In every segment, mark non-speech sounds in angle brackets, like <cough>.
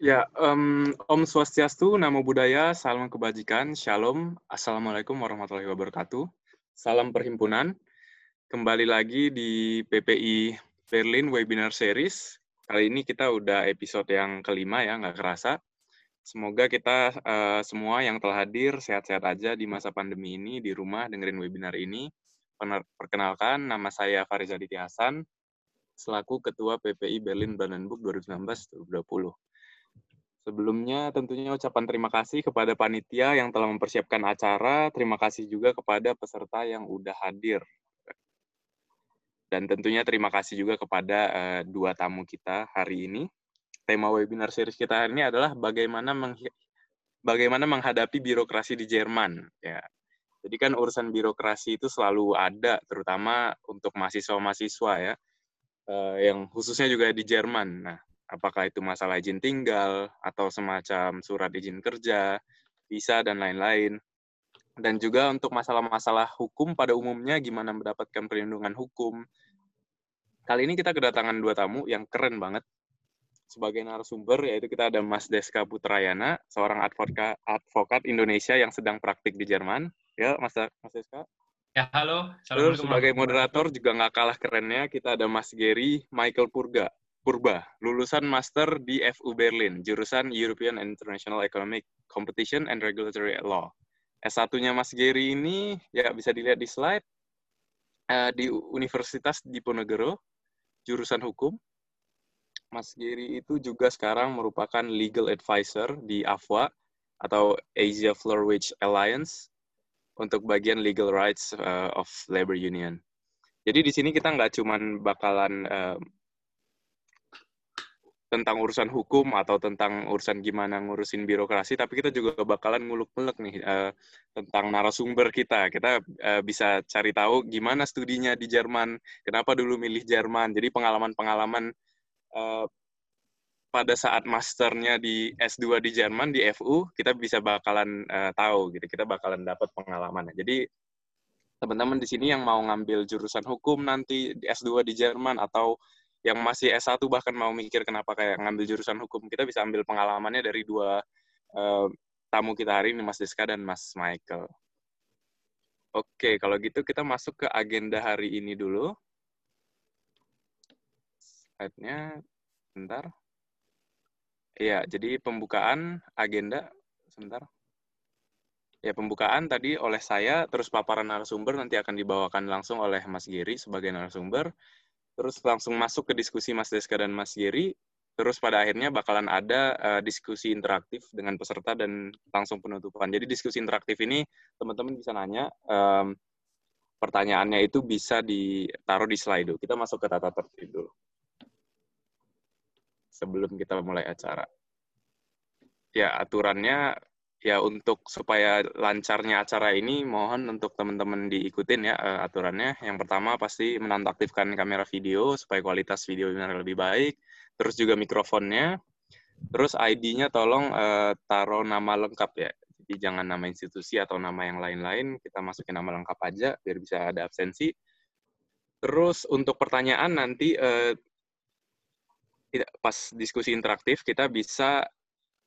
Ya, um, Om Swastiastu, Namo Buddhaya, Salam Kebajikan, Shalom, Assalamualaikum warahmatullahi wabarakatuh. Salam Perhimpunan. Kembali lagi di PPI Berlin Webinar Series. Kali ini kita udah episode yang kelima ya, nggak kerasa. Semoga kita uh, semua yang telah hadir sehat-sehat aja di masa pandemi ini, di rumah dengerin webinar ini. Perkenalkan, nama saya Fariza Diti Hasan, selaku Ketua PPI Berlin Brandenburg 2019-2020. Sebelumnya tentunya ucapan terima kasih kepada panitia yang telah mempersiapkan acara, terima kasih juga kepada peserta yang udah hadir. Dan tentunya terima kasih juga kepada uh, dua tamu kita hari ini. Tema webinar series kita hari ini adalah bagaimana bagaimana menghadapi birokrasi di Jerman. Ya. Jadi kan urusan birokrasi itu selalu ada, terutama untuk mahasiswa-mahasiswa ya, uh, yang khususnya juga di Jerman. Nah, apakah itu masalah izin tinggal atau semacam surat izin kerja, visa dan lain-lain. Dan juga untuk masalah-masalah hukum pada umumnya gimana mendapatkan perlindungan hukum. Kali ini kita kedatangan dua tamu yang keren banget. Sebagai narasumber yaitu kita ada Mas Deska Putrayana, seorang advokat, advokat Indonesia yang sedang praktik di Jerman. Ya, Mas, Mas Deska. Ya, halo. Terus sebagai moderator juga nggak kalah kerennya, kita ada Mas Gary Michael Purga, Purba, lulusan master di FU Berlin, jurusan European International Economic Competition and Regulatory Law. S1-nya Mas Gary ini ya bisa dilihat di slide uh, di Universitas Diponegoro, jurusan hukum. Mas Gary itu juga sekarang merupakan legal advisor di AFWA atau Asia Florwich Alliance untuk bagian legal rights uh, of labor union. Jadi di sini kita nggak cuman bakalan uh, tentang urusan hukum atau tentang urusan gimana ngurusin birokrasi, tapi kita juga bakalan nguluk-nguluk nih uh, tentang narasumber kita. Kita uh, bisa cari tahu gimana studinya di Jerman, kenapa dulu milih Jerman. Jadi pengalaman-pengalaman uh, pada saat masternya di S2 di Jerman di FU, kita bisa bakalan uh, tahu gitu. Kita bakalan dapat pengalaman. Jadi teman-teman di sini yang mau ngambil jurusan hukum nanti di S2 di Jerman atau yang masih S1 bahkan mau mikir kenapa kayak ngambil jurusan hukum, kita bisa ambil pengalamannya dari dua uh, tamu kita hari ini, Mas Deska dan Mas Michael. Oke, kalau gitu kita masuk ke agenda hari ini dulu. Slide-nya, sebentar. Iya, jadi pembukaan agenda, sebentar. Ya, pembukaan tadi oleh saya, terus paparan narasumber nanti akan dibawakan langsung oleh Mas Giri sebagai narasumber terus langsung masuk ke diskusi Mas Deska dan Mas Giri, terus pada akhirnya bakalan ada uh, diskusi interaktif dengan peserta dan langsung penutupan. Jadi diskusi interaktif ini teman-teman bisa nanya, um, pertanyaannya itu bisa ditaruh di slide. Kita masuk ke tata tertib dulu. Sebelum kita mulai acara. Ya, aturannya ya untuk supaya lancarnya acara ini mohon untuk teman-teman diikutin ya uh, aturannya. Yang pertama pasti menonaktifkan kamera video supaya kualitas video lebih baik. Terus juga mikrofonnya. Terus ID-nya tolong uh, taruh nama lengkap ya. Jadi jangan nama institusi atau nama yang lain-lain, kita masukin nama lengkap aja biar bisa ada absensi. Terus untuk pertanyaan nanti uh, pas diskusi interaktif kita bisa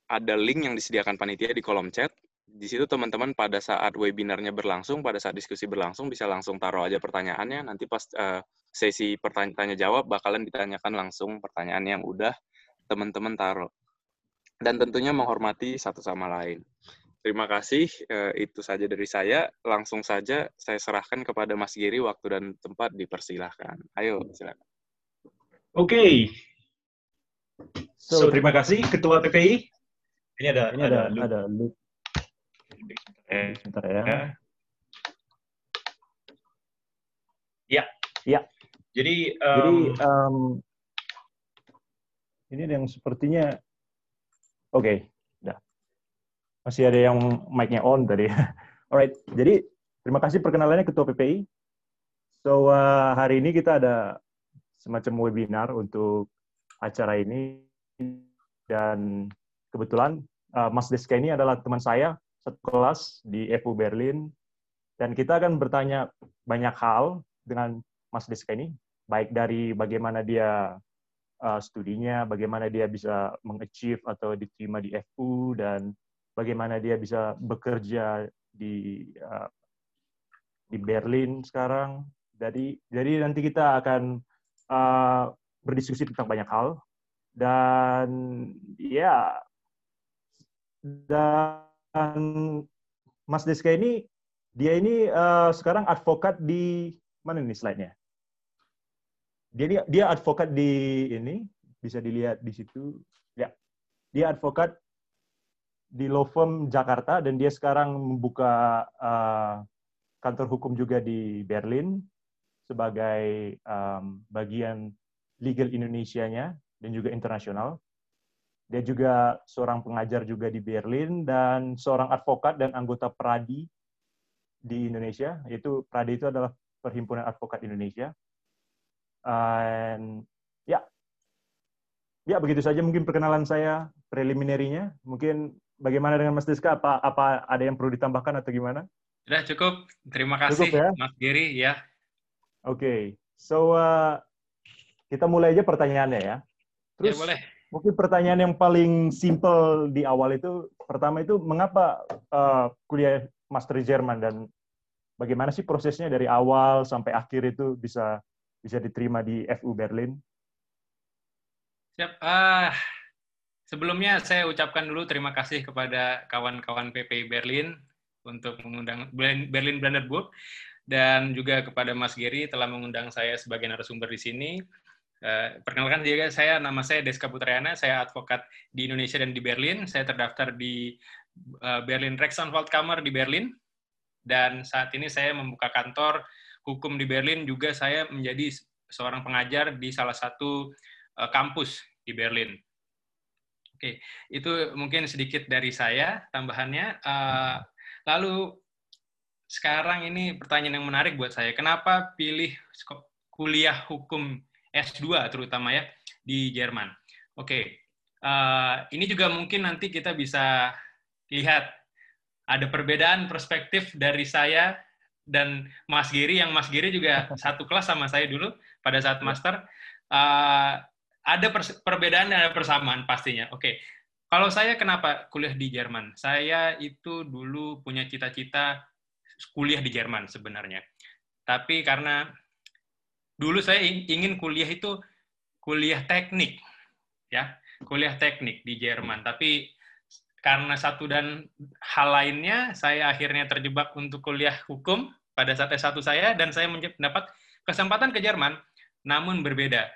ada link yang disediakan panitia di kolom chat. Di situ teman-teman pada saat webinarnya berlangsung, pada saat diskusi berlangsung bisa langsung taruh aja pertanyaannya. Nanti pas uh, sesi pertanyaan jawab bakalan ditanyakan langsung pertanyaan yang udah teman-teman taruh. Dan tentunya menghormati satu sama lain. Terima kasih, uh, itu saja dari saya. Langsung saja saya serahkan kepada Mas Giri waktu dan tempat dipersilahkan. Ayo, silakan. Oke. Okay. So, terima kasih Ketua PPI ini ada ini ada ada, ada loop. Eh, Sebentar ya. Ya. Ya. Jadi um, jadi um, ini yang sepertinya oke, okay, udah. Masih ada yang mic-nya on tadi. <laughs> Alright, jadi terima kasih perkenalannya Ketua PPI. So uh, hari ini kita ada semacam webinar untuk acara ini dan kebetulan uh, Mas Deska ini adalah teman saya satu kelas di FU Berlin dan kita akan bertanya banyak hal dengan Mas Deska ini baik dari bagaimana dia uh, studinya, bagaimana dia bisa mengachieve atau diterima di FU dan bagaimana dia bisa bekerja di uh, di Berlin sekarang. Jadi jadi nanti kita akan uh, berdiskusi tentang banyak hal dan ya dan Mas Deska ini dia ini uh, sekarang advokat di mana nih slide-nya? Dia dia advokat di ini bisa dilihat di situ. Ya. Dia advokat di law firm Jakarta dan dia sekarang membuka uh, kantor hukum juga di Berlin sebagai um, bagian legal Indonesia-nya dan juga internasional. Dia juga seorang pengajar juga di Berlin dan seorang advokat dan anggota Pradi di Indonesia. Yaitu Pradi itu adalah Perhimpunan Advokat Indonesia. And ya, ya begitu saja mungkin perkenalan saya preliminarinya. Mungkin bagaimana dengan Mas Diska? Apa apa ada yang perlu ditambahkan atau gimana? Sudah cukup. Terima kasih cukup, ya? Mas Giri ya. Oke. Okay. So uh, kita mulai aja pertanyaannya ya. Terus ya, boleh. Mungkin pertanyaan yang paling simple di awal itu pertama itu mengapa uh, kuliah master Jerman dan bagaimana sih prosesnya dari awal sampai akhir itu bisa bisa diterima di FU Berlin? Siap. Uh, sebelumnya saya ucapkan dulu terima kasih kepada kawan-kawan PPI Berlin untuk mengundang Berlin Brandenburg dan juga kepada Mas Giri telah mengundang saya sebagai narasumber di sini. Uh, perkenalkan juga saya nama saya Deska Putrayana, saya advokat di Indonesia dan di Berlin. Saya terdaftar di uh, Berlin Rechtsanwalt Kammer di Berlin dan saat ini saya membuka kantor hukum di Berlin juga saya menjadi seorang pengajar di salah satu uh, kampus di Berlin. Oke, itu mungkin sedikit dari saya tambahannya. Uh, lalu sekarang ini pertanyaan yang menarik buat saya. Kenapa pilih kuliah hukum S2 terutama ya di Jerman. Oke, uh, ini juga mungkin nanti kita bisa lihat ada perbedaan perspektif dari saya dan Mas Giri yang Mas Giri juga <laughs> satu kelas sama saya dulu pada saat ya. master. Uh, ada perbedaan dan ada persamaan pastinya. Oke, kalau saya kenapa kuliah di Jerman? Saya itu dulu punya cita-cita kuliah di Jerman sebenarnya. Tapi karena dulu saya ingin kuliah itu kuliah teknik, ya, kuliah teknik di Jerman. Tapi karena satu dan hal lainnya, saya akhirnya terjebak untuk kuliah hukum pada saat S1 saya, dan saya mendapat kesempatan ke Jerman, namun berbeda,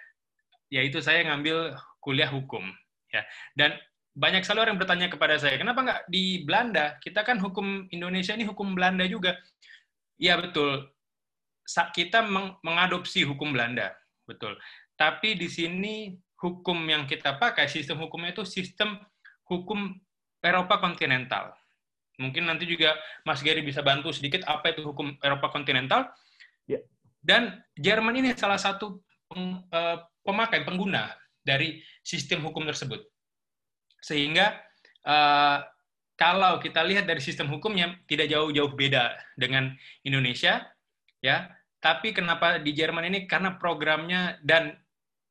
yaitu saya ngambil kuliah hukum. Ya. Dan banyak sekali orang bertanya kepada saya, kenapa nggak di Belanda? Kita kan hukum Indonesia ini hukum Belanda juga. Iya betul, kita mengadopsi hukum Belanda, betul. Tapi di sini hukum yang kita pakai, sistem hukumnya itu sistem hukum Eropa kontinental. Mungkin nanti juga Mas Gary bisa bantu sedikit apa itu hukum Eropa kontinental. Ya. Dan Jerman ini salah satu eh, pemakai, pengguna dari sistem hukum tersebut. Sehingga uh, kalau kita lihat dari sistem hukumnya tidak jauh-jauh beda dengan Indonesia, ya tapi kenapa di Jerman ini? Karena programnya dan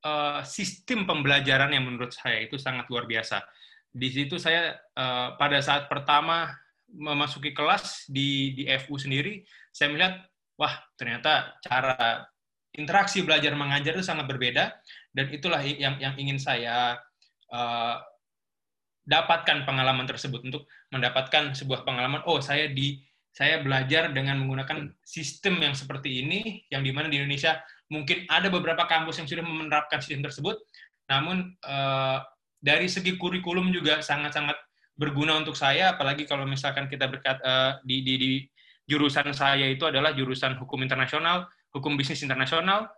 uh, sistem pembelajaran yang menurut saya itu sangat luar biasa. Di situ saya uh, pada saat pertama memasuki kelas di di FU sendiri, saya melihat wah ternyata cara interaksi belajar mengajar itu sangat berbeda dan itulah yang yang ingin saya uh, dapatkan pengalaman tersebut untuk mendapatkan sebuah pengalaman oh saya di saya belajar dengan menggunakan sistem yang seperti ini, yang di mana di Indonesia mungkin ada beberapa kampus yang sudah menerapkan sistem tersebut, namun eh, dari segi kurikulum juga sangat-sangat berguna untuk saya, apalagi kalau misalkan kita berkat eh, di, di, di jurusan saya itu adalah jurusan hukum internasional, hukum bisnis internasional,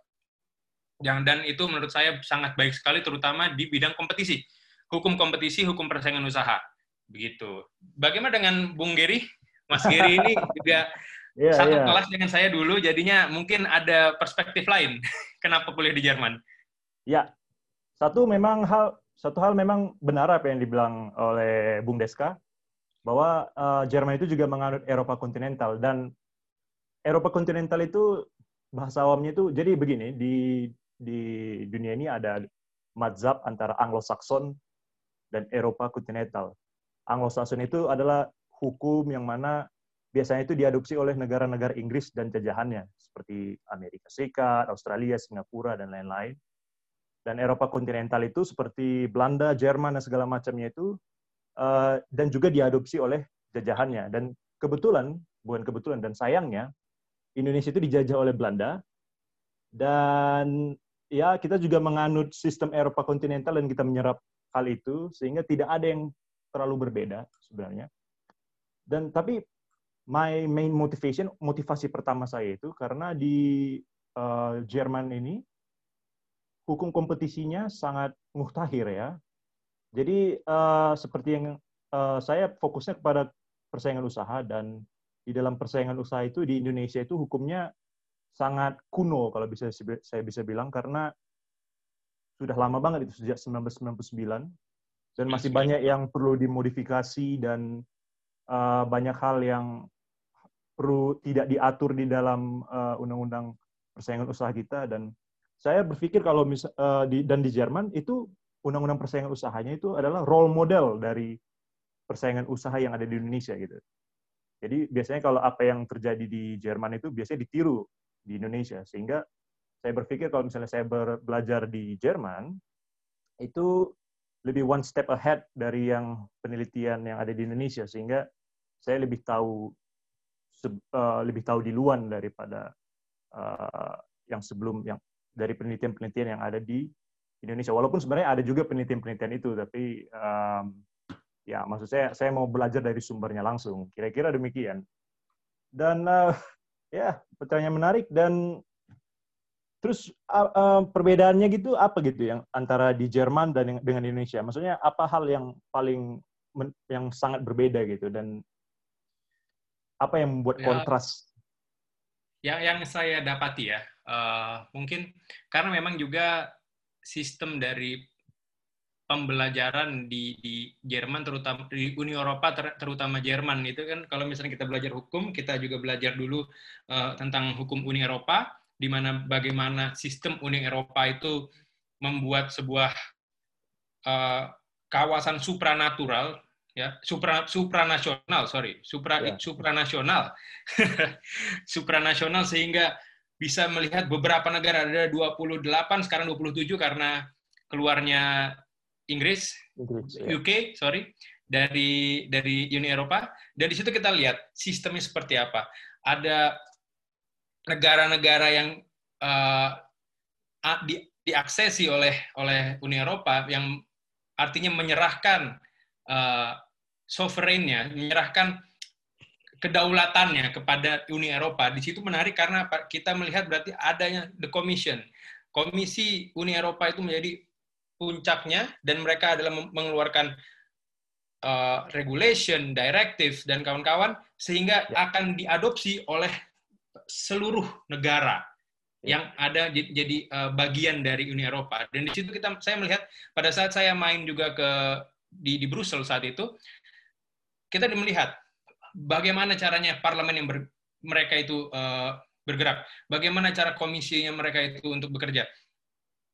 yang dan itu menurut saya sangat baik sekali, terutama di bidang kompetisi, hukum kompetisi, hukum persaingan usaha, begitu. Bagaimana dengan Bung Geri? Mas Giri ini juga <laughs> yeah, satu yeah. kelas dengan saya dulu, jadinya mungkin ada perspektif lain. <laughs> Kenapa kuliah di Jerman? Ya, satu memang hal satu hal memang benar apa yang dibilang oleh Bung Deska bahwa uh, Jerman itu juga menganut Eropa kontinental dan Eropa kontinental itu bahasa awamnya itu jadi begini di di dunia ini ada mazhab antara Anglo-Saxon dan Eropa kontinental. Anglo-Saxon itu adalah hukum yang mana biasanya itu diadopsi oleh negara-negara Inggris dan jajahannya, seperti Amerika Serikat, Australia, Singapura, dan lain-lain. Dan Eropa kontinental itu seperti Belanda, Jerman, dan segala macamnya itu, uh, dan juga diadopsi oleh jajahannya. Dan kebetulan, bukan kebetulan, dan sayangnya, Indonesia itu dijajah oleh Belanda, dan ya kita juga menganut sistem Eropa kontinental dan kita menyerap hal itu, sehingga tidak ada yang terlalu berbeda sebenarnya. Dan tapi my main motivation, motivasi pertama saya itu karena di uh, Jerman ini hukum kompetisinya sangat muhtahir ya. Jadi uh, seperti yang uh, saya fokusnya kepada persaingan usaha dan di dalam persaingan usaha itu di Indonesia itu hukumnya sangat kuno kalau bisa saya bisa bilang karena sudah lama banget itu sejak 1999 dan masih banyak yang perlu dimodifikasi dan uh, banyak hal yang perlu tidak diatur di dalam uh, undang-undang persaingan usaha kita. Dan saya berpikir kalau mis, uh, di, dan di Jerman itu undang-undang persaingan usahanya itu adalah role model dari persaingan usaha yang ada di Indonesia gitu. Jadi biasanya kalau apa yang terjadi di Jerman itu biasanya ditiru di Indonesia. Sehingga saya berpikir kalau misalnya saya belajar di Jerman itu lebih one step ahead dari yang penelitian yang ada di Indonesia. Sehingga saya lebih tahu uh, lebih tahu di luar daripada uh, yang sebelum yang dari penelitian-penelitian yang ada di Indonesia. Walaupun sebenarnya ada juga penelitian-penelitian itu, tapi um, ya maksud saya saya mau belajar dari sumbernya langsung. Kira-kira demikian. Dan uh, ya pertanyaan menarik dan terus perbedaannya gitu apa gitu yang antara di Jerman dan dengan Indonesia? Maksudnya apa hal yang paling yang sangat berbeda gitu dan apa yang membuat ya. kontras? Ya, yang saya dapati ya, uh, mungkin karena memang juga sistem dari pembelajaran di, di Jerman, terutama di Uni Eropa, ter, terutama Jerman itu kan kalau misalnya kita belajar hukum, kita juga belajar dulu uh, tentang hukum Uni Eropa, di mana bagaimana sistem Uni Eropa itu membuat sebuah uh, kawasan supranatural ya supra supranasional sorry. Supra yeah. supranasional. <laughs> Supranasional sehingga bisa melihat beberapa negara. Ada 28 sekarang 27 karena keluarnya Inggris, Inggris ya. UK sorry dari dari Uni Eropa. Dan di situ kita lihat sistemnya seperti apa. Ada negara-negara yang uh, di, diaksesi oleh oleh Uni Eropa yang artinya menyerahkan uh, sovereignnya, menyerahkan kedaulatannya kepada Uni Eropa. Di situ menarik karena kita melihat berarti adanya the commission. Komisi Uni Eropa itu menjadi puncaknya dan mereka adalah mengeluarkan uh, regulation, directive dan kawan-kawan sehingga ya. akan diadopsi oleh seluruh negara ya. yang ada jadi uh, bagian dari Uni Eropa. Dan di situ kita saya melihat pada saat saya main juga ke di di Brussel saat itu kita melihat bagaimana caranya parlemen yang ber, mereka itu uh, bergerak, bagaimana cara komisinya mereka itu untuk bekerja.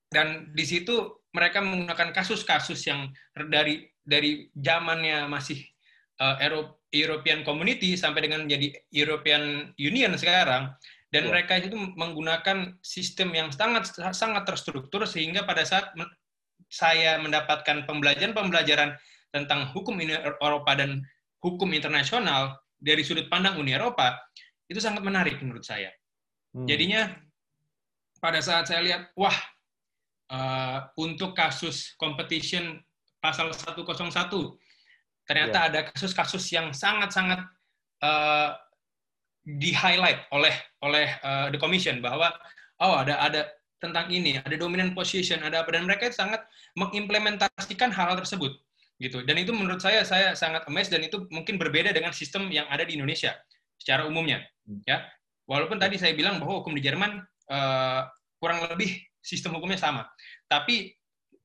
Dan di situ mereka menggunakan kasus-kasus yang dari dari zamannya masih uh, European Community sampai dengan menjadi European Union sekarang dan ya. mereka itu menggunakan sistem yang sangat sangat terstruktur sehingga pada saat saya mendapatkan pembelajaran-pembelajaran tentang hukum Eropa dan hukum internasional dari sudut pandang Uni Eropa itu sangat menarik menurut saya. Hmm. Jadinya pada saat saya lihat, wah uh, untuk kasus competition pasal 101 ternyata yeah. ada kasus-kasus yang sangat-sangat uh, di highlight oleh oleh uh, the commission bahwa oh ada ada tentang ini ada dominant position ada apa dan mereka sangat mengimplementasikan hal-hal tersebut gitu. Dan itu menurut saya saya sangat amazed dan itu mungkin berbeda dengan sistem yang ada di Indonesia secara umumnya hmm. ya. Walaupun tadi saya bilang bahwa hukum di Jerman uh, kurang lebih sistem hukumnya sama tapi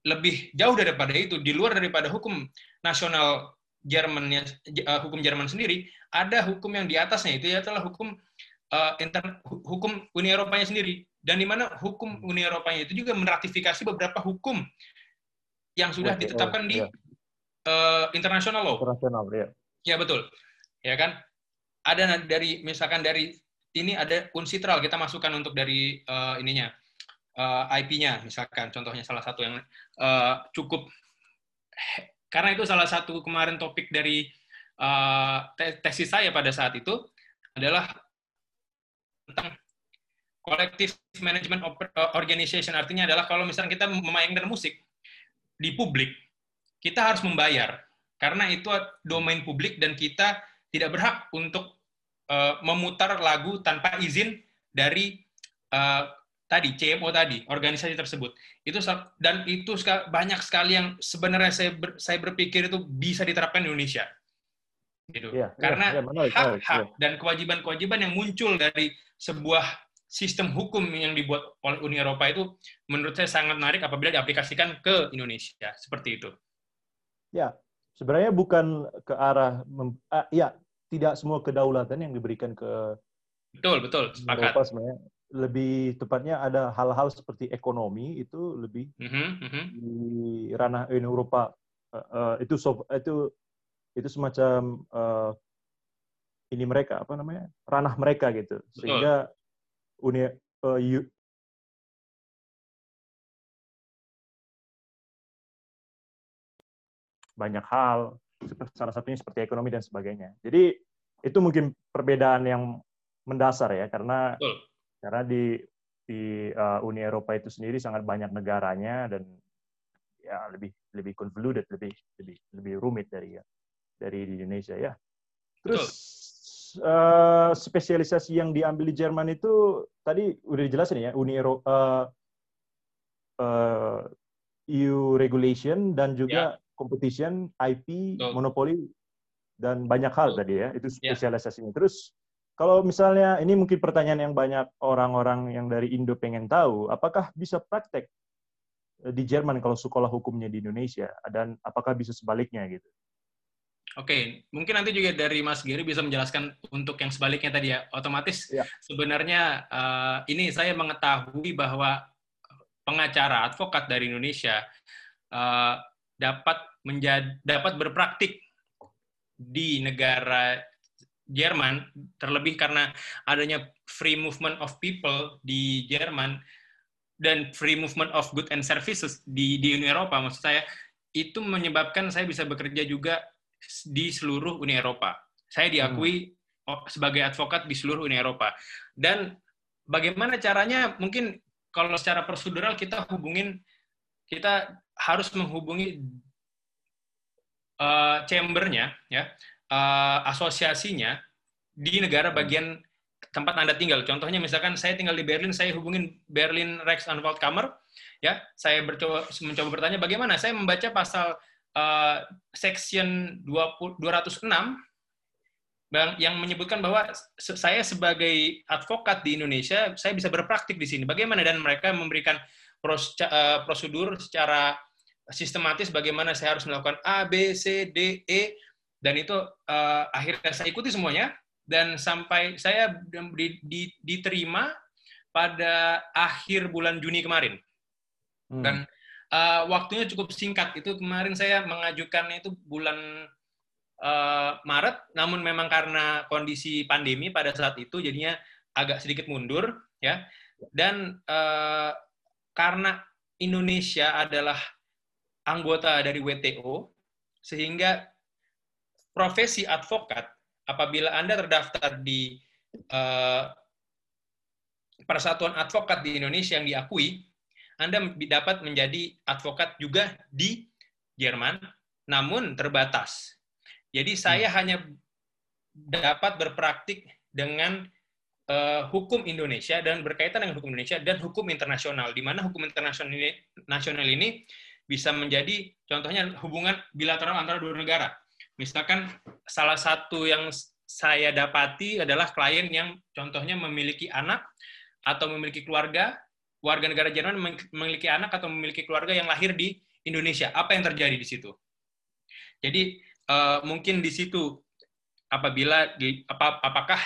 lebih jauh daripada itu di luar daripada hukum nasional Jermannya uh, hukum Jerman sendiri ada hukum yang di atasnya itu adalah hukum uh, inter, hukum Uni Eropanya sendiri dan di mana hukum Uni Eropanya itu juga meratifikasi beberapa hukum yang sudah ditetapkan di iya. eh, international law. Internasional, ya. Ya betul. Ya kan? Ada dari misalkan dari ini ada unsitral kita masukkan untuk dari eh, ininya eh, IP-nya misalkan contohnya salah satu yang eh, cukup karena itu salah satu kemarin topik dari te- tesis saya pada saat itu adalah tentang collective management eh, organization artinya adalah kalau misalnya kita memainkan musik di publik kita harus membayar. Karena itu domain publik dan kita tidak berhak untuk eh, memutar lagu tanpa izin dari eh, tadi CMO tadi organisasi tersebut. Itu dan itu banyak sekali yang sebenarnya saya ber- saya berpikir itu bisa diterapkan di Indonesia. Gitu. Iya, iya, karena iya, menarik, menarik, hak-hak iya. dan kewajiban-kewajiban yang muncul dari sebuah sistem hukum yang dibuat oleh Uni Eropa itu menurut saya sangat menarik apabila diaplikasikan ke Indonesia seperti itu. Ya, sebenarnya bukan ke arah, mem- ah, ya, tidak semua kedaulatan yang diberikan ke Betul, betul, sepakat. Eropa sebenarnya. Lebih tepatnya ada hal-hal seperti ekonomi itu lebih Mhm, mhm. di ranah Uni Eropa eh, eh, itu sov- itu itu semacam eh, ini mereka apa namanya ranah mereka gitu sehingga Uni eh, U- banyak hal salah satunya seperti ekonomi dan sebagainya. Jadi itu mungkin perbedaan yang mendasar ya karena Betul. karena di di uh, Uni Eropa itu sendiri sangat banyak negaranya dan ya lebih lebih convoluted lebih lebih lebih rumit dari ya dari di Indonesia ya. Terus uh, spesialisasi yang diambil di Jerman itu tadi udah dijelasin ya Uni Eropa uh, uh, EU regulation dan juga competition IP Betul. monopoli dan banyak hal Betul. tadi ya itu Ya. spesialisasinya terus kalau misalnya ini mungkin pertanyaan yang banyak orang-orang yang dari Indo pengen tahu, apakah bisa praktek eh, di Jerman kalau sekolah hukumnya di Indonesia dan apakah bisa sebaliknya gitu? Oke, mungkin nanti juga dari Mas Giri bisa menjelaskan untuk yang sebaliknya tadi ya. Otomatis Ya. sebenarnya eh, ini saya mengetahui bahwa pengacara advokat dari Indonesia eh, dapat menjadi dapat berpraktik di negara Jerman terlebih karena adanya free movement of people di Jerman dan free movement of good and services di di Uni Eropa maksud saya itu menyebabkan saya bisa bekerja juga di seluruh Uni Eropa. Saya diakui o- sebagai advokat di seluruh Uni Eropa. Dan bagaimana caranya? Mungkin kalau secara prosedural kita hubungin, kita harus menghubungi eh, chambernya, ya, eh, asosiasinya di negara bagian tempat anda tinggal. Contohnya misalkan saya tinggal di Berlin, saya hubungin Berlin Rechtsanwaltkammer, ya, saya bercoba, mencoba bertanya bagaimana saya membaca pasal eh, section 20, 206 Bang, yang menyebutkan bahwa saya sebagai advokat di Indonesia, saya bisa berpraktik di sini. Bagaimana dan mereka memberikan eh, prosedur secara sistematis bagaimana saya harus melakukan A, B, C, D, E, dan itu eh, akhirnya saya ikuti semuanya dan sampai saya di- di- diterima pada akhir bulan Juni kemarin. Hmm. Dan uh, waktunya cukup singkat. Itu kemarin saya mengajukannya itu bulan uh, Maret, namun memang karena kondisi pandemi pada saat itu jadinya agak sedikit mundur, ya. Dan uh, karena Indonesia adalah anggota dari WTO, sehingga profesi advokat apabila Anda terdaftar di uh, Persatuan Advokat di Indonesia yang diakui, anda dapat menjadi advokat juga di Jerman, namun terbatas. Jadi saya hanya dapat berpraktik dengan eh, hukum Indonesia dan berkaitan dengan hukum Indonesia dan hukum internasional, di mana hukum internasional ini, nasional ini bisa menjadi contohnya hubungan bilateral antara dua negara. Misalkan salah satu yang saya dapati adalah klien yang contohnya memiliki anak atau memiliki keluarga warga negara Jerman memiliki anak atau memiliki keluarga yang lahir di Indonesia. Apa yang terjadi di situ? Jadi uh, mungkin di situ apabila di, apa, apakah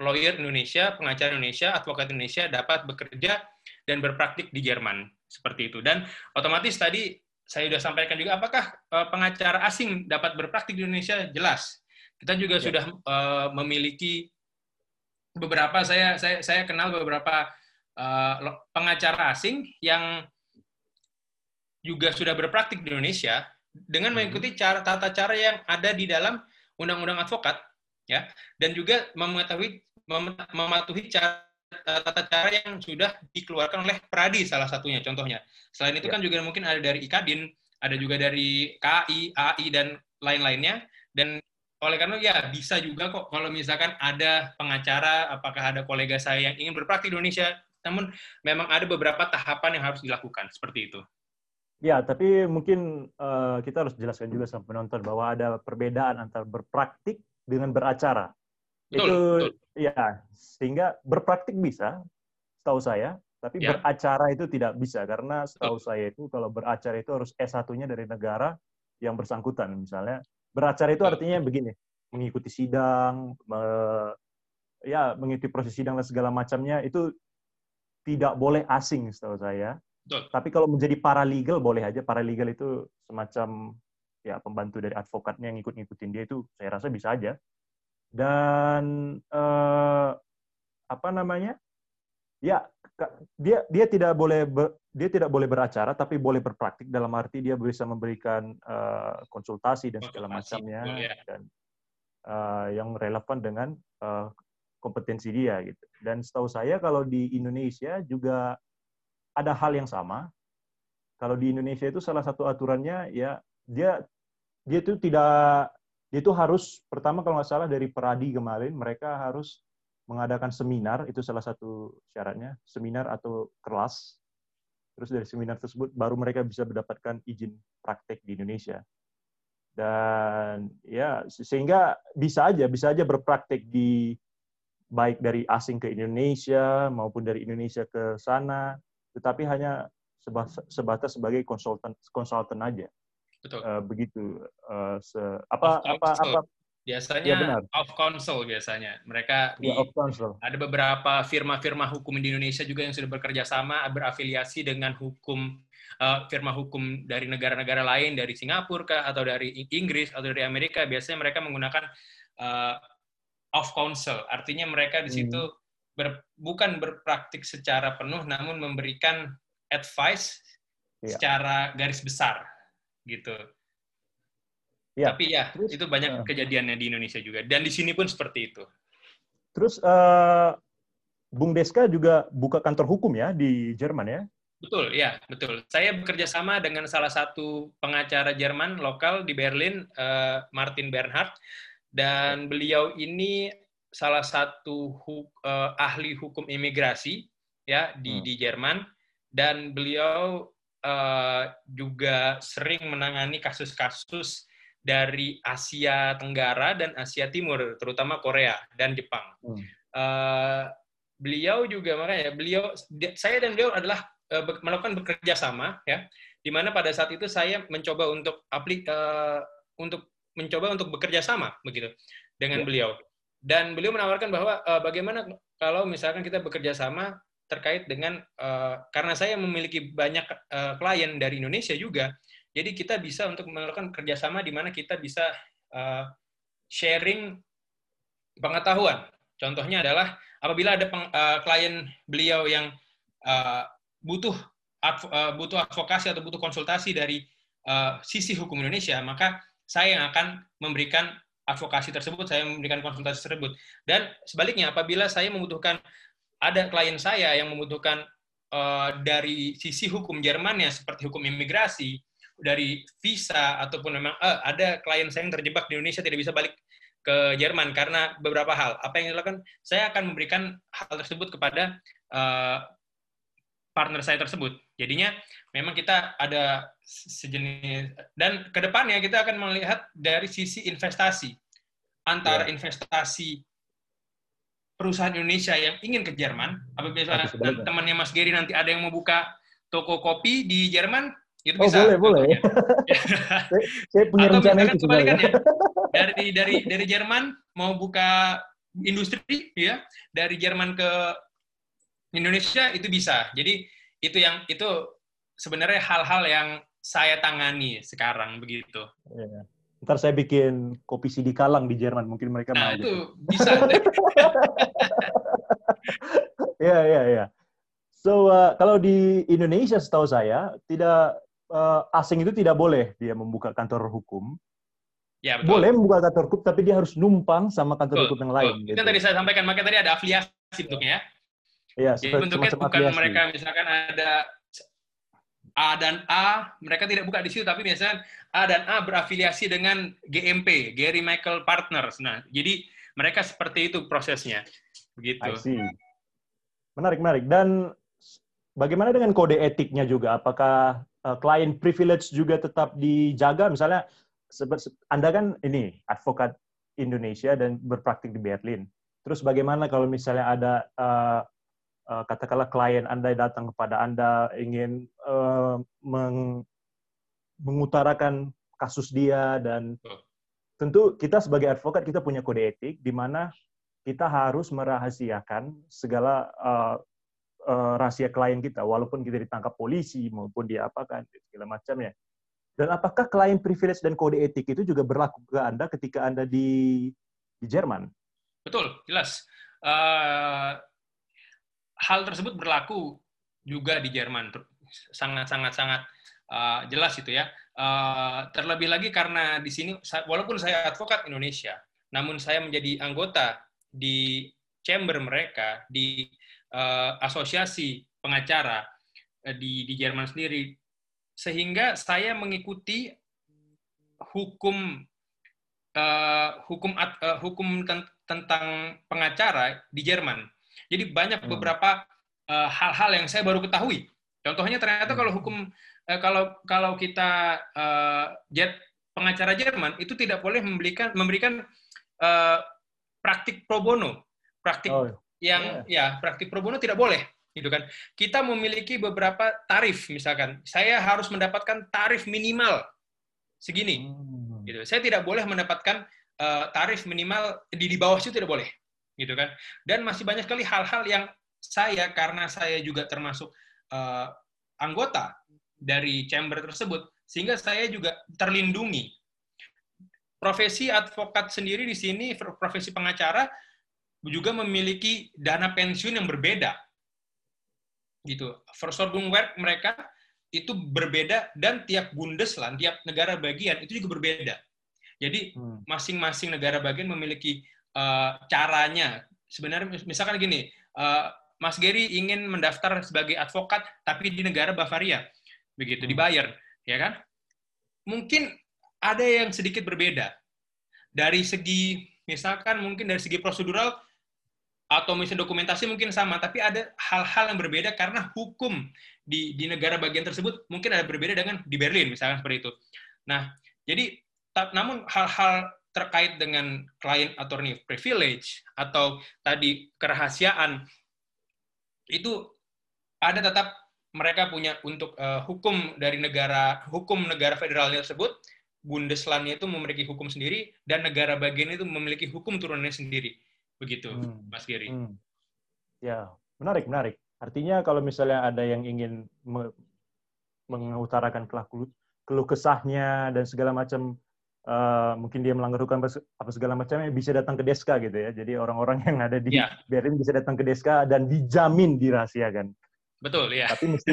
lawyer Indonesia, pengacara Indonesia, advokat Indonesia dapat bekerja dan berpraktik di Jerman seperti itu. Dan otomatis tadi saya sudah sampaikan juga, apakah uh, pengacara asing dapat berpraktik di Indonesia? Jelas. Kita juga ya. sudah uh, memiliki beberapa saya saya saya kenal beberapa uh, pengacara asing yang juga sudah berpraktik di Indonesia dengan hmm. mengikuti cara tata cara yang ada di dalam undang-undang advokat ya dan juga mengetahui mematuhi cara tata cara yang sudah dikeluarkan oleh Pradi salah satunya contohnya. Selain itu ya. kan juga mungkin ada dari Ikadin, ada juga dari KAI, AI dan lain-lainnya dan oleh karena ya bisa juga kok kalau misalkan ada pengacara, apakah ada kolega saya yang ingin berpraktik di Indonesia, namun memang ada beberapa tahapan yang harus dilakukan seperti itu. Ya, tapi mungkin uh, kita harus jelaskan juga sama penonton bahwa ada perbedaan antara berpraktik dengan beracara. Betul, itu betul. ya, sehingga berpraktik bisa, setahu saya, tapi ya. beracara itu tidak bisa karena setahu betul. saya itu kalau beracara itu harus S1-nya dari negara yang bersangkutan misalnya Beracara itu artinya begini, mengikuti sidang, me, ya mengikuti proses sidang dan segala macamnya itu tidak boleh asing setahu saya. Betul. Tapi kalau menjadi paralegal boleh aja. Paralegal itu semacam ya pembantu dari advokatnya yang ikut-ngikutin dia itu saya rasa bisa aja. Dan eh, apa namanya? Ya dia dia tidak boleh ber, dia tidak boleh beracara tapi boleh berpraktik dalam arti dia bisa memberikan uh, konsultasi dan segala macamnya ya. dan uh, yang relevan dengan uh, kompetensi dia gitu. Dan setahu saya kalau di Indonesia juga ada hal yang sama. Kalau di Indonesia itu salah satu aturannya ya dia dia itu tidak dia itu harus pertama kalau nggak salah dari Peradi kemarin mereka harus mengadakan seminar itu salah satu syaratnya seminar atau kelas Terus dari seminar tersebut baru mereka bisa mendapatkan izin praktek di Indonesia. Dan ya sehingga bisa aja bisa aja berpraktek di baik dari asing ke Indonesia maupun dari Indonesia ke sana, tetapi hanya sebatas sebagai konsultan konsultan aja. Betul. Uh, begitu. Uh, se, apa apa apa Biasanya ya, benar. off council biasanya. Mereka di, ya, off council. ada beberapa firma-firma hukum di Indonesia juga yang sudah bekerja sama berafiliasi dengan hukum uh, firma hukum dari negara-negara lain dari Singapura kah atau dari Inggris atau dari Amerika biasanya mereka menggunakan uh, off council. Artinya mereka di situ hmm. ber, bukan berpraktik secara penuh namun memberikan advice ya. secara garis besar gitu. Ya. Tapi ya, Terus, itu banyak uh, kejadiannya di Indonesia juga. Dan di sini pun seperti itu. Terus, uh, Bung Deska juga buka kantor hukum ya di Jerman ya? Betul, ya, betul. Saya bekerja sama dengan salah satu pengacara Jerman lokal di Berlin, uh, Martin Bernhard, dan beliau ini salah satu hu uh, ahli hukum imigrasi ya di hmm. di Jerman, dan beliau uh, juga sering menangani kasus-kasus dari Asia Tenggara dan Asia Timur, terutama Korea dan Jepang. Hmm. Uh, beliau juga makanya beliau saya dan beliau adalah uh, melakukan bekerja sama ya, di mana pada saat itu saya mencoba untuk aplik uh, untuk mencoba untuk bekerja sama begitu dengan ya. beliau dan beliau menawarkan bahwa uh, bagaimana kalau misalkan kita bekerja sama terkait dengan uh, karena saya memiliki banyak uh, klien dari Indonesia juga jadi kita bisa untuk melakukan kerjasama di mana kita bisa uh, sharing pengetahuan. Contohnya adalah apabila ada peng, uh, klien beliau yang uh, butuh uh, butuh advokasi atau butuh konsultasi dari uh, sisi hukum Indonesia, maka saya yang akan memberikan advokasi tersebut, saya memberikan konsultasi tersebut. Dan sebaliknya, apabila saya membutuhkan ada klien saya yang membutuhkan uh, dari sisi hukum Jermannya seperti hukum imigrasi, dari visa ataupun memang eh, ada klien saya yang terjebak di Indonesia tidak bisa balik ke Jerman karena beberapa hal. Apa yang dilakukan? Saya akan memberikan hal tersebut kepada uh, partner saya tersebut. Jadinya memang kita ada sejenis dan ke depannya kita akan melihat dari sisi investasi antara ya. investasi perusahaan Indonesia yang ingin ke Jerman. Apabila temannya Mas Geri nanti ada yang mau buka toko kopi di Jerman, itu oh, bisa. boleh, boleh. <laughs> saya, punya Atau rencana itu ya. <laughs> Dari dari dari Jerman mau buka industri ya, dari Jerman ke Indonesia itu bisa. Jadi itu yang itu sebenarnya hal-hal yang saya tangani sekarang begitu. Iya. Ntar saya bikin kopi CD kalang di Jerman, mungkin mereka Nah, mau. itu bisa. <laughs> Iya, iya, iya. So, uh, kalau di Indonesia setahu saya, tidak uh, asing itu tidak boleh dia membuka kantor hukum. ya, betul. Boleh membuka kantor hukum, tapi dia harus numpang sama kantor Betul, hukum yang betul. lain. Itu Gitu. tadi saya sampaikan, makanya tadi ada afiliasi bentuknya ya. Iya, Jadi bentuknya bukan mereka misalkan ada A dan A, mereka tidak buka di situ, tapi misalkan A dan A berafiliasi dengan GMP, Gary Michael Partners. Nah, jadi mereka seperti itu prosesnya. Begitu. I see. Menarik, menarik. Dan bagaimana dengan kode etiknya juga? Apakah uh, client privilege juga tetap dijaga? Misalnya, Anda kan ini advokat Indonesia dan berpraktik di Berlin. Terus bagaimana kalau misalnya ada uh, uh, katakanlah klien Anda datang kepada Anda ingin uh, meng- mengutarakan kasus dia dan Betul. tentu kita sebagai advokat kita punya kode etik di mana kita harus merahasiakan segala uh, uh, rahasia klien kita walaupun kita ditangkap polisi maupun diapakan segala macamnya. Dan apakah klien privilege dan kode etik itu juga berlaku ke Anda ketika Anda di di Jerman? Betul, jelas. Eh, hal tersebut berlaku juga di Jerman. Sangat-sangat-sangat eh, jelas itu ya. Eh, terlebih lagi karena di sini, walaupun saya advokat Indonesia, namun saya menjadi anggota di chamber mereka, di eh, asosiasi pengacara di, di Jerman sendiri, sehingga saya mengikuti hukum eh, hukum eh, hukum ten- tentang pengacara di Jerman. Jadi banyak Hmm. beberapa eh, hal-hal yang saya baru ketahui. Contohnya ternyata kalau hukum eh, kalau kalau kita eh, jet pengacara Jerman itu tidak boleh memberikan memberikan eh, praktik pro bono, praktik Oh, yang ya praktik pro bono tidak boleh gitu kan. Kita memiliki beberapa tarif misalkan. Saya harus mendapatkan tarif minimal segini hmm. gitu. Saya tidak boleh mendapatkan eh, tarif minimal di di bawah itu tidak boleh gitu kan. Dan masih banyak sekali hal-hal yang saya karena saya juga termasuk eh, anggota dari chamber tersebut sehingga saya juga terlindungi. Profesi advokat sendiri di sini profesi pengacara juga memiliki dana pensiun yang berbeda. Gitu. Versorgungswerk mereka itu berbeda dan tiap Bundesland tiap negara bagian itu juga berbeda. Jadi Hmm. masing-masing negara bagian memiliki eh, caranya sebenarnya mis- misalkan gini eh, Mas Gary ingin mendaftar sebagai advokat tapi di negara Bavaria begitu Hmm. dibayar ya kan mungkin ada yang sedikit berbeda dari segi misalkan mungkin dari segi prosedural atau misalnya dokumentasi mungkin sama, tapi ada hal-hal yang berbeda karena hukum di, di negara bagian tersebut mungkin ada berbeda dengan di Berlin, misalkan seperti itu. Nah, jadi namun hal-hal terkait dengan client attorney privilege atau tadi kerahasiaan itu ada tetap mereka punya untuk eh, hukum dari negara hukum negara federalnya tersebut Bundeslandnya itu memiliki hukum sendiri dan negara bagian itu memiliki hukum turunannya sendiri begitu Hmm. Mas Giri. Hmm. Ya, menarik, menarik. Artinya kalau misalnya ada yang ingin me- mengutarakan kelah keluh kesahnya dan segala macam, eh, mungkin dia melanggar hukum apa se- apa segala macamnya, bisa datang ke Deska gitu ya. Jadi orang-orang yang ada di Iya. Berlin bisa datang ke Deska dan dijamin dirahasiakan. Betul ya. Tapi mesti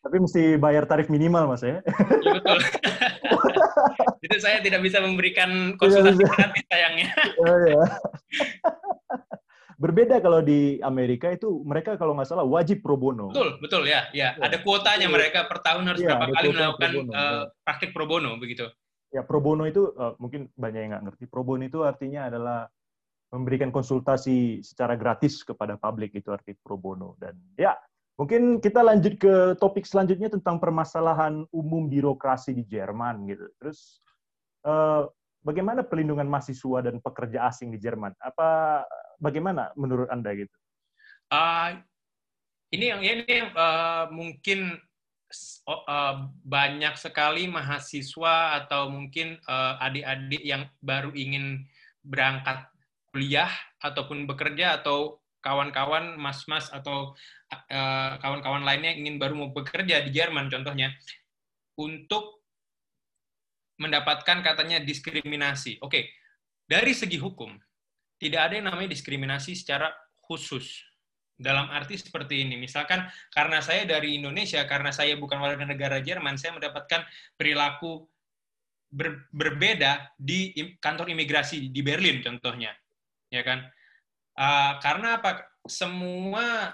tapi mesti bayar tarif minimal mas ya. Iya, betul. <laughs> itu saya tidak bisa memberikan konsultasi bisa. gratis sayangnya. Oh, ya. Berbeda kalau di Amerika itu mereka kalau nggak salah wajib pro bono. Betul, betul ya. Ya, Iya. ada kuotanya mereka per tahun harus Iya, berapa kali melakukan pro bono, ya. praktik pro bono begitu. Ya pro bono itu eh, mungkin banyak yang nggak ngerti. Pro bono itu artinya adalah memberikan konsultasi secara gratis kepada publik itu arti pro bono dan ya mungkin kita lanjut ke topik selanjutnya tentang permasalahan umum birokrasi di Jerman gitu. Terus eh, bagaimana pelindungan mahasiswa dan pekerja asing di Jerman? Apa bagaimana menurut anda gitu? Ah, ini yang ini eh, mungkin eh, banyak sekali mahasiswa atau mungkin eh, adik-adik yang baru ingin berangkat kuliah ataupun bekerja atau kawan-kawan mas-mas atau eh, kawan-kawan lainnya yang ingin baru mau bekerja di Jerman contohnya untuk mendapatkan katanya diskriminasi. Oke, dari segi hukum tidak ada yang namanya diskriminasi secara khusus. Dalam arti seperti ini, misalkan karena saya dari Indonesia, karena saya bukan warga negara Jerman, saya mendapatkan perilaku ber, berbeda di kantor imigrasi di Berlin contohnya, ya kan? Uh, karena apa? Semua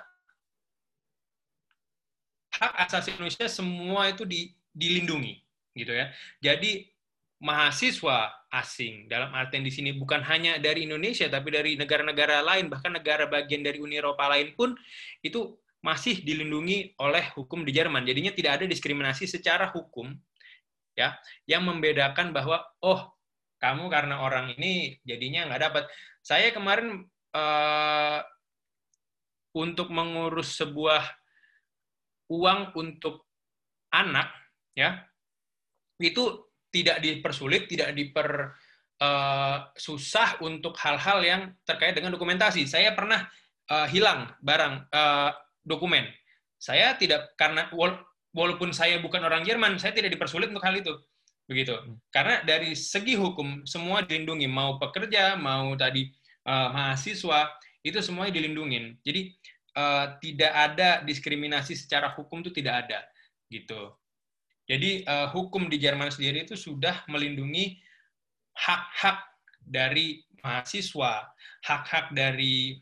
hak asasi manusia semua itu di, dilindungi, gitu ya. Jadi mahasiswa asing dalam artian di sini bukan hanya dari Indonesia tapi dari negara-negara lain bahkan negara bagian dari Uni Eropa lain pun itu masih dilindungi oleh hukum di Jerman. Jadinya tidak ada diskriminasi secara hukum ya yang membedakan bahwa oh kamu karena orang ini jadinya nggak dapat. Saya kemarin uh, untuk mengurus sebuah uang untuk anak ya itu tidak dipersulit, tidak diper uh, susah untuk hal-hal yang terkait dengan dokumentasi. Saya pernah uh, hilang barang uh, dokumen. Saya tidak karena walaupun saya bukan orang Jerman, saya tidak dipersulit untuk hal itu. Begitu. Hmm. Karena dari segi hukum semua dilindungi, mau pekerja, mau tadi uh, mahasiswa, itu semuanya dilindungin. Jadi uh, tidak ada diskriminasi secara hukum itu tidak ada gitu. Jadi uh, hukum di Jerman sendiri itu sudah melindungi hak-hak dari mahasiswa, hak-hak dari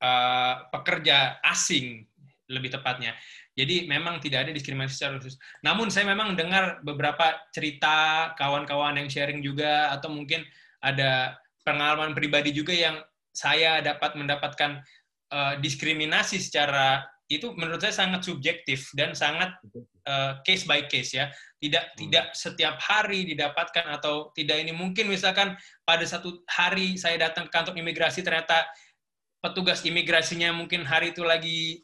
uh, pekerja asing lebih tepatnya. Jadi memang tidak ada diskriminasi secara khusus. Namun saya memang dengar beberapa cerita kawan-kawan yang sharing juga atau mungkin ada pengalaman pribadi juga yang saya dapat mendapatkan uh, diskriminasi secara itu menurut saya sangat subjektif dan sangat uh, case by case ya. Tidak hmm. tidak setiap hari didapatkan atau tidak ini mungkin misalkan pada satu hari saya datang ke kantor imigrasi ternyata petugas imigrasinya mungkin hari itu lagi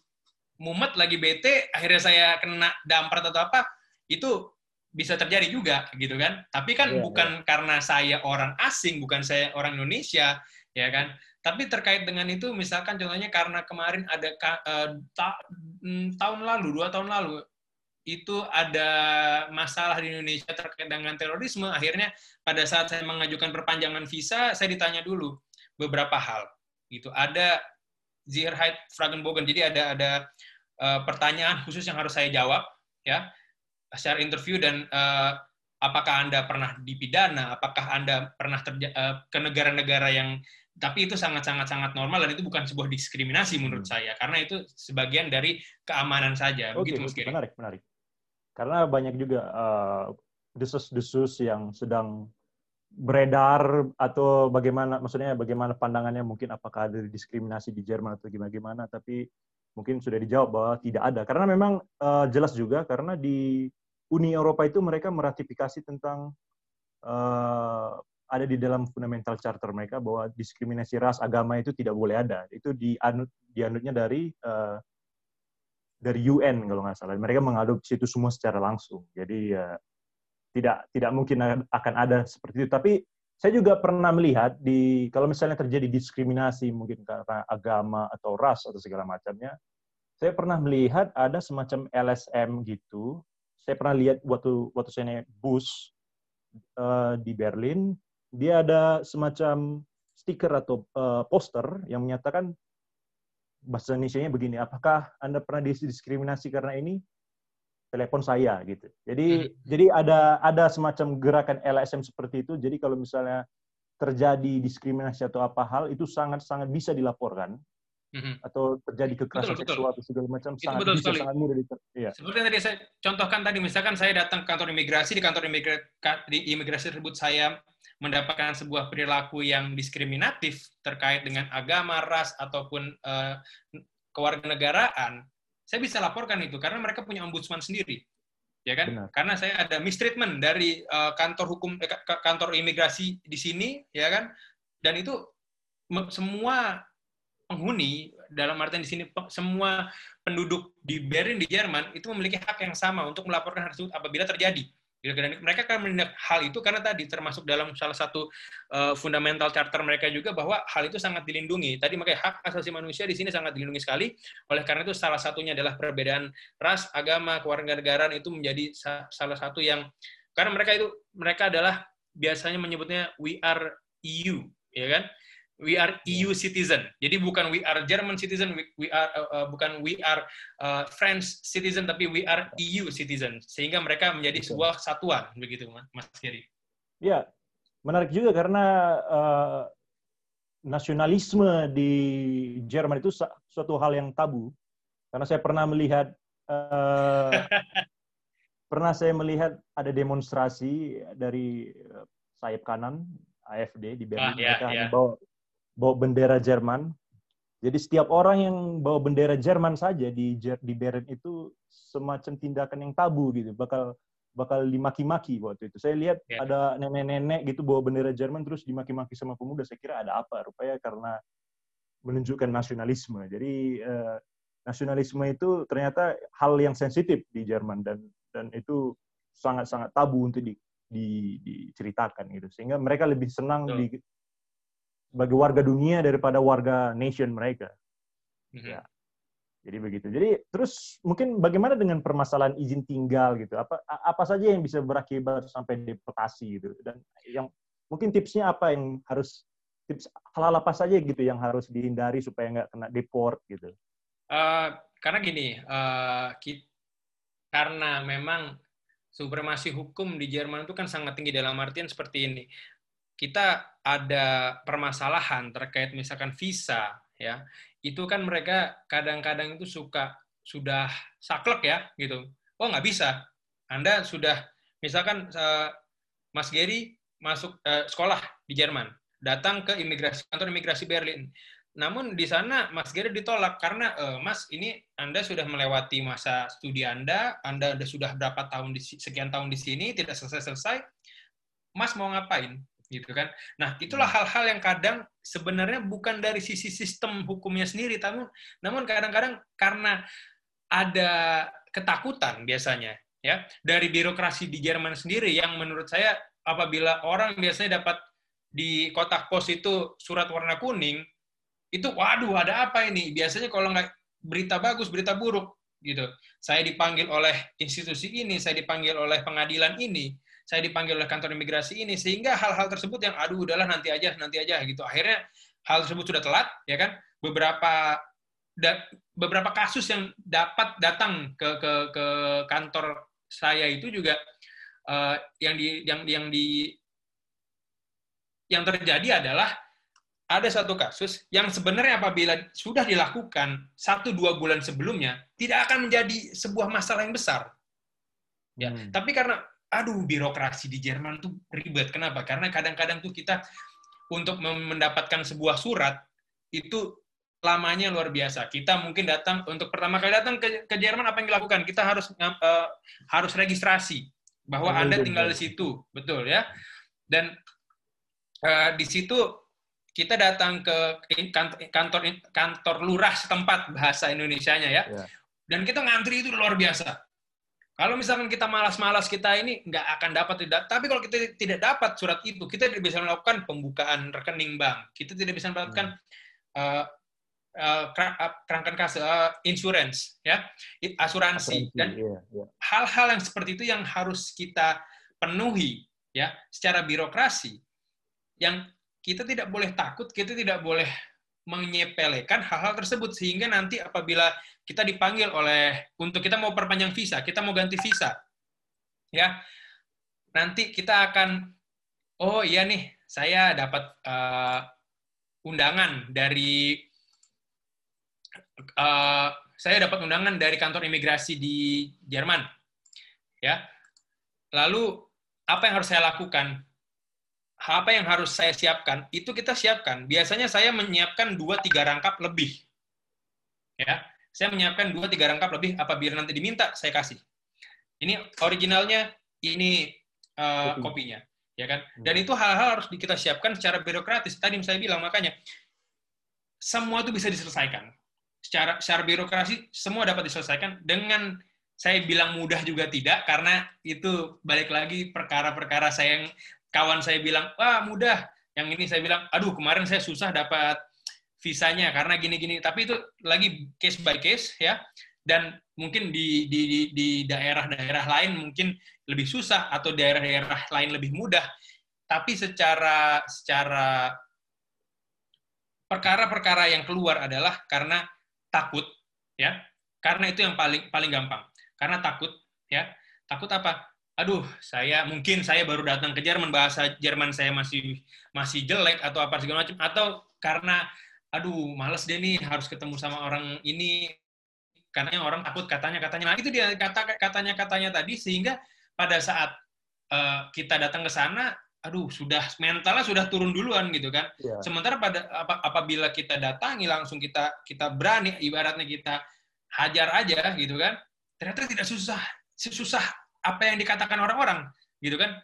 mumet lagi bete akhirnya saya kena damprat atau apa itu bisa terjadi juga gitu kan. Tapi kan yeah, bukan yeah. karena saya orang asing, bukan saya orang Indonesia ya kan tapi terkait dengan itu, misalkan contohnya karena kemarin ada uh, ta mm, tahun lalu, dua tahun lalu, itu ada masalah di Indonesia terkait dengan terorisme. Akhirnya pada saat saya mengajukan perpanjangan visa, saya ditanya dulu beberapa hal. Gitu. Ada Sicherheit Fragenbogen. Jadi ada ada uh, pertanyaan khusus yang harus saya jawab, ya, secara interview dan uh, apakah anda pernah dipidana, apakah anda pernah uh, ke negara-negara yang tapi itu sangat-sangat sangat normal dan itu bukan sebuah diskriminasi menurut hmm. saya karena itu sebagian dari keamanan saja Oke, begitu Mas Giri. Menarik, menarik. Karena banyak juga uh, desus-desus yang sedang beredar atau bagaimana maksudnya bagaimana pandangannya mungkin apakah ada diskriminasi di Jerman atau gimana-gimana tapi mungkin sudah dijawab bahwa tidak ada karena memang uh, jelas juga karena di Uni Eropa itu mereka meratifikasi tentang uh, ada di dalam fundamental charter mereka bahwa diskriminasi ras agama itu tidak boleh ada. Itu dianut dianutnya dari uh, dari UN kalau nggak salah. Mereka mengadopsi itu semua secara langsung. Jadi uh, tidak tidak mungkin akan ada seperti itu. Tapi saya juga pernah melihat di kalau misalnya terjadi diskriminasi mungkin karena agama atau ras atau segala macamnya, saya pernah melihat ada semacam LSM gitu. Saya pernah lihat waktu waktu saya naik bus uh, di Berlin, dia ada semacam stiker atau uh, poster yang menyatakan bahasa Indonesia-nya begini, apakah Anda pernah didiskriminasi karena ini? Telepon saya gitu. Jadi hmm. jadi ada ada semacam gerakan LSM seperti itu. Jadi kalau misalnya terjadi diskriminasi atau apa hal itu sangat sangat bisa dilaporkan hmm. atau terjadi kekerasan betul, seksual atau segala macam itu sangat betul bisa sekali. sangat mudah iya. Seperti yang tadi saya contohkan tadi misalkan saya datang ke kantor imigrasi di kantor imigrasi di imigrasi tersebut saya mendapatkan sebuah perilaku yang diskriminatif terkait dengan agama, ras, ataupun uh, kewarganegaraan, saya bisa laporkan itu karena mereka punya ombudsman sendiri, ya kan? Benar. Karena saya ada mistreatment dari uh, kantor hukum eh, kantor imigrasi di sini, ya kan? Dan itu semua penghuni dalam artian di sini semua penduduk di Berlin di Jerman itu memiliki hak yang sama untuk melaporkan hal tersebut apabila terjadi Gitu. Dan mereka akan menindak hal itu karena tadi termasuk dalam salah satu uh, fundamental charter mereka juga bahwa hal itu sangat dilindungi. Tadi makanya hak asasi manusia di sini sangat dilindungi sekali. Oleh karena itu salah satunya adalah perbedaan ras, agama, kewarganegaraan itu menjadi salah satu yang karena mereka itu mereka adalah biasanya menyebutnya we are EU, ya kan? We are EU citizen. Jadi bukan we are German citizen, we, we are uh, uh, bukan we are uh, French citizen, tapi we are EU citizen. Sehingga mereka menjadi Betul. sebuah satuan, begitu, Mas Giri. Ya, menarik juga karena uh, nasionalisme di Jerman itu suatu hal yang tabu. Karena saya pernah melihat uh, <laughs> pernah saya melihat ada demonstrasi dari sayap kanan AFD di Berlin. Ah, yeah, mereka yeah. bawa bawa bendera Jerman. Jadi setiap orang yang bawa bendera Jerman saja di di Bern itu semacam tindakan yang tabu gitu, bakal bakal dimaki-maki waktu itu. Saya lihat yeah. ada nenek-nenek gitu bawa bendera Jerman terus dimaki-maki sama pemuda. Saya kira ada apa? Rupanya karena menunjukkan nasionalisme. Jadi eh, nasionalisme itu ternyata hal yang sensitif di Jerman dan dan itu sangat-sangat tabu untuk di, di, diceritakan gitu. Sehingga mereka lebih senang di, bagi warga dunia daripada warga nation mereka. Mm-hmm. Ya. Jadi begitu. Jadi terus mungkin bagaimana dengan permasalahan izin tinggal gitu? Apa apa saja yang bisa berakibat sampai deportasi gitu? Dan yang mungkin tipsnya apa yang harus tips hal, -hal apa saja gitu yang harus dihindari supaya nggak kena deport gitu? Uh, karena gini, uh, kita, karena memang supremasi hukum di Jerman itu kan sangat tinggi dalam artian seperti ini kita ada permasalahan terkait misalkan visa ya. Itu kan mereka kadang-kadang itu suka sudah saklek ya gitu. Oh nggak bisa. Anda sudah misalkan uh, Mas Gary masuk uh, sekolah di Jerman datang ke imigrasi kantor imigrasi Berlin. Namun di sana Mas Gary ditolak karena uh, Mas ini Anda sudah melewati masa studi Anda Anda sudah berapa tahun di sekian tahun di sini tidak selesai-selesai. Mas mau ngapain gitu kan. Nah, itulah hmm. hal-hal yang kadang sebenarnya bukan dari sisi sistem hukumnya sendiri, namun namun kadang-kadang karena ada ketakutan biasanya ya dari birokrasi di Jerman sendiri yang menurut saya apabila orang biasanya dapat di kotak pos itu surat warna kuning itu waduh ada apa ini biasanya kalau nggak berita bagus berita buruk gitu saya dipanggil oleh institusi ini saya dipanggil oleh pengadilan ini saya dipanggil oleh kantor imigrasi ini sehingga hal-hal tersebut yang aduh udahlah nanti aja nanti aja gitu. Akhirnya hal tersebut sudah telat ya kan? Beberapa da, beberapa kasus yang dapat datang ke ke ke kantor saya itu juga uh, yang di yang yang di yang terjadi adalah ada satu kasus yang sebenarnya apabila sudah dilakukan satu dua bulan sebelumnya tidak akan menjadi sebuah masalah yang besar. Ya hmm. tapi karena aduh birokrasi di Jerman tuh ribet. Kenapa? Karena kadang-kadang tuh kita untuk mendapatkan sebuah surat itu lamanya luar biasa. Kita mungkin datang untuk pertama kali datang ke, ke Jerman apa yang dilakukan? Kita harus uh, harus registrasi bahwa oh, Anda tinggal di situ, betul ya. Dan uh, di situ kita datang ke kantor kantor, kantor lurah setempat bahasa Indonesianya ya. Yeah. Dan kita ngantri itu luar biasa kalau misalkan kita malas-malas kita ini nggak akan dapat tidak. Tapi kalau kita tidak dapat surat itu, kita tidak bisa melakukan pembukaan rekening bank. Kita tidak bisa melakukan hmm. uh, uh, kerangkan kas uh, insurance, ya, asuransi, asuransi dan iya, iya. hal-hal yeah, yeah. yang seperti itu yang harus kita penuhi, ya, secara birokrasi. Yang kita tidak boleh takut, kita tidak boleh menyepelekan hal-hal tersebut sehingga nanti apabila kita dipanggil oleh untuk kita mau perpanjang visa, kita mau ganti visa. Ya. Nanti kita akan oh iya nih, saya dapat uh, undangan dari uh, saya dapat undangan dari kantor imigrasi di Jerman. Ya. Lalu apa yang harus saya lakukan? Apa yang harus saya siapkan? Itu kita siapkan. Biasanya saya menyiapkan dua tiga rangkap lebih. Ya saya menyiapkan dua tiga rangkap lebih apabila nanti diminta saya kasih. Ini originalnya, ini uh, kopinya, ya kan? Hmm. Dan itu hal-hal harus kita siapkan secara birokratis. Tadi saya bilang makanya semua itu bisa diselesaikan secara secara birokrasi semua dapat diselesaikan dengan saya bilang mudah juga tidak karena itu balik lagi perkara-perkara saya yang kawan saya bilang wah mudah. Yang ini saya bilang aduh kemarin saya susah dapat visanya karena gini-gini. Tapi itu lagi case by case ya. Dan mungkin di di di daerah-daerah lain mungkin lebih susah atau daerah-daerah lain lebih mudah. Tapi secara secara perkara-perkara yang keluar adalah karena takut ya. Karena itu yang paling paling gampang. Karena takut ya. Takut apa aduh saya mungkin saya baru datang ke Jerman bahasa Jerman saya masih masih jelek atau apa segala macam. Atau karena aduh males deh nih harus ketemu sama orang ini. Karena orang takut katanya katanya nah itu dia kata katanya katanya tadi sehingga pada saat uh, kita datang ke sana aduh sudah mentalnya sudah turun duluan gitu kan. Yeah. sementara pada ap, apabila kita datangi langsung kita kita berani ibaratnya kita hajar aja gitu kan ternyata tidak susah susah apa yang dikatakan orang-orang gitu kan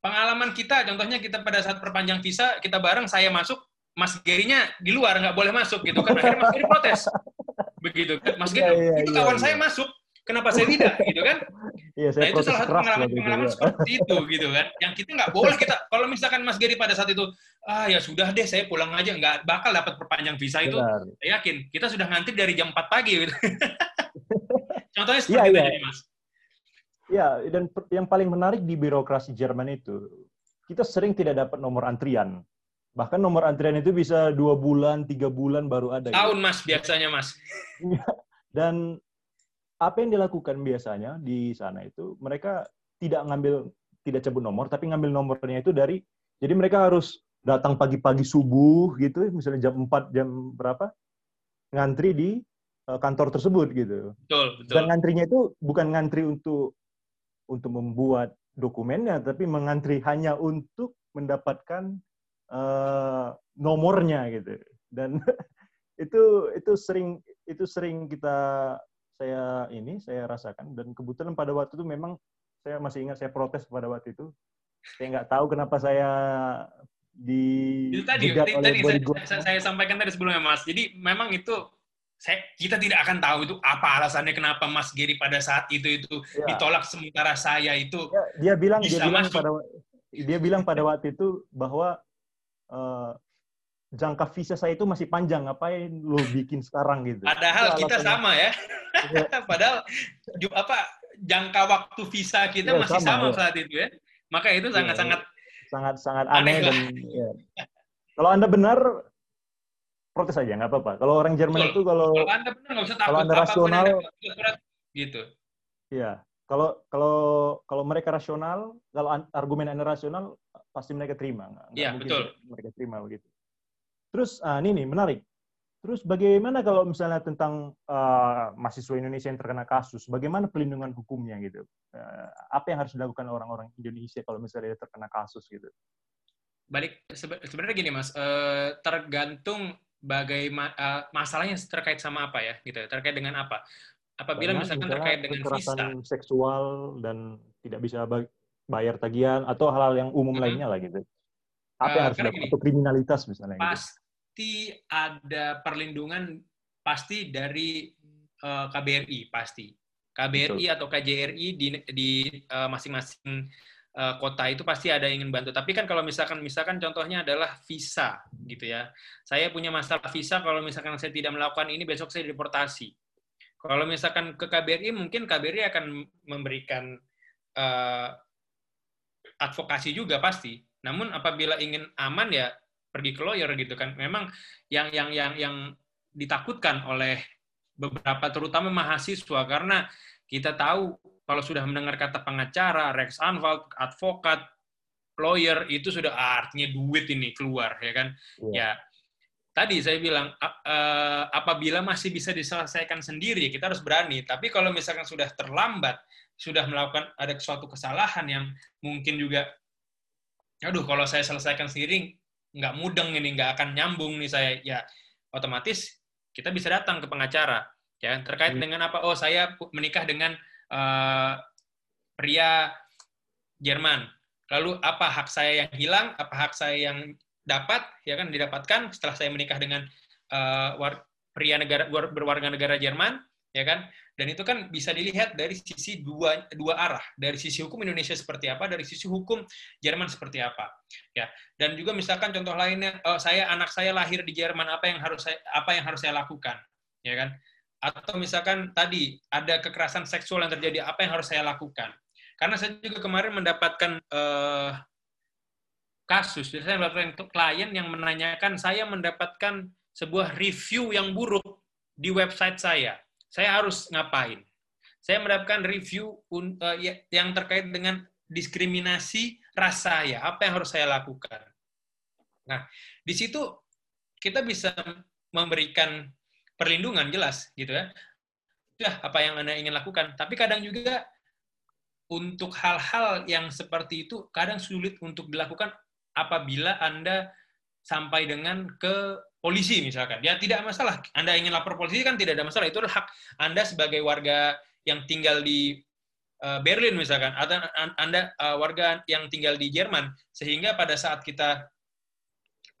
pengalaman kita contohnya kita pada saat perpanjang visa kita bareng saya masuk Mas Gerinya di luar nggak boleh masuk gitu kan akhirnya Mas Geri protes begitu kan Mas Geri yeah, yeah, itu kawan yeah, saya yeah. masuk kenapa saya tidak gitu kan Iya, saya nah, itu salah satu pengalaman-pengalaman gitu, seperti itu gitu kan. Yang kita nggak boleh kita kalau misalkan Mas Geri pada saat itu ah ya sudah deh saya pulang aja nggak bakal dapat perpanjang visa itu. Benar. Saya yakin kita sudah ngantri dari jam 4 pagi gitu. <laughs> Contohnya seperti ya, itu ya. Mas. Ya, dan yang paling menarik di birokrasi Jerman itu, kita sering tidak dapat nomor antrian. Bahkan nomor antrian itu bisa dua bulan, tiga bulan baru ada. Tahun, gitu. Mas, biasanya, Mas. dan apa yang dilakukan biasanya di sana itu, mereka tidak ngambil, tidak cabut nomor, tapi ngambil nomornya itu dari, jadi mereka harus datang pagi-pagi subuh gitu, misalnya jam 4, jam berapa, ngantri di Eh, kantor tersebut gitu. Betul, betul. Dan ngantrinya itu bukan ngantri untuk untuk membuat dokumennya, tapi mengantri hanya untuk mendapatkan uh, nomornya gitu. Dan <laughs> itu itu sering itu sering kita saya ini saya rasakan dan kebetulan pada waktu itu memang saya masih ingat saya protes pada waktu itu. Saya nggak tahu kenapa saya di itu tadi, tadi, tadi saya, saya, saya sampaikan tadi sebelumnya Mas. Jadi memang itu saya kita tidak akan tahu itu apa alasannya kenapa Mas Giri pada saat itu itu ya. ditolak sementara saya itu ya, dia bilang dia bilang masuk. pada dia bilang pada waktu itu bahwa uh, jangka visa saya itu masih panjang ngapain lo bikin sekarang gitu padahal itu kita sama ya, ya. <laughs> padahal apa jangka waktu visa kita ya, masih sama, sama ya. saat itu ya maka itu sangat ya, sangat sangat sangat aneh, aneh dan ya. kalau anda benar protes aja nggak apa-apa. Kalau orang Jerman itu kalau kalau anda benar nggak usah takut. Kalau anda rasional, gitu. Iya. Kalau kalau kalau mereka rasional, kalau argumen anda rasional, pasti mereka terima. Iya betul. Mereka terima begitu. Terus ah, ini nih menarik. Terus bagaimana kalau misalnya tentang uh, mahasiswa Indonesia yang terkena kasus, bagaimana pelindungan hukumnya gitu? Uh, apa yang harus dilakukan orang-orang Indonesia kalau misalnya terkena kasus gitu? Balik sebenarnya gini mas, uh, tergantung bagaimana uh, eh, masalahnya terkait sama apa ya gitu ya, terkait dengan apa apabila Banyak, misalkan terkait dengan visa seksual dan tidak bisa bayar tagihan atau hal-hal yang umum mm -hmm. lainnya lah gitu apa yang uh, harus dilakukan atau kriminalitas misalnya gitu. pasti gitu. ada perlindungan pasti dari uh, eh, KBRI pasti KBRI Betul. atau KJRI di di masing-masing uh, uh, kota itu pasti ada yang ingin bantu. Tapi kan kalau misalkan misalkan contohnya adalah visa gitu ya. Saya punya masalah visa kalau misalkan saya tidak melakukan ini besok saya deportasi. Kalau misalkan ke KBRI mungkin KBRI akan memberikan uh, advokasi juga pasti. Namun apabila ingin aman ya pergi ke lawyer gitu kan. Memang yang yang yang yang ditakutkan oleh beberapa terutama mahasiswa karena kita tahu kalau sudah mendengar kata pengacara, Rex Anwalt, advokat, lawyer itu sudah artinya duit ini keluar ya kan. Yeah. Ya. Tadi saya bilang apabila masih bisa diselesaikan sendiri kita harus berani. Tapi kalau misalkan sudah terlambat, sudah melakukan ada suatu kesalahan yang mungkin juga aduh kalau saya selesaikan sendiri nggak mudeng ini nggak akan nyambung nih saya ya otomatis kita bisa datang ke pengacara ya terkait hmm. dengan apa oh saya menikah dengan uh, pria Jerman. Lalu apa hak saya yang hilang, apa hak saya yang dapat, ya kan didapatkan setelah saya menikah dengan uh, pria negara berwarga negara Jerman, ya kan? Dan itu kan bisa dilihat dari sisi dua dua arah, dari sisi hukum Indonesia seperti apa, dari sisi hukum Jerman seperti apa, ya. Dan juga misalkan contoh lainnya, oh, saya anak saya lahir di Jerman, apa yang harus saya apa yang harus saya lakukan, ya kan? Atau misalkan tadi ada kekerasan seksual yang terjadi, apa yang harus saya lakukan? Karena saya juga kemarin mendapatkan uh, kasus, saya mendapatkan klien yang menanyakan saya mendapatkan sebuah review yang buruk di website saya. Saya harus ngapain? Saya mendapatkan review uh, yang terkait dengan diskriminasi ras saya. Apa yang harus saya lakukan? Nah, di situ kita bisa memberikan perlindungan jelas gitu ya. Sudah apa yang Anda ingin lakukan. Tapi kadang juga untuk hal-hal yang seperti itu kadang sulit untuk dilakukan apabila Anda sampai dengan ke polisi misalkan. Ya tidak masalah. Anda ingin lapor polisi kan tidak ada masalah. Itu adalah hak Anda sebagai warga yang tinggal di uh, Berlin misalkan atau Anda uh, warga yang tinggal di Jerman sehingga pada saat kita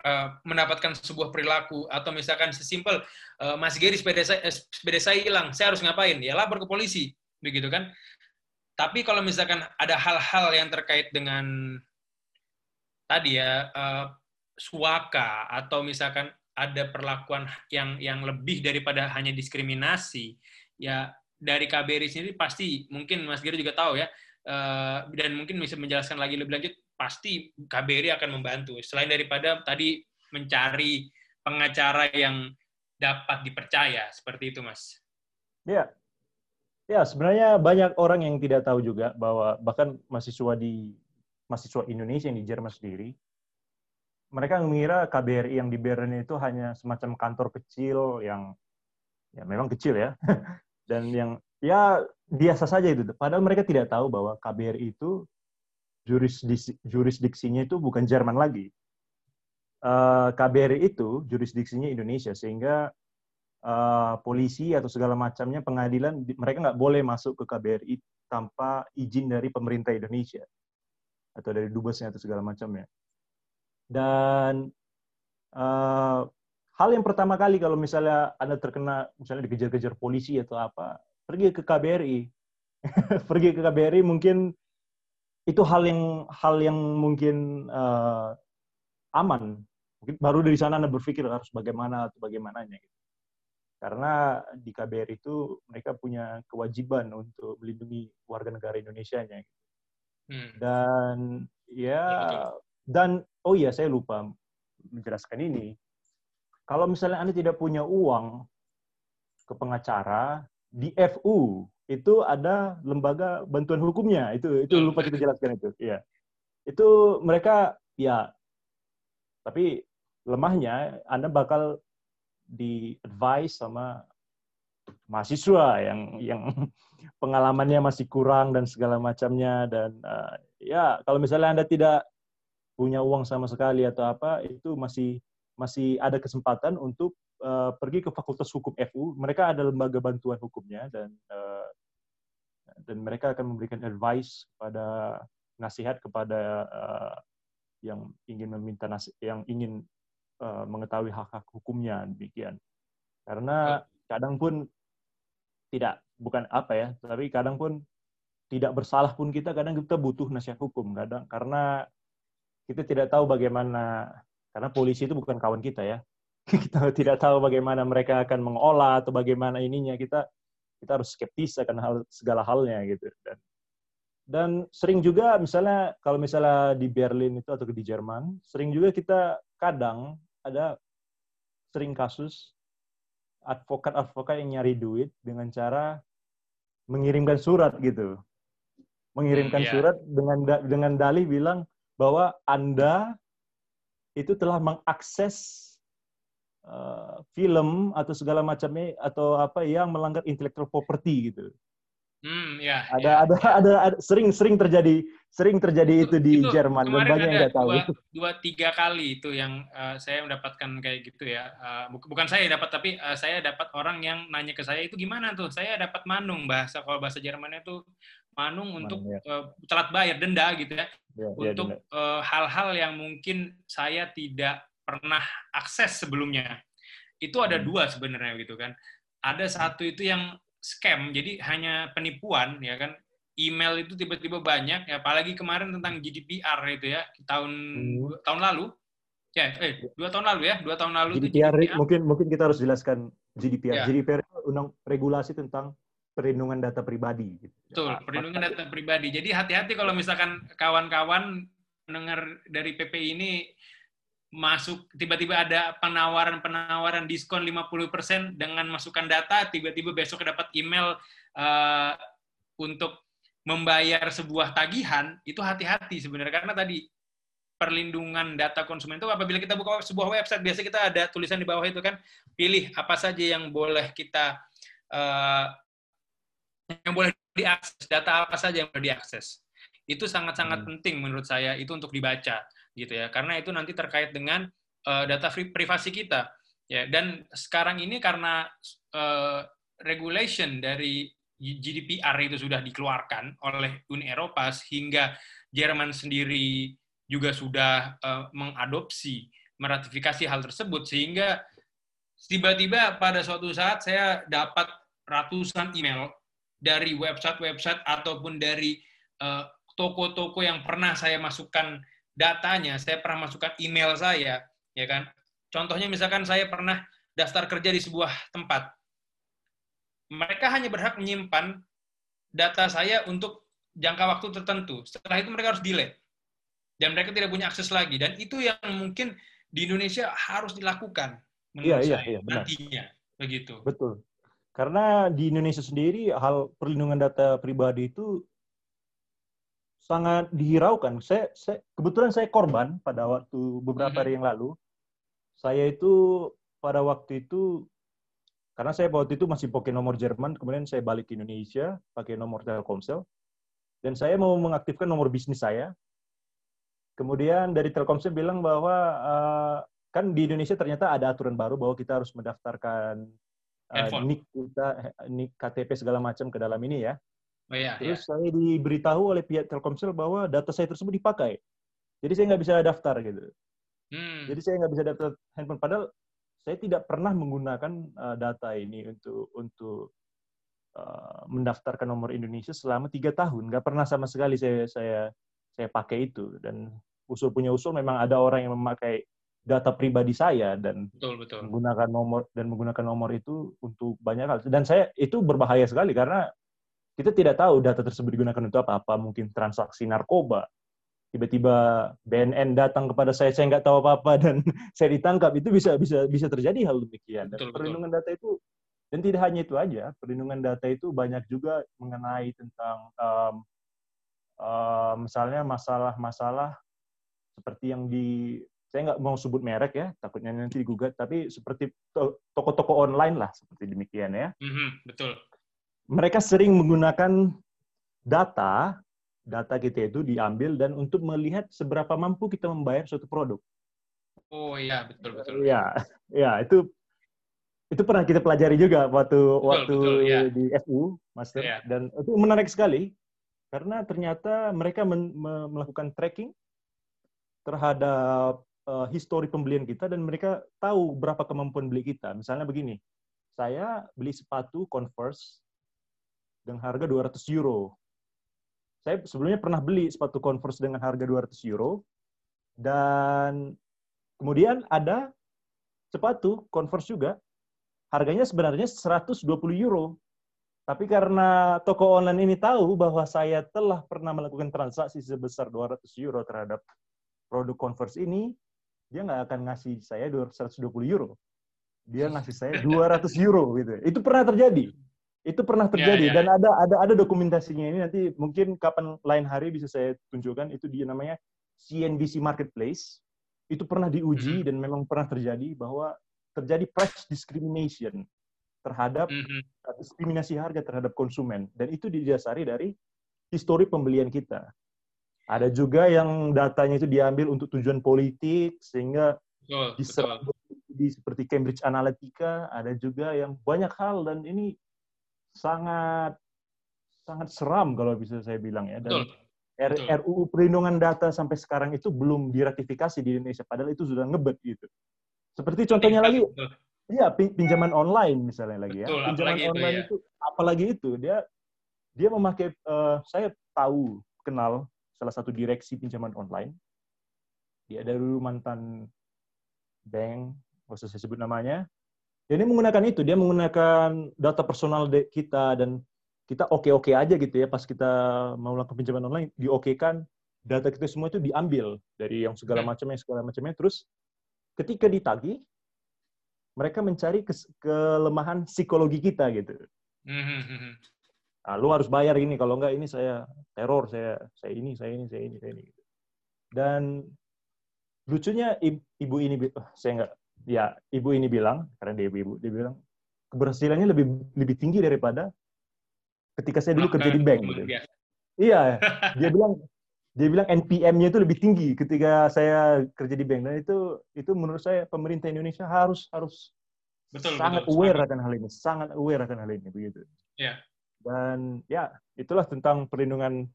uh, mendapatkan sebuah perilaku atau misalkan sesimpel uh, Mas Geri sepeda saya sepeda saya hilang, saya harus ngapain? Ya lapor ke polisi, begitu kan? Tapi kalau misalkan ada hal-hal yang terkait dengan tadi ya uh, suaka atau misalkan ada perlakuan yang yang lebih daripada hanya diskriminasi, ya dari KBRI sendiri pasti mungkin Mas Giri juga tahu ya uh, dan mungkin bisa menjelaskan lagi lebih lanjut pasti KBRI akan membantu selain daripada tadi mencari pengacara yang dapat dipercaya seperti itu Mas. Ya, Ya, sebenarnya banyak orang yang tidak tahu juga bahwa bahkan mahasiswa di mahasiswa Indonesia yang di Jerman sendiri, mereka mengira KBRI yang di Berlin itu hanya semacam kantor kecil yang ya memang kecil ya, <laughs> dan yang ya biasa saja itu. Padahal mereka tidak tahu bahwa KBRI itu jurisdiksi, jurisdiksinya itu bukan Jerman lagi. Eh, KBRI itu jurisdiksinya Indonesia, sehingga uh, polisi atau segala macamnya pengadilan mereka nggak boleh masuk ke KBRI tanpa izin dari pemerintah Indonesia atau dari dubesnya atau segala macamnya. Dan uh, hal yang pertama kali kalau misalnya anda terkena misalnya dikejar-kejar polisi atau apa, pergi ke KBRI, <laughs> pergi ke KBRI mungkin itu hal yang hal yang mungkin uh, aman. Mungkin baru dari sana anda berpikir harus bagaimana atau bagaimananya. Gitu karena di KBR itu mereka punya kewajiban untuk melindungi warga negara Indonesia-nya. Hmm. Dan ya, ya dan oh iya saya lupa menjelaskan ini. Kalau misalnya Anda tidak punya uang ke pengacara, di FU itu ada lembaga bantuan hukumnya. Itu itu lupa kita jelaskan itu. Iya. Itu mereka ya tapi lemahnya Anda bakal di advice sama mahasiswa yang yang <laughs> pengalamannya masih kurang dan segala macamnya dan uh, ya kalau misalnya anda tidak punya uang sama sekali atau apa itu masih masih ada kesempatan untuk uh, pergi ke Fakultas Hukum FU mereka ada lembaga bantuan hukumnya dan uh, dan mereka akan memberikan advice pada nasihat kepada uh, yang ingin meminta nasi, yang ingin uh, mengetahui hak-hak hukumnya demikian. Karena kadang pun tidak bukan apa ya, tapi kadang pun tidak bersalah pun kita kadang kita butuh nasihat hukum kadang karena kita tidak tahu bagaimana karena polisi itu bukan kawan kita ya. <laughs> Kita tidak tahu bagaimana mereka akan mengolah atau bagaimana ininya kita kita harus skeptis akan hal segala halnya gitu dan dan sering juga misalnya kalau misalnya di Berlin itu atau di Jerman sering juga kita kadang ada sering kasus advokat-advokat yang nyari duit dengan cara mengirimkan surat gitu. Mengirimkan hmm, yeah. surat dengan dengan dalih bilang bahwa Anda itu telah mengakses uh, film atau segala macamnya atau apa yang melanggar intellectual property gitu. Hmm, ya. Ada, ya, ada, ya. ada, ada, sering, sering terjadi, sering terjadi itu, itu di itu, Jerman dan banyak yang nggak tahu. Dua, dua, tiga kali itu yang uh, saya mendapatkan kayak gitu ya. Uh, bukan saya dapat, tapi uh, saya dapat orang yang nanya ke saya itu gimana tuh? Saya dapat manung bahasa kalau bahasa Jermannya itu manung, manung untuk ya. uh, telat bayar denda gitu ya, ya, ya untuk hal-hal uh, yang mungkin saya tidak pernah akses sebelumnya. Itu ada hmm. dua sebenarnya gitu kan. Ada satu itu yang scam, jadi hanya penipuan, ya kan? Email itu tiba-tiba banyak, ya, apalagi kemarin tentang GDPR itu ya, tahun Hmm. tahun lalu, ya, eh dua tahun lalu ya, dua tahun lalu itu GDPR, GDPR. mungkin mungkin kita harus jelaskan GDPR. Ya. GDPR itu undang regulasi tentang perlindungan data pribadi. gitu. Betul, perlindungan data pribadi. Jadi hati-hati kalau misalkan kawan-kawan mendengar dari PPI ini masuk tiba-tiba ada penawaran-penawaran diskon 50% dengan masukkan data, tiba-tiba besok dapat email eh, untuk membayar sebuah tagihan, itu hati-hati sebenarnya karena tadi perlindungan data konsumen itu apabila kita buka sebuah website biasa kita ada tulisan di bawah itu kan pilih apa saja yang boleh kita eh, yang boleh diakses, data apa saja yang boleh diakses. Itu sangat-sangat Hmm. penting menurut saya itu untuk dibaca gitu ya. Karena itu nanti terkait dengan eh, data privasi kita. Ya, dan sekarang ini karena eh, regulation dari GDPR itu sudah dikeluarkan oleh Uni Eropa sehingga Jerman sendiri juga sudah eh, mengadopsi meratifikasi hal tersebut sehingga tiba-tiba pada suatu saat saya dapat ratusan email dari website-website ataupun dari toko-toko yang pernah saya masukkan datanya, saya pernah masukkan email saya, ya kan? Contohnya misalkan saya pernah daftar kerja di sebuah tempat. Mereka hanya berhak menyimpan data saya untuk jangka waktu tertentu. Setelah itu mereka harus delete. Dan mereka tidak punya akses lagi. Dan itu yang mungkin di Indonesia harus dilakukan menurut Iya, iya, iya, benar. nantinya. Begitu. Betul. Karena di Indonesia sendiri hal perlindungan data pribadi itu sangat dihiraukan. Saya, saya kebetulan saya korban pada waktu beberapa hari yang lalu. Saya itu pada waktu itu karena saya waktu itu masih pakai nomor Jerman, kemudian saya balik ke Indonesia pakai nomor Telkomsel dan saya mau mengaktifkan nomor bisnis saya. Kemudian dari Telkomsel bilang bahwa eh, kan di Indonesia ternyata ada aturan baru bahwa kita harus mendaftarkan uh, Handphone. NIK kita, NIK KTP segala macam ke dalam ini ya. Oh, iya, iya. Terus saya diberitahu oleh pihak Telkomsel bahwa data saya tersebut dipakai. Jadi saya nggak bisa daftar gitu. Hmm. Jadi saya nggak bisa daftar handphone. Padahal saya tidak pernah menggunakan uh, data ini untuk untuk uh, mendaftarkan nomor Indonesia selama tiga tahun. Nggak pernah sama sekali saya saya saya pakai itu. Dan usul punya usul memang ada orang yang memakai data pribadi saya dan betul, betul. menggunakan nomor dan menggunakan nomor itu untuk banyak hal. Dan saya itu berbahaya sekali karena kita tidak tahu data tersebut digunakan untuk apa. Apa mungkin transaksi narkoba. Tiba-tiba BNN datang kepada saya, saya nggak tahu apa-apa dan <laughs> saya ditangkap. Itu bisa bisa bisa terjadi hal demikian. Dan Betul, betul. perlindungan data itu dan tidak hanya itu aja, perlindungan data itu banyak juga mengenai tentang um, um, misalnya masalah-masalah seperti yang di saya nggak mau sebut merek ya, takutnya nanti digugat, tapi seperti to- toko-toko online lah, seperti demikian ya. Mhm, betul. Mereka sering menggunakan data, data kita itu diambil dan untuk melihat seberapa mampu kita membayar suatu produk. Oh iya, betul, betul. Ya, ya itu itu pernah kita pelajari juga waktu waktu betul, ya. di FU, Master, Ya. dan itu menarik sekali karena ternyata mereka men- me- melakukan tracking terhadap uh, histori pembelian kita dan mereka tahu berapa kemampuan beli kita. Misalnya begini, saya beli sepatu Converse dengan harga 200 euro. Saya sebelumnya pernah beli sepatu Converse dengan harga 200 euro dan kemudian ada sepatu Converse juga harganya sebenarnya 120 euro. Tapi karena toko online ini tahu bahwa saya telah pernah melakukan transaksi sebesar 200 euro terhadap produk Converse ini, dia nggak akan ngasih saya 120 euro. Dia ngasih saya <laughs> 200 euro gitu. Itu pernah terjadi. Itu pernah terjadi ya. dan ada ada ada dokumentasinya ini nanti mungkin kapan lain hari bisa saya tunjukkan itu dia namanya CNBC Marketplace. Itu pernah diuji dan memang pernah terjadi bahwa terjadi price discrimination terhadap Mhm. diskriminasi harga terhadap konsumen dan itu didasari dari histori pembelian kita. Ada juga yang datanya itu diambil untuk tujuan politik sehingga Betul, di seperti Cambridge Analytica, ada juga yang banyak hal dan ini sangat sangat seram kalau bisa saya bilang ya. Betul. Dan R- betul. RUU perlindungan data sampai sekarang itu belum diratifikasi di Indonesia padahal itu sudah ngebet gitu. Seperti contohnya lagi Betul. Iya, pin- pinjaman online misalnya lagi ya. Betul, pinjaman apalagi itu, online ya. itu, apalagi itu dia dia memakai eh, saya tahu kenal salah satu direksi pinjaman online. Dia dari dulu mantan bank, nggak usah saya sebut namanya. Dan dia menggunakan itu, dia menggunakan data personal kita dan kita oke-oke aja gitu ya pas kita mau melakukan pinjaman online diokekan data kita semua itu diambil dari yang segala Hmm. macamnya segala macamnya terus ketika ditagih mereka mencari kes- kelemahan psikologi kita gitu. Hmm, hmm, hmm, hmm. Ah, lu harus bayar ini kalau enggak ini saya teror, saya saya ini, saya ini, saya ini, saya ini. gitu. Dan lucunya ibu ini saya enggak ya ibu ini bilang karena dia ibu dia bilang keberhasilannya lebih lebih tinggi daripada ketika saya dulu kerja di bank gitu. Iya, dia <laughs> bilang dia bilang NPM-nya itu lebih tinggi ketika saya kerja di bank dan itu itu menurut saya pemerintah Indonesia harus harus Betul, sangat betul, aware akan hal ini, sangat aware akan hal ini begitu. Iya. Dan ya itulah tentang perlindungan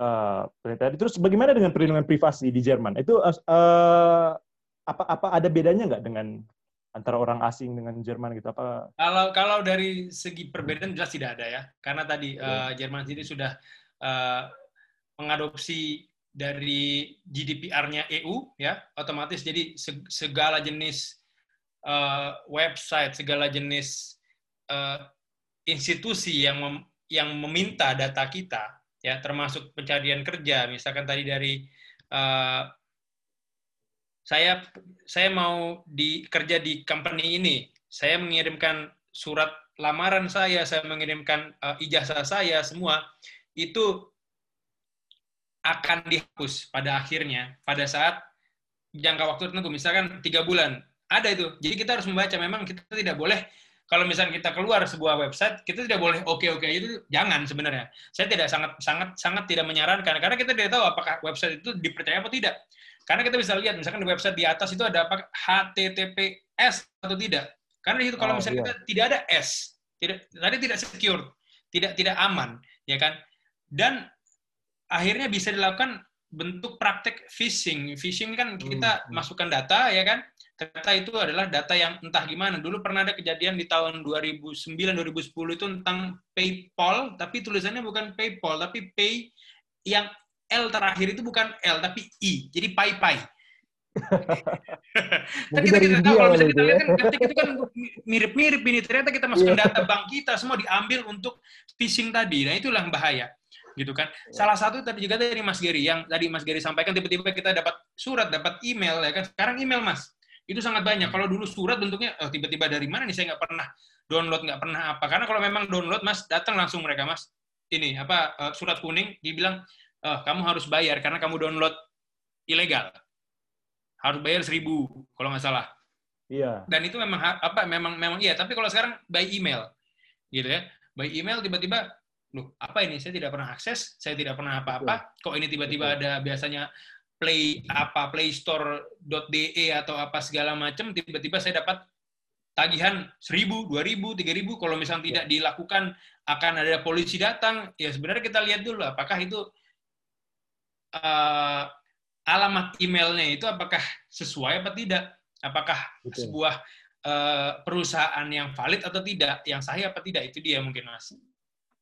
uh. Terus bagaimana dengan perlindungan privasi di Jerman? Itu uh, apa apa ada bedanya nggak dengan antara orang asing dengan Jerman gitu? Apa Kalau kalau dari segi perbedaan jelas tidak ada ya, karena tadi Iya. eh, Jerman sendiri sudah eh, mengadopsi dari GDPR-nya EU ya, otomatis jadi se- segala jenis eh, website, segala jenis eh, institusi yang mem- yang meminta data kita ya, termasuk pencarian kerja, misalkan tadi dari eh, saya saya mau di kerja di company ini, saya mengirimkan surat lamaran saya, saya mengirimkan uh, ijazah saya semua itu akan dihapus pada akhirnya pada saat jangka waktu tertentu, misalkan tiga bulan ada itu. Jadi kita harus membaca. Memang kita tidak boleh kalau misalnya kita keluar sebuah website, kita tidak boleh oke oke itu jangan sebenarnya. Saya tidak sangat sangat sangat tidak menyarankan karena kita tidak tahu apakah website itu dipercaya atau tidak. Karena kita bisa lihat misalkan di website di atas itu ada apa HTTPS atau tidak. Karena di situ kalau Oh, misalnya iya. kita tidak ada S, tidak tadi tidak secure, tidak tidak aman, ya kan? Dan akhirnya bisa dilakukan bentuk praktek phishing. Phishing kan kita Hmm. masukkan data, ya kan? Data itu adalah data yang entah gimana. Dulu pernah ada kejadian di tahun 2009-2010 itu tentang PayPal, tapi tulisannya bukan PayPal, tapi Pay yang L terakhir itu bukan L, tapi I. Jadi Pai Pai. <laughs> Mungkin kita tidak tahu kalau bisa kita ya. lihat kan ketik itu kan mirip-mirip ini ternyata kita masukkan data bank kita semua diambil untuk phishing tadi. Nah itulah yang bahaya gitu kan. Salah satu tadi juga dari Mas Gary yang tadi Mas Gary sampaikan tiba-tiba kita dapat surat, dapat email ya kan. Sekarang email Mas. Itu sangat banyak. Kalau dulu surat bentuknya oh, tiba-tiba dari mana nih saya nggak pernah download nggak pernah apa. Karena kalau memang download Mas datang langsung mereka Mas. Ini apa eh, surat kuning dibilang eh, kamu harus bayar karena kamu download ilegal. Harus bayar seribu kalau nggak salah. Iya. dan itu memang apa memang memang iya. Tapi kalau sekarang by email. Gitu ya. By email tiba-tiba loh apa ini? Saya tidak pernah akses saya tidak pernah apa-apa. Kok ini tiba-tiba ada biasanya play apa playstore.de atau apa segala macam tiba-tiba saya dapat tagihan 1000, 2000, 3000 kalau misalnya tidak dilakukan akan ada polisi datang. Ya sebenarnya kita lihat dulu apakah itu eh, alamat emailnya itu apakah sesuai apa tidak apakah Betul. sebuah eh, perusahaan yang valid atau tidak, yang sahih apa tidak itu dia mungkin mas.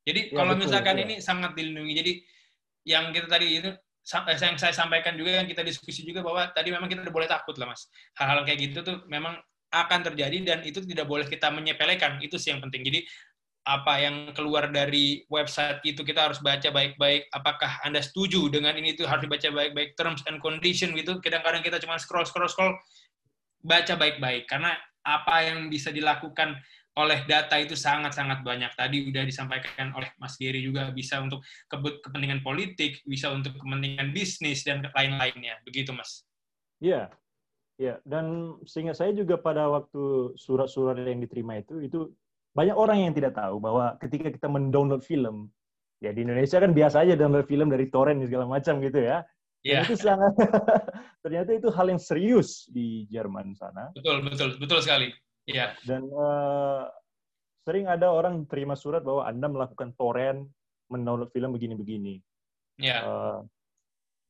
Jadi Ya, kalau betul, misalkan iya. ini sangat dilindungi. Jadi yang kita tadi itu eh, yang saya sampaikan juga yang kita diskusi juga bahwa tadi memang kita tidak boleh takut lah mas. Hal-hal kayak gitu tuh memang akan terjadi dan itu tidak boleh kita menyepelekan. Itu sih yang penting. Jadi apa yang keluar dari website itu kita harus baca baik-baik. Apakah Anda setuju dengan ini itu harus dibaca baik-baik terms and condition gitu. Kadang-kadang kita cuma scroll scroll scroll baca baik-baik karena apa yang bisa dilakukan oleh data itu sangat-sangat banyak. Tadi udah disampaikan oleh Mas Giri juga bisa untuk kepentingan politik, bisa untuk kepentingan bisnis dan lain-lainnya. Begitu, Mas. Iya, iya. Dan seingat saya juga pada waktu surat-surat yang diterima itu, itu banyak orang yang tidak tahu bahwa ketika kita mendownload film, ya di Indonesia kan biasa aja download film dari torrent segala macam gitu ya. Dan Ya, itu sangat, <laughs> ternyata itu hal yang serius di Jerman sana. betul, betul, betul sekali. Iya, Dan eh, sering ada orang terima surat bahwa Anda melakukan torrent, mendownload film begini-begini. iya, Eh,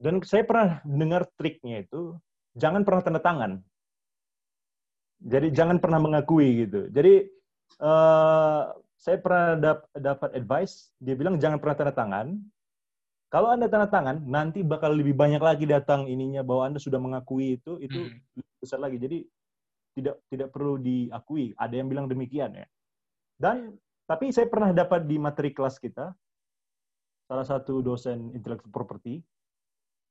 dan saya pernah dengar triknya itu, jangan pernah tanda tangan. Jadi jangan pernah mengakui gitu. Jadi uh, saya pernah dap dapat advice, dia bilang jangan pernah tanda tangan. Kalau Anda tanda tangan, nanti bakal lebih banyak lagi datang ininya bahwa Anda sudah mengakui itu, itu hmm. besar lagi. Jadi tidak tidak perlu diakui. Ada yang bilang demikian ya. Dan tapi saya pernah dapat di materi kelas kita, salah satu dosen intellectual property,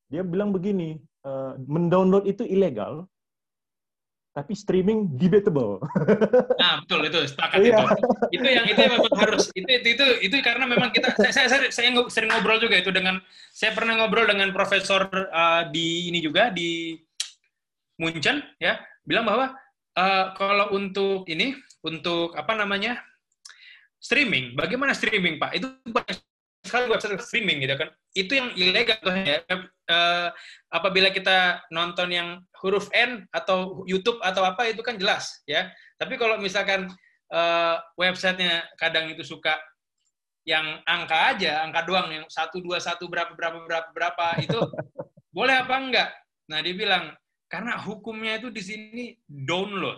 dia bilang begini, uh, mendownload itu ilegal, tapi streaming debatable. Nah, <laughs> betul itu sepakat iya. itu. Itu yang itu yang memang harus itu itu itu, itu karena memang kita saya, saya saya saya sering ngobrol juga itu dengan saya pernah ngobrol dengan profesor uh, di ini juga di Munchen ya, bilang bahwa uh, kalau untuk ini untuk apa namanya? streaming, bagaimana streaming, Pak? Itu banyak sekali website streaming gitu kan. Itu yang ilegal tuh ya. Uh, apabila kita nonton yang huruf N atau YouTube atau apa itu kan jelas ya. Tapi kalau misalkan uh, websitenya kadang itu suka yang angka aja, angka doang yang satu dua satu berapa berapa berapa berapa itu <laughs> boleh apa enggak? Nah dia bilang karena hukumnya itu di sini download.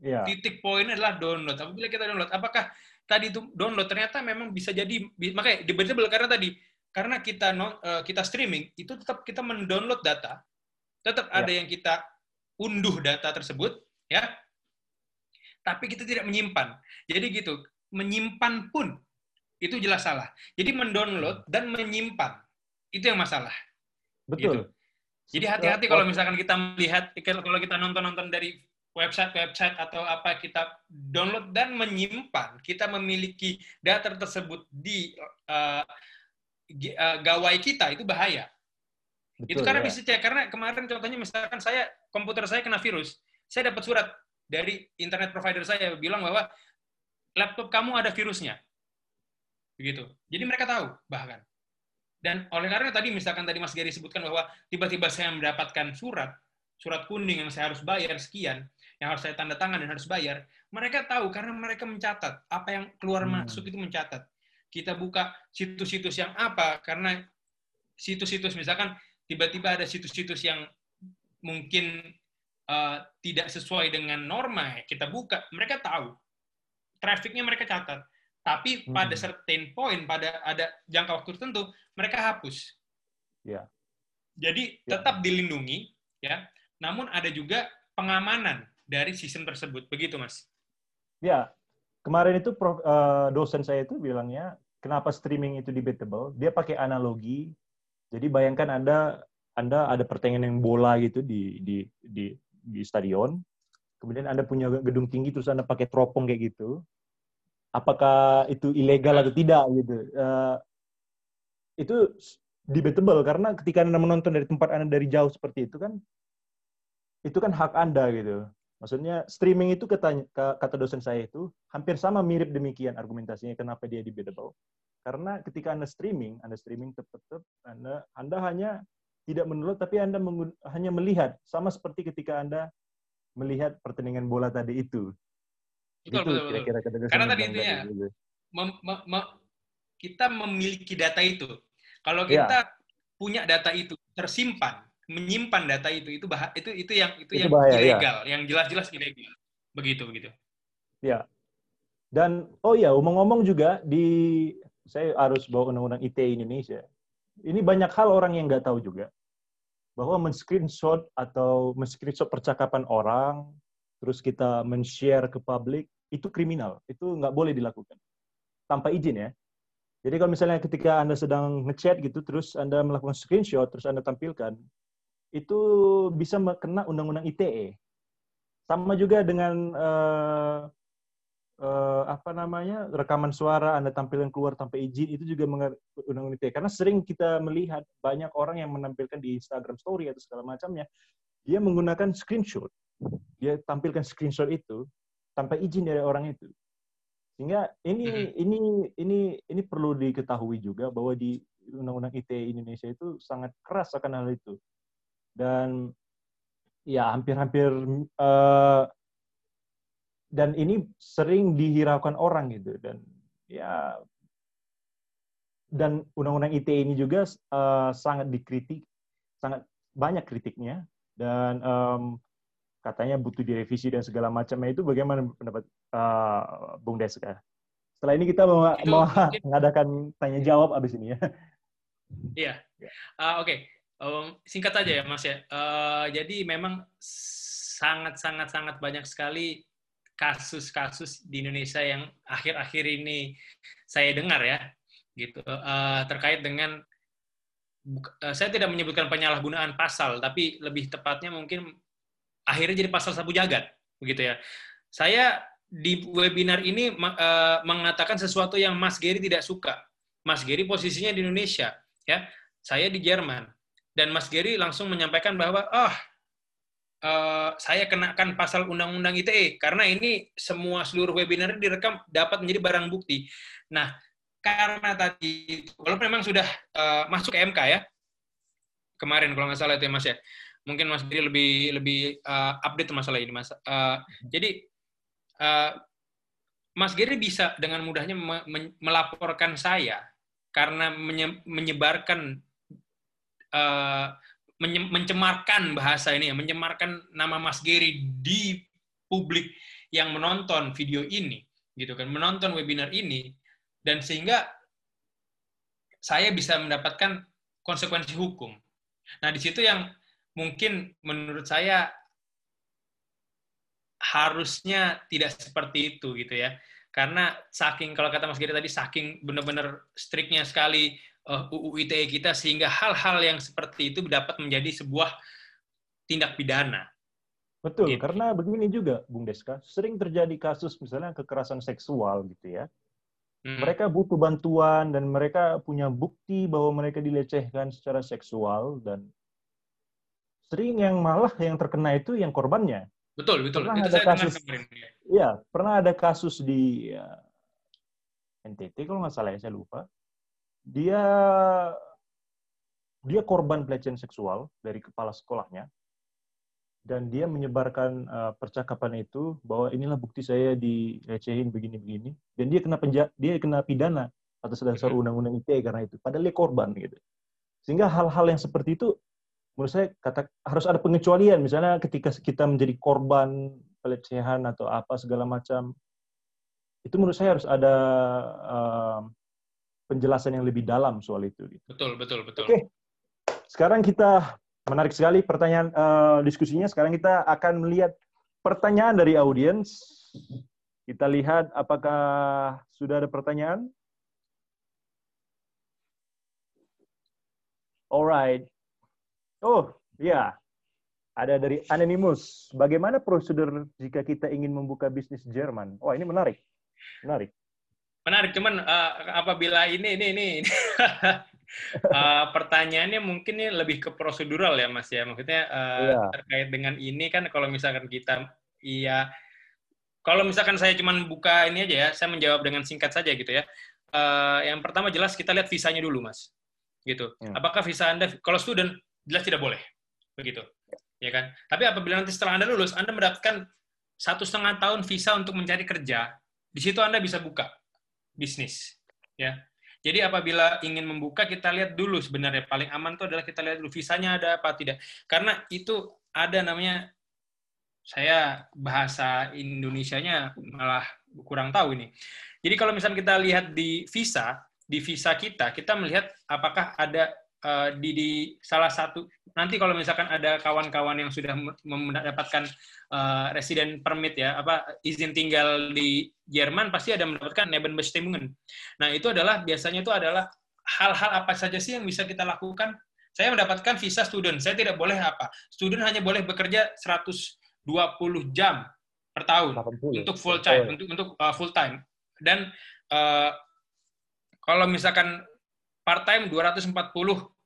Yeah. Titik poinnya adalah download. Apabila kita download, apakah tadi itu download ternyata memang bisa jadi makanya debatable karena tadi karena kita non, uh, kita streaming itu tetap kita mendownload data, tetap yeah. ada yang kita unduh data tersebut, ya. Tapi kita tidak menyimpan. Jadi gitu, menyimpan pun itu jelas salah. Jadi mendownload dan menyimpan itu yang masalah. Betul. Gitu. Jadi hati-hati kalau misalkan kita melihat kalau kita nonton-nonton dari website-website atau apa kita download dan menyimpan, kita memiliki data tersebut di uh, gawai kita itu bahaya. Betul, itu karena ya. bisa cek karena kemarin contohnya misalkan saya komputer saya kena virus, saya dapat surat dari internet provider saya bilang bahwa laptop kamu ada virusnya. Begitu. Jadi mereka tahu bahkan. Dan oleh karena tadi misalkan tadi Mas Gary sebutkan bahwa tiba-tiba saya mendapatkan surat, surat kuning yang saya harus bayar sekian, yang harus saya tanda tangan dan harus bayar, mereka tahu karena mereka mencatat apa yang keluar hmm. masuk itu mencatat. Kita buka situs-situs yang apa karena situs-situs misalkan tiba-tiba ada situs-situs yang mungkin uh, tidak sesuai dengan norma kita buka, mereka tahu. Trafficnya mereka catat. Tapi pada hmm. certain point, pada ada jangka waktu tertentu, mereka hapus. Ya. Jadi ya. tetap dilindungi, ya. Namun ada juga pengamanan dari sistem tersebut. Begitu, Mas? Ya, kemarin itu prof, uh, dosen saya itu bilangnya, kenapa streaming itu debatable? Dia pakai analogi. Jadi bayangkan Anda Anda ada pertandingan yang bola gitu di di di di stadion. Kemudian Anda punya gedung tinggi terus Anda pakai teropong kayak gitu. Apakah itu ilegal atau tidak gitu? Uh, itu debatable karena ketika Anda menonton dari tempat Anda dari jauh seperti itu kan itu kan hak Anda gitu. Maksudnya streaming itu kata, kata dosen saya itu hampir sama mirip demikian argumentasinya kenapa dia debatable. Karena ketika Anda streaming, Anda streaming tetap-tetap Anda Anda hanya tidak menurut tapi Anda hanya melihat sama seperti ketika Anda melihat pertandingan bola tadi itu. Betul, itu betul, kira-kira betul. Karena tadi itu ya, mem, mem, mem, kita memiliki data itu. Kalau ya. kita ya. punya data itu tersimpan, menyimpan data itu itu bah itu itu yang itu, itu yang bahaya, ya. ilegal, ya. yang jelas-jelas ilegal. Begitu begitu. Ya. Dan oh ya, ngomong-ngomong juga di saya harus bawa undang-undang ITE Indonesia. Ini banyak hal orang yang nggak tahu juga bahwa men-screenshot atau men-screenshot percakapan orang, terus kita men-share ke publik, itu kriminal. Itu nggak boleh dilakukan. Tanpa izin ya. Jadi kalau misalnya ketika Anda sedang ngechat gitu, terus Anda melakukan screenshot, terus Anda tampilkan, itu bisa kena undang-undang ITE. Sama juga dengan uh, uh, apa namanya rekaman suara Anda tampilkan keluar tanpa izin itu juga undang-undang ITE. Karena sering kita melihat banyak orang yang menampilkan di Instagram Story atau segala macamnya, dia menggunakan screenshot. Dia tampilkan screenshot itu tanpa izin dari orang itu. Sehingga ini mm -hmm. ini ini ini perlu diketahui juga bahwa di Undang-Undang ITE Indonesia itu sangat keras akan hal itu dan ya hampir-hampir uh, dan ini sering dihiraukan orang gitu dan ya dan undang-undang ITE ini juga uh, sangat dikritik sangat banyak kritiknya dan um, katanya butuh direvisi dan segala macamnya itu bagaimana pendapat uh, Bung Deska? Setelah ini kita mau, Itu mau mungkin- mengadakan tanya jawab abis ini ya. Iya. Ya. Ah, Oke, Um, singkat aja ya Mas ya. Eh, jadi memang sangat-sangat-sangat banyak sekali kasus-kasus di Indonesia yang akhir-akhir ini saya dengar ya, gitu Eh, terkait dengan eh, saya tidak menyebutkan penyalahgunaan pasal, tapi lebih tepatnya mungkin akhirnya jadi pasal sabu jagat, begitu ya. Saya di webinar ini eh, mengatakan sesuatu yang Mas Geri tidak suka. Mas Geri posisinya di Indonesia, ya. Saya di Jerman. Dan Mas Geri langsung menyampaikan bahwa, ah, eh, saya kenakan pasal Undang-Undang ITE karena ini semua seluruh webinar direkam dapat menjadi barang bukti. Nah, karena tadi walaupun memang sudah eh, masuk ke MK ya kemarin kalau nggak salah itu ya Mas ya. Mungkin Mas Giri lebih lebih eh, update masalah ini Mas. Eh, jadi eh, Mas Giri bisa dengan mudahnya melaporkan saya karena menye- menyebarkan menye- mencemarkan bahasa ini ya, mencemarkan nama Mas Giri di publik yang menonton video ini, gitu kan, menonton webinar ini, dan sehingga saya bisa mendapatkan konsekuensi hukum. Nah, di situ yang mungkin menurut saya harusnya tidak seperti itu gitu ya. Karena saking kalau kata Mas Giri tadi saking benar-benar striknya sekali uh, UU ITE kita sehingga hal-hal yang seperti itu dapat menjadi sebuah tindak pidana. Betul, Gitu. karena begini juga, Bung Deska, sering terjadi kasus misalnya kekerasan seksual gitu ya. Hmm. Mereka butuh bantuan dan mereka punya bukti bahwa mereka dilecehkan secara seksual dan sering yang malah yang terkena itu yang korbannya. betul, betul. pernah Itu ada saya kasus- kemarin. ya. Iya, pernah ada kasus di ya, NTT kalau nggak salah ya saya lupa. Dia dia korban pelecehan seksual dari kepala sekolahnya. Dan dia menyebarkan uh, percakapan itu bahwa inilah bukti saya dilecehin begini-begini. Dan dia kena penja dia kena pidana atas dasar undang-undang ITE karena itu. Padahal dia korban gitu. Sehingga hal-hal yang seperti itu menurut saya kata harus ada pengecualian. Misalnya ketika kita menjadi korban pelecehan atau apa segala macam itu menurut saya harus ada um, penjelasan yang lebih dalam soal itu gitu. Betul, betul, betul. Oke. Sekarang kita menarik sekali pertanyaan eh, diskusinya. Sekarang kita akan melihat pertanyaan dari audiens. Kita lihat apakah sudah ada pertanyaan. Alright. Oh, ya. Ada dari Anonymous. Bagaimana prosedur jika kita ingin membuka bisnis Jerman? Wah, ini menarik. Menarik. Menarik, cuman eh, apabila ini, ini, ini, <laughs> eh, pertanyaannya mungkin ini lebih ke prosedural ya, Mas ya. Maksudnya eh, Iya. terkait dengan ini kan kalau misalkan kita, iya, kalau misalkan saya cuman buka ini aja ya, saya menjawab dengan singkat saja gitu ya. Eh, yang pertama jelas kita lihat visanya dulu, Mas. Gitu. Hmm. Apakah visa Anda, kalau student, jelas tidak boleh. Begitu. Ya kan? Tapi apabila nanti setelah Anda lulus, Anda mendapatkan satu setengah tahun visa untuk mencari kerja, di situ Anda bisa buka bisnis ya. Jadi apabila ingin membuka kita lihat dulu sebenarnya. Paling aman itu adalah kita lihat dulu visanya ada apa tidak. Karena itu ada namanya saya bahasa Indonesianya malah kurang tahu ini. Jadi kalau misalnya kita lihat di visa di visa kita kita melihat apakah ada eh, di, di salah satu nanti kalau misalkan ada kawan-kawan yang sudah mendapatkan eh, resident permit ya apa izin tinggal di Jerman pasti ada mendapatkan Nebenbestimmungen. Nah, itu adalah biasanya itu adalah hal-hal apa saja sih yang bisa kita lakukan? Saya mendapatkan visa student, saya tidak boleh apa? Student hanya boleh bekerja 120 jam per tahun 80. untuk full time, untuk untuk uh, full time. Dan uh, kalau misalkan part time 240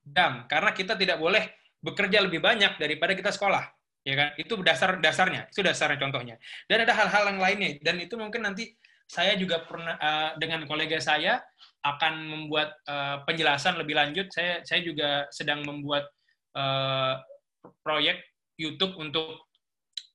jam karena kita tidak boleh bekerja lebih banyak daripada kita sekolah ya kan? Itu dasar dasarnya itu dasarnya contohnya. Dan ada hal-hal yang lainnya dan itu mungkin nanti saya juga pernah uh, dengan kolega saya akan membuat uh, penjelasan lebih lanjut. Saya saya juga sedang membuat uh, proyek YouTube untuk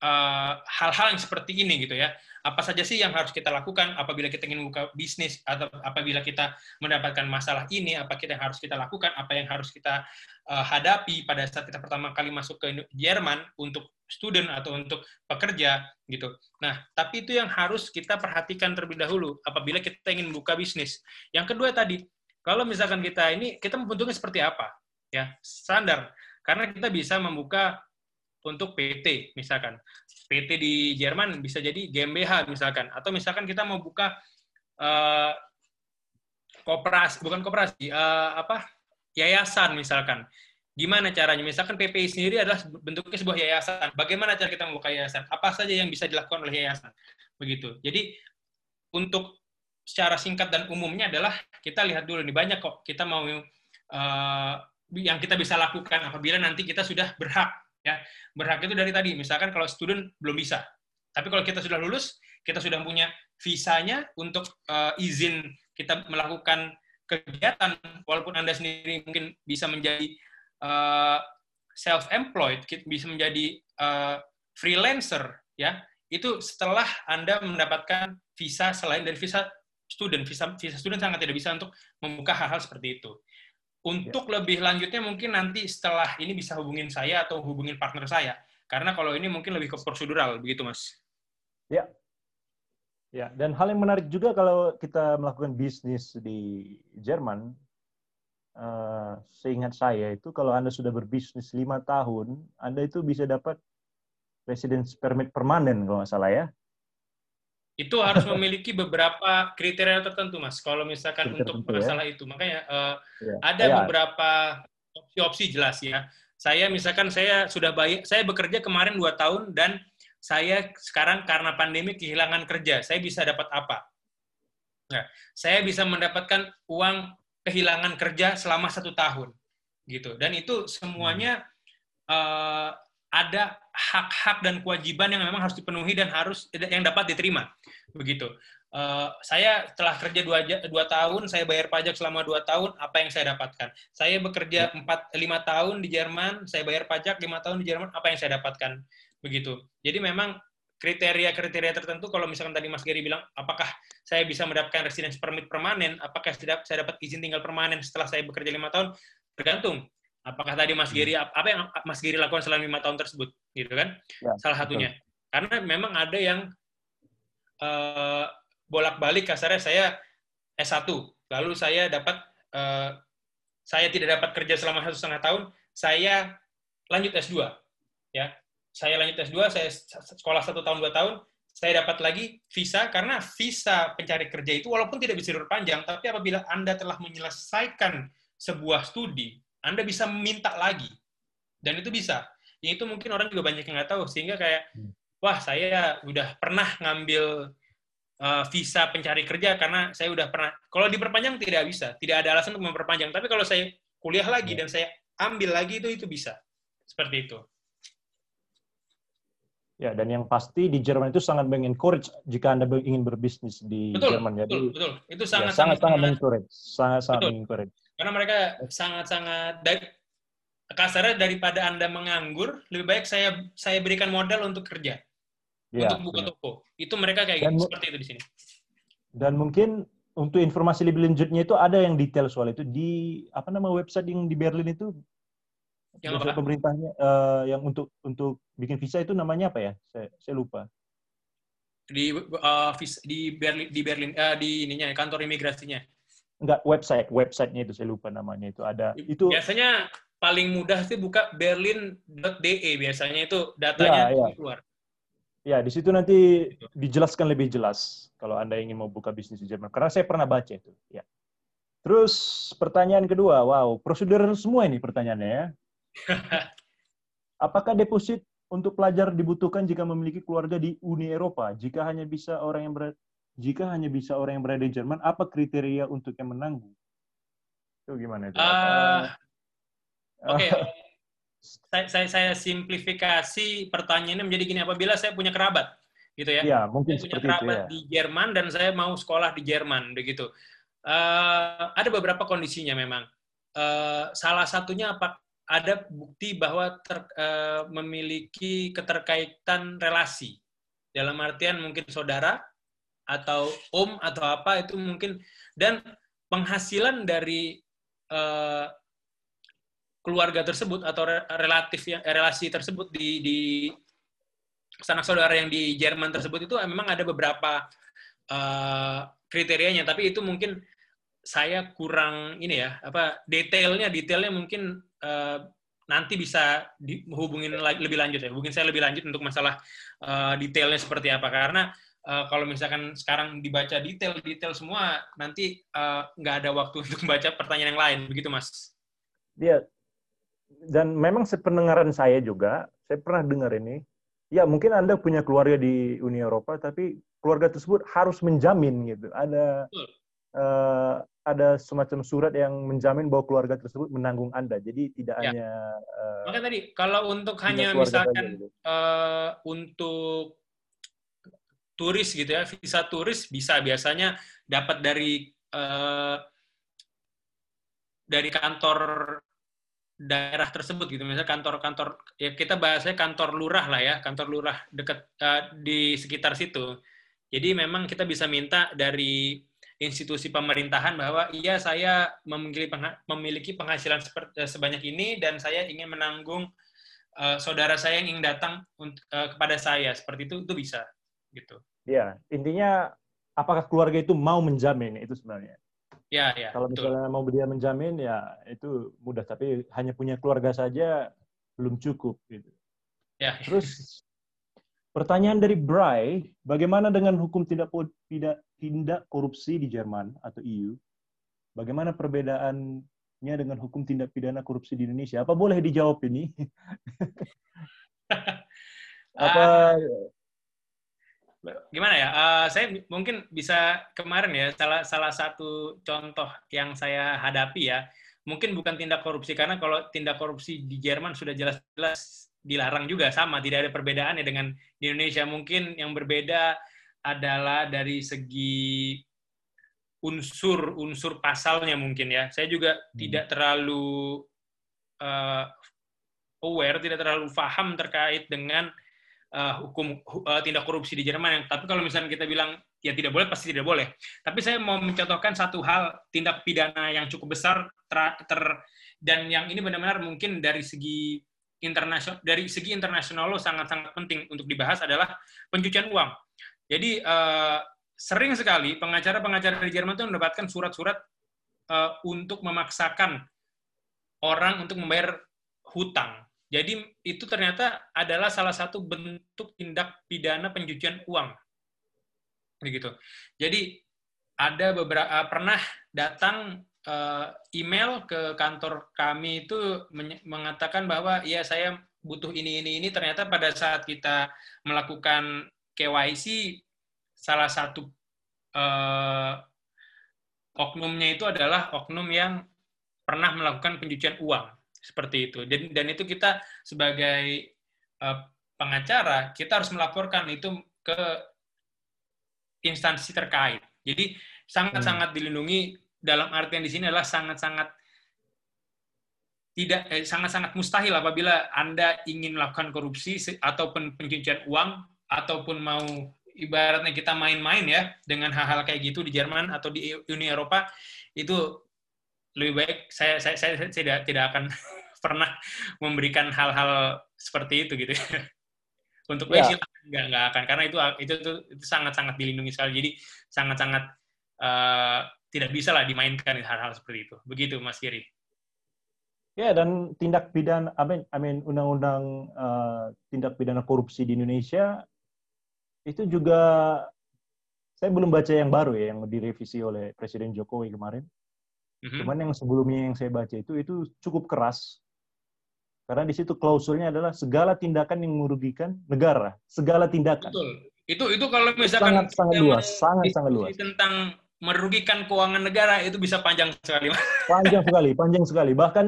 hal-hal yang seperti ini gitu ya. Apa saja sih yang harus kita lakukan apabila kita ingin buka bisnis atau apabila kita mendapatkan masalah ini, apa kita yang harus kita lakukan, apa yang harus kita uh, hadapi pada saat kita pertama kali masuk ke Jerman untuk student atau untuk pekerja gitu. Nah, tapi itu yang harus kita perhatikan terlebih dahulu apabila kita ingin buka bisnis. Yang kedua tadi, kalau misalkan kita ini kita membentuknya seperti apa? Ya, standar. Karena kita bisa membuka untuk PT misalkan. PT di Jerman bisa jadi GmbH misalkan. Atau misalkan kita mau buka uh, koperasi bukan koperasi uh, apa yayasan misalkan. Gimana caranya? Misalkan PPI sendiri adalah bentuknya sebuah yayasan. Bagaimana cara kita membuka yayasan? Apa saja yang bisa dilakukan oleh yayasan? Begitu. Jadi untuk secara singkat dan umumnya adalah kita lihat dulu nih banyak kok kita mau uh, yang kita bisa lakukan apabila nanti kita sudah berhak ya berhak itu dari tadi. Misalkan kalau student belum bisa. Tapi kalau kita sudah lulus kita sudah punya visanya untuk uh, izin kita melakukan kegiatan walaupun anda sendiri mungkin bisa menjadi uh, self employed bisa menjadi uh, freelancer ya itu setelah anda mendapatkan visa selain dari visa student. Visa visa student sangat tidak bisa untuk membuka hal-hal seperti itu untuk ya. lebih lanjutnya mungkin nanti setelah ini bisa hubungin saya atau hubungin partner saya. Karena kalau ini mungkin lebih ke prosedural, begitu Mas. Ya. Ya, dan hal yang menarik juga kalau kita melakukan bisnis di Jerman, uh, seingat saya itu kalau Anda sudah berbisnis lima tahun, Anda itu bisa dapat residence permit permanen kalau nggak salah ya itu harus memiliki beberapa kriteria tertentu, Mas. Kalau misalkan untuk ya. masalah ya. itu, makanya uh, ya. ada ya. beberapa opsi-opsi jelas ya. Saya misalkan saya sudah baik, saya bekerja kemarin dua tahun dan saya sekarang karena pandemi kehilangan kerja, saya bisa dapat apa? Nah, saya bisa mendapatkan uang kehilangan kerja selama satu tahun, gitu. Dan itu semuanya uh, ada hak-hak dan kewajiban yang memang harus dipenuhi dan harus yang dapat diterima. Begitu. Uh, saya telah kerja dua, dua tahun saya bayar pajak selama dua tahun apa yang saya dapatkan? Saya bekerja empat lima tahun di Jerman saya bayar pajak lima tahun di Jerman apa yang saya dapatkan? Begitu. Jadi memang kriteria-kriteria tertentu kalau misalkan tadi Mas Gary bilang apakah saya bisa mendapatkan residence permit permanen apakah saya dapat izin tinggal permanen setelah saya bekerja lima tahun? Tergantung Apakah tadi Mas Giri hmm. apa yang Mas Giri lakukan selama lima tahun tersebut, gitu kan? Ya, Salah satunya. Betul. Karena memang ada yang uh, bolak-balik kasarnya saya S1, lalu saya dapat uh, saya tidak dapat kerja selama satu setengah tahun, saya lanjut S2, ya. Saya lanjut S2, saya sekolah satu tahun dua tahun, saya dapat lagi visa karena visa pencari kerja itu walaupun tidak bisa diperpanjang, tapi apabila Anda telah menyelesaikan sebuah studi, anda bisa minta lagi. Dan itu bisa. Yang itu mungkin orang juga banyak yang nggak tahu. Sehingga kayak, hmm. wah saya udah pernah ngambil uh, visa pencari kerja karena saya udah pernah. Kalau diperpanjang tidak bisa. Tidak ada alasan untuk memperpanjang. Tapi kalau saya kuliah lagi hmm. dan saya ambil lagi itu, itu bisa. Seperti itu. Ya, dan yang pasti di Jerman itu sangat mengencourage jika Anda ingin berbisnis di betul, Jerman. Jadi, betul, betul. Itu sangat ya, sangat sangat mengencourage, sangat sangat mengencourage. Karena mereka sangat-sangat kasarnya daripada Anda menganggur, lebih baik saya saya berikan modal untuk kerja. Ya, untuk buka benar. toko. Itu mereka kayak dan, gitu, seperti itu di sini. Dan mungkin untuk informasi lebih lanjutnya itu ada yang detail soal itu di apa nama website yang di Berlin itu yang website pemerintahnya uh, yang untuk untuk bikin visa itu namanya apa ya? Saya, saya lupa. Di uh, di Berlin di Berlin uh, di ininya kantor imigrasinya enggak website. Websitenya itu saya lupa namanya itu. Ada. Itu biasanya paling mudah sih buka berlin.de biasanya itu datanya ya, ya. keluar. Ya di situ nanti dijelaskan lebih jelas kalau anda ingin mau buka bisnis di Jerman. Karena saya pernah baca itu ya. Terus pertanyaan kedua. Wow prosedur semua ini pertanyaannya ya. <laughs> Apakah deposit untuk pelajar dibutuhkan jika memiliki keluarga di Uni Eropa? Jika hanya bisa orang yang ber jika hanya bisa orang yang berada di Jerman, apa kriteria untuk yang menanggung? Itu gimana itu? Uh, Oke, okay. <laughs> saya, saya, saya simplifikasi pertanyaannya menjadi gini, apabila saya punya kerabat, gitu ya? Iya, mungkin saya punya kerabat itu, ya. di Jerman dan saya mau sekolah di Jerman, begitu. Uh, ada beberapa kondisinya memang. Uh, salah satunya apa ada bukti bahwa ter, uh, memiliki keterkaitan relasi. Dalam artian mungkin saudara atau om atau apa itu mungkin. Dan penghasilan dari uh, keluarga tersebut atau relatif yang relasi tersebut di di sanak saudara yang di Jerman tersebut itu memang ada beberapa uh, kriterianya. Tapi itu mungkin saya kurang ini ya apa detailnya detailnya mungkin uh, nanti bisa dihubungin lebih lanjut ya. Hubungin saya lebih lanjut untuk masalah uh, detailnya seperti apa. Karena uh, kalau misalkan sekarang dibaca detail-detail semua, nanti uh, nggak ada waktu <laughs> untuk membaca pertanyaan yang lain, begitu Mas? Iya, dan memang sependengaran saya juga, saya pernah dengar ini, ya mungkin Anda punya keluarga di Uni Eropa, tapi keluarga tersebut harus menjamin gitu. Ada uh, ada semacam surat yang menjamin bahwa keluarga tersebut menanggung Anda. Jadi tidak ya. hanya uh, Maka tadi kalau untuk hanya misalkan gitu. uh, untuk turis gitu ya, visa turis bisa biasanya dapat dari uh, dari kantor daerah tersebut gitu, misalnya kantor-kantor ya kita bahasnya kantor lurah lah ya, kantor lurah dekat uh, di sekitar situ. Jadi memang kita bisa minta dari institusi pemerintahan bahwa iya saya memiliki memiliki penghasilan eh, sebanyak ini dan saya ingin menanggung uh, saudara saya yang ingin datang untuk, uh, kepada saya. Seperti itu itu bisa gitu. Ya, intinya apakah keluarga itu mau menjamin itu sebenarnya. Ya, ya. Kalau misalnya mau dia menjamin ya itu mudah, tapi hanya punya keluarga saja belum cukup gitu. Ya. Terus pertanyaan dari Bray, bagaimana dengan hukum tidak tidak tindak korupsi di Jerman atau EU? Bagaimana perbedaannya dengan hukum tindak pidana korupsi di Indonesia? Apa boleh dijawab ini? <laughs> Apa uh, gimana ya? Uh, saya mungkin bisa kemarin ya salah salah satu contoh yang saya hadapi ya. Mungkin bukan tindak korupsi karena kalau tindak korupsi di Jerman sudah jelas-jelas dilarang juga sama, tidak ada perbedaannya dengan di Indonesia. Mungkin yang berbeda adalah dari segi unsur-unsur pasalnya mungkin ya. Saya juga hmm. tidak terlalu uh, aware, tidak terlalu paham terkait dengan uh, hukum uh, tindak korupsi di Jerman. Tapi kalau misalnya kita bilang ya tidak boleh, pasti tidak boleh. Tapi saya mau mencontohkan satu hal tindak pidana yang cukup besar ter, ter dan yang ini benar-benar mungkin dari segi internasional dari segi internasional lo sangat-sangat penting untuk dibahas adalah pencucian uang. Jadi uh, sering sekali pengacara-pengacara di Jerman itu mendapatkan surat-surat uh, untuk memaksakan orang untuk membayar hutang jadi itu ternyata adalah salah satu bentuk tindak pidana pencucian uang. Begitu. Jadi ada beberapa eh, pernah datang uh, email ke kantor kami itu mengatakan bahwa ya saya butuh ini ini ini ternyata pada saat kita melakukan KYC salah satu uh, oknumnya itu adalah oknum yang pernah melakukan pencucian uang seperti itu. Dan, dan itu kita sebagai uh, pengacara, kita harus melaporkan itu ke instansi terkait. Jadi sangat-sangat hmm. dilindungi dalam artian di sini adalah sangat-sangat tidak eh, sangat-sangat mustahil apabila Anda ingin melakukan korupsi ataupun pencucian uang ataupun mau ibaratnya kita main-main ya dengan hal-hal kayak gitu di Jerman atau di Uni Eropa itu lebih baik saya saya saya, saya tidak tidak akan <laughs> pernah memberikan hal-hal seperti itu gitu ya. <laughs> Untuk ya. nggak nggak akan karena itu itu itu, itu sangat-sangat dilindungi sekali. Jadi sangat-sangat uh, tidak bisa lah dimainkan hal-hal seperti itu. Begitu Mas Kiri. Ya dan tindak pidana, I mean, I mean undang-undang uh, tindak pidana korupsi di Indonesia itu juga saya belum baca yang baru ya yang direvisi oleh Presiden Jokowi kemarin. Mm-hmm. Cuman yang sebelumnya yang saya baca itu itu cukup keras. Karena di situ klausulnya adalah segala tindakan yang merugikan negara, segala tindakan. Betul. Itu itu kalau misalkan sangat sangat luas, sangat sangat luas. Tentang merugikan keuangan negara itu bisa panjang sekali. Panjang sekali, panjang sekali. Bahkan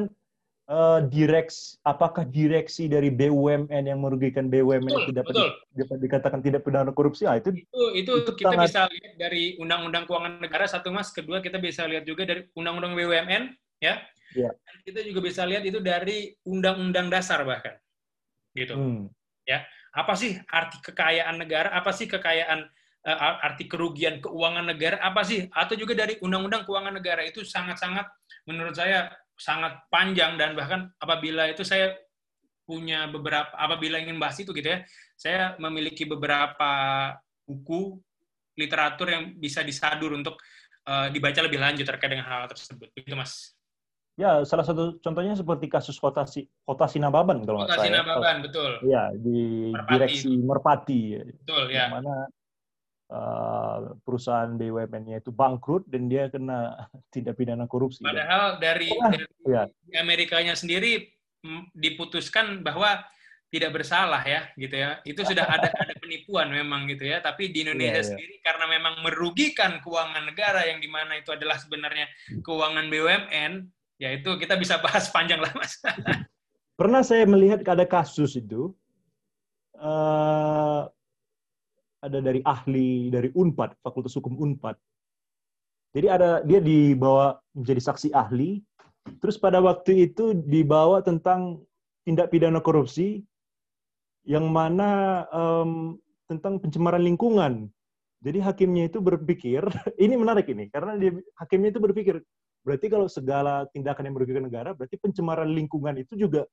uh, direks apakah direksi dari BUMN yang merugikan BUMN betul, itu dapat, betul. dapat dikatakan tidak pidana korupsi ah itu itu, itu, itu kita sangat... bisa lihat dari undang-undang keuangan negara satu mas kedua kita bisa lihat juga dari undang-undang BUMN ya Iya. Dan kita juga bisa lihat itu dari undang-undang dasar bahkan. Gitu. Hmm. Apa sih arti kekayaan negara? Apa sih kekayaan eh, arti kerugian keuangan negara? Apa sih? Atau juga dari undang-undang keuangan negara itu sangat-sangat menurut saya sangat panjang dan bahkan apabila itu saya punya beberapa apabila ingin bahas itu gitu ya, saya memiliki beberapa buku literatur yang bisa disadur untuk eh, dibaca lebih lanjut terkait dengan hal tersebut. Begitu Mas. Ya, salah satu contohnya seperti kasus kota si kota Sinababan kalau nggak Kota salah. ya. Sinababan, betul. Iya, di Merpati. direksi Merpati. Betul, ya. mana uh, perusahaan BUMN-nya itu bangkrut dan dia kena <laughs> tindak pidana korupsi. Padahal dari, Ah, dari iya. Amerikanya sendiri diputuskan bahwa tidak bersalah ya, gitu ya. Itu sudah ada <laughs> ada penipuan memang gitu ya. Tapi di Indonesia Iya, iya. sendiri karena memang merugikan keuangan negara yang di mana itu adalah sebenarnya keuangan BUMN, ya itu kita bisa <laughs> bahas panjang lah mas. Pernah saya melihat ada kasus itu, eh, ada dari ahli dari Unpad, Fakultas Hukum Unpad. Jadi ada dia dibawa menjadi saksi ahli, terus pada waktu itu dibawa tentang tindak pidana korupsi yang mana em, tentang pencemaran lingkungan. Jadi hakimnya itu berpikir, <laughs> ini menarik ini, karena dia, hakimnya itu berpikir, berarti kalau segala tindakan yang merugikan negara, berarti pencemaran lingkungan itu juga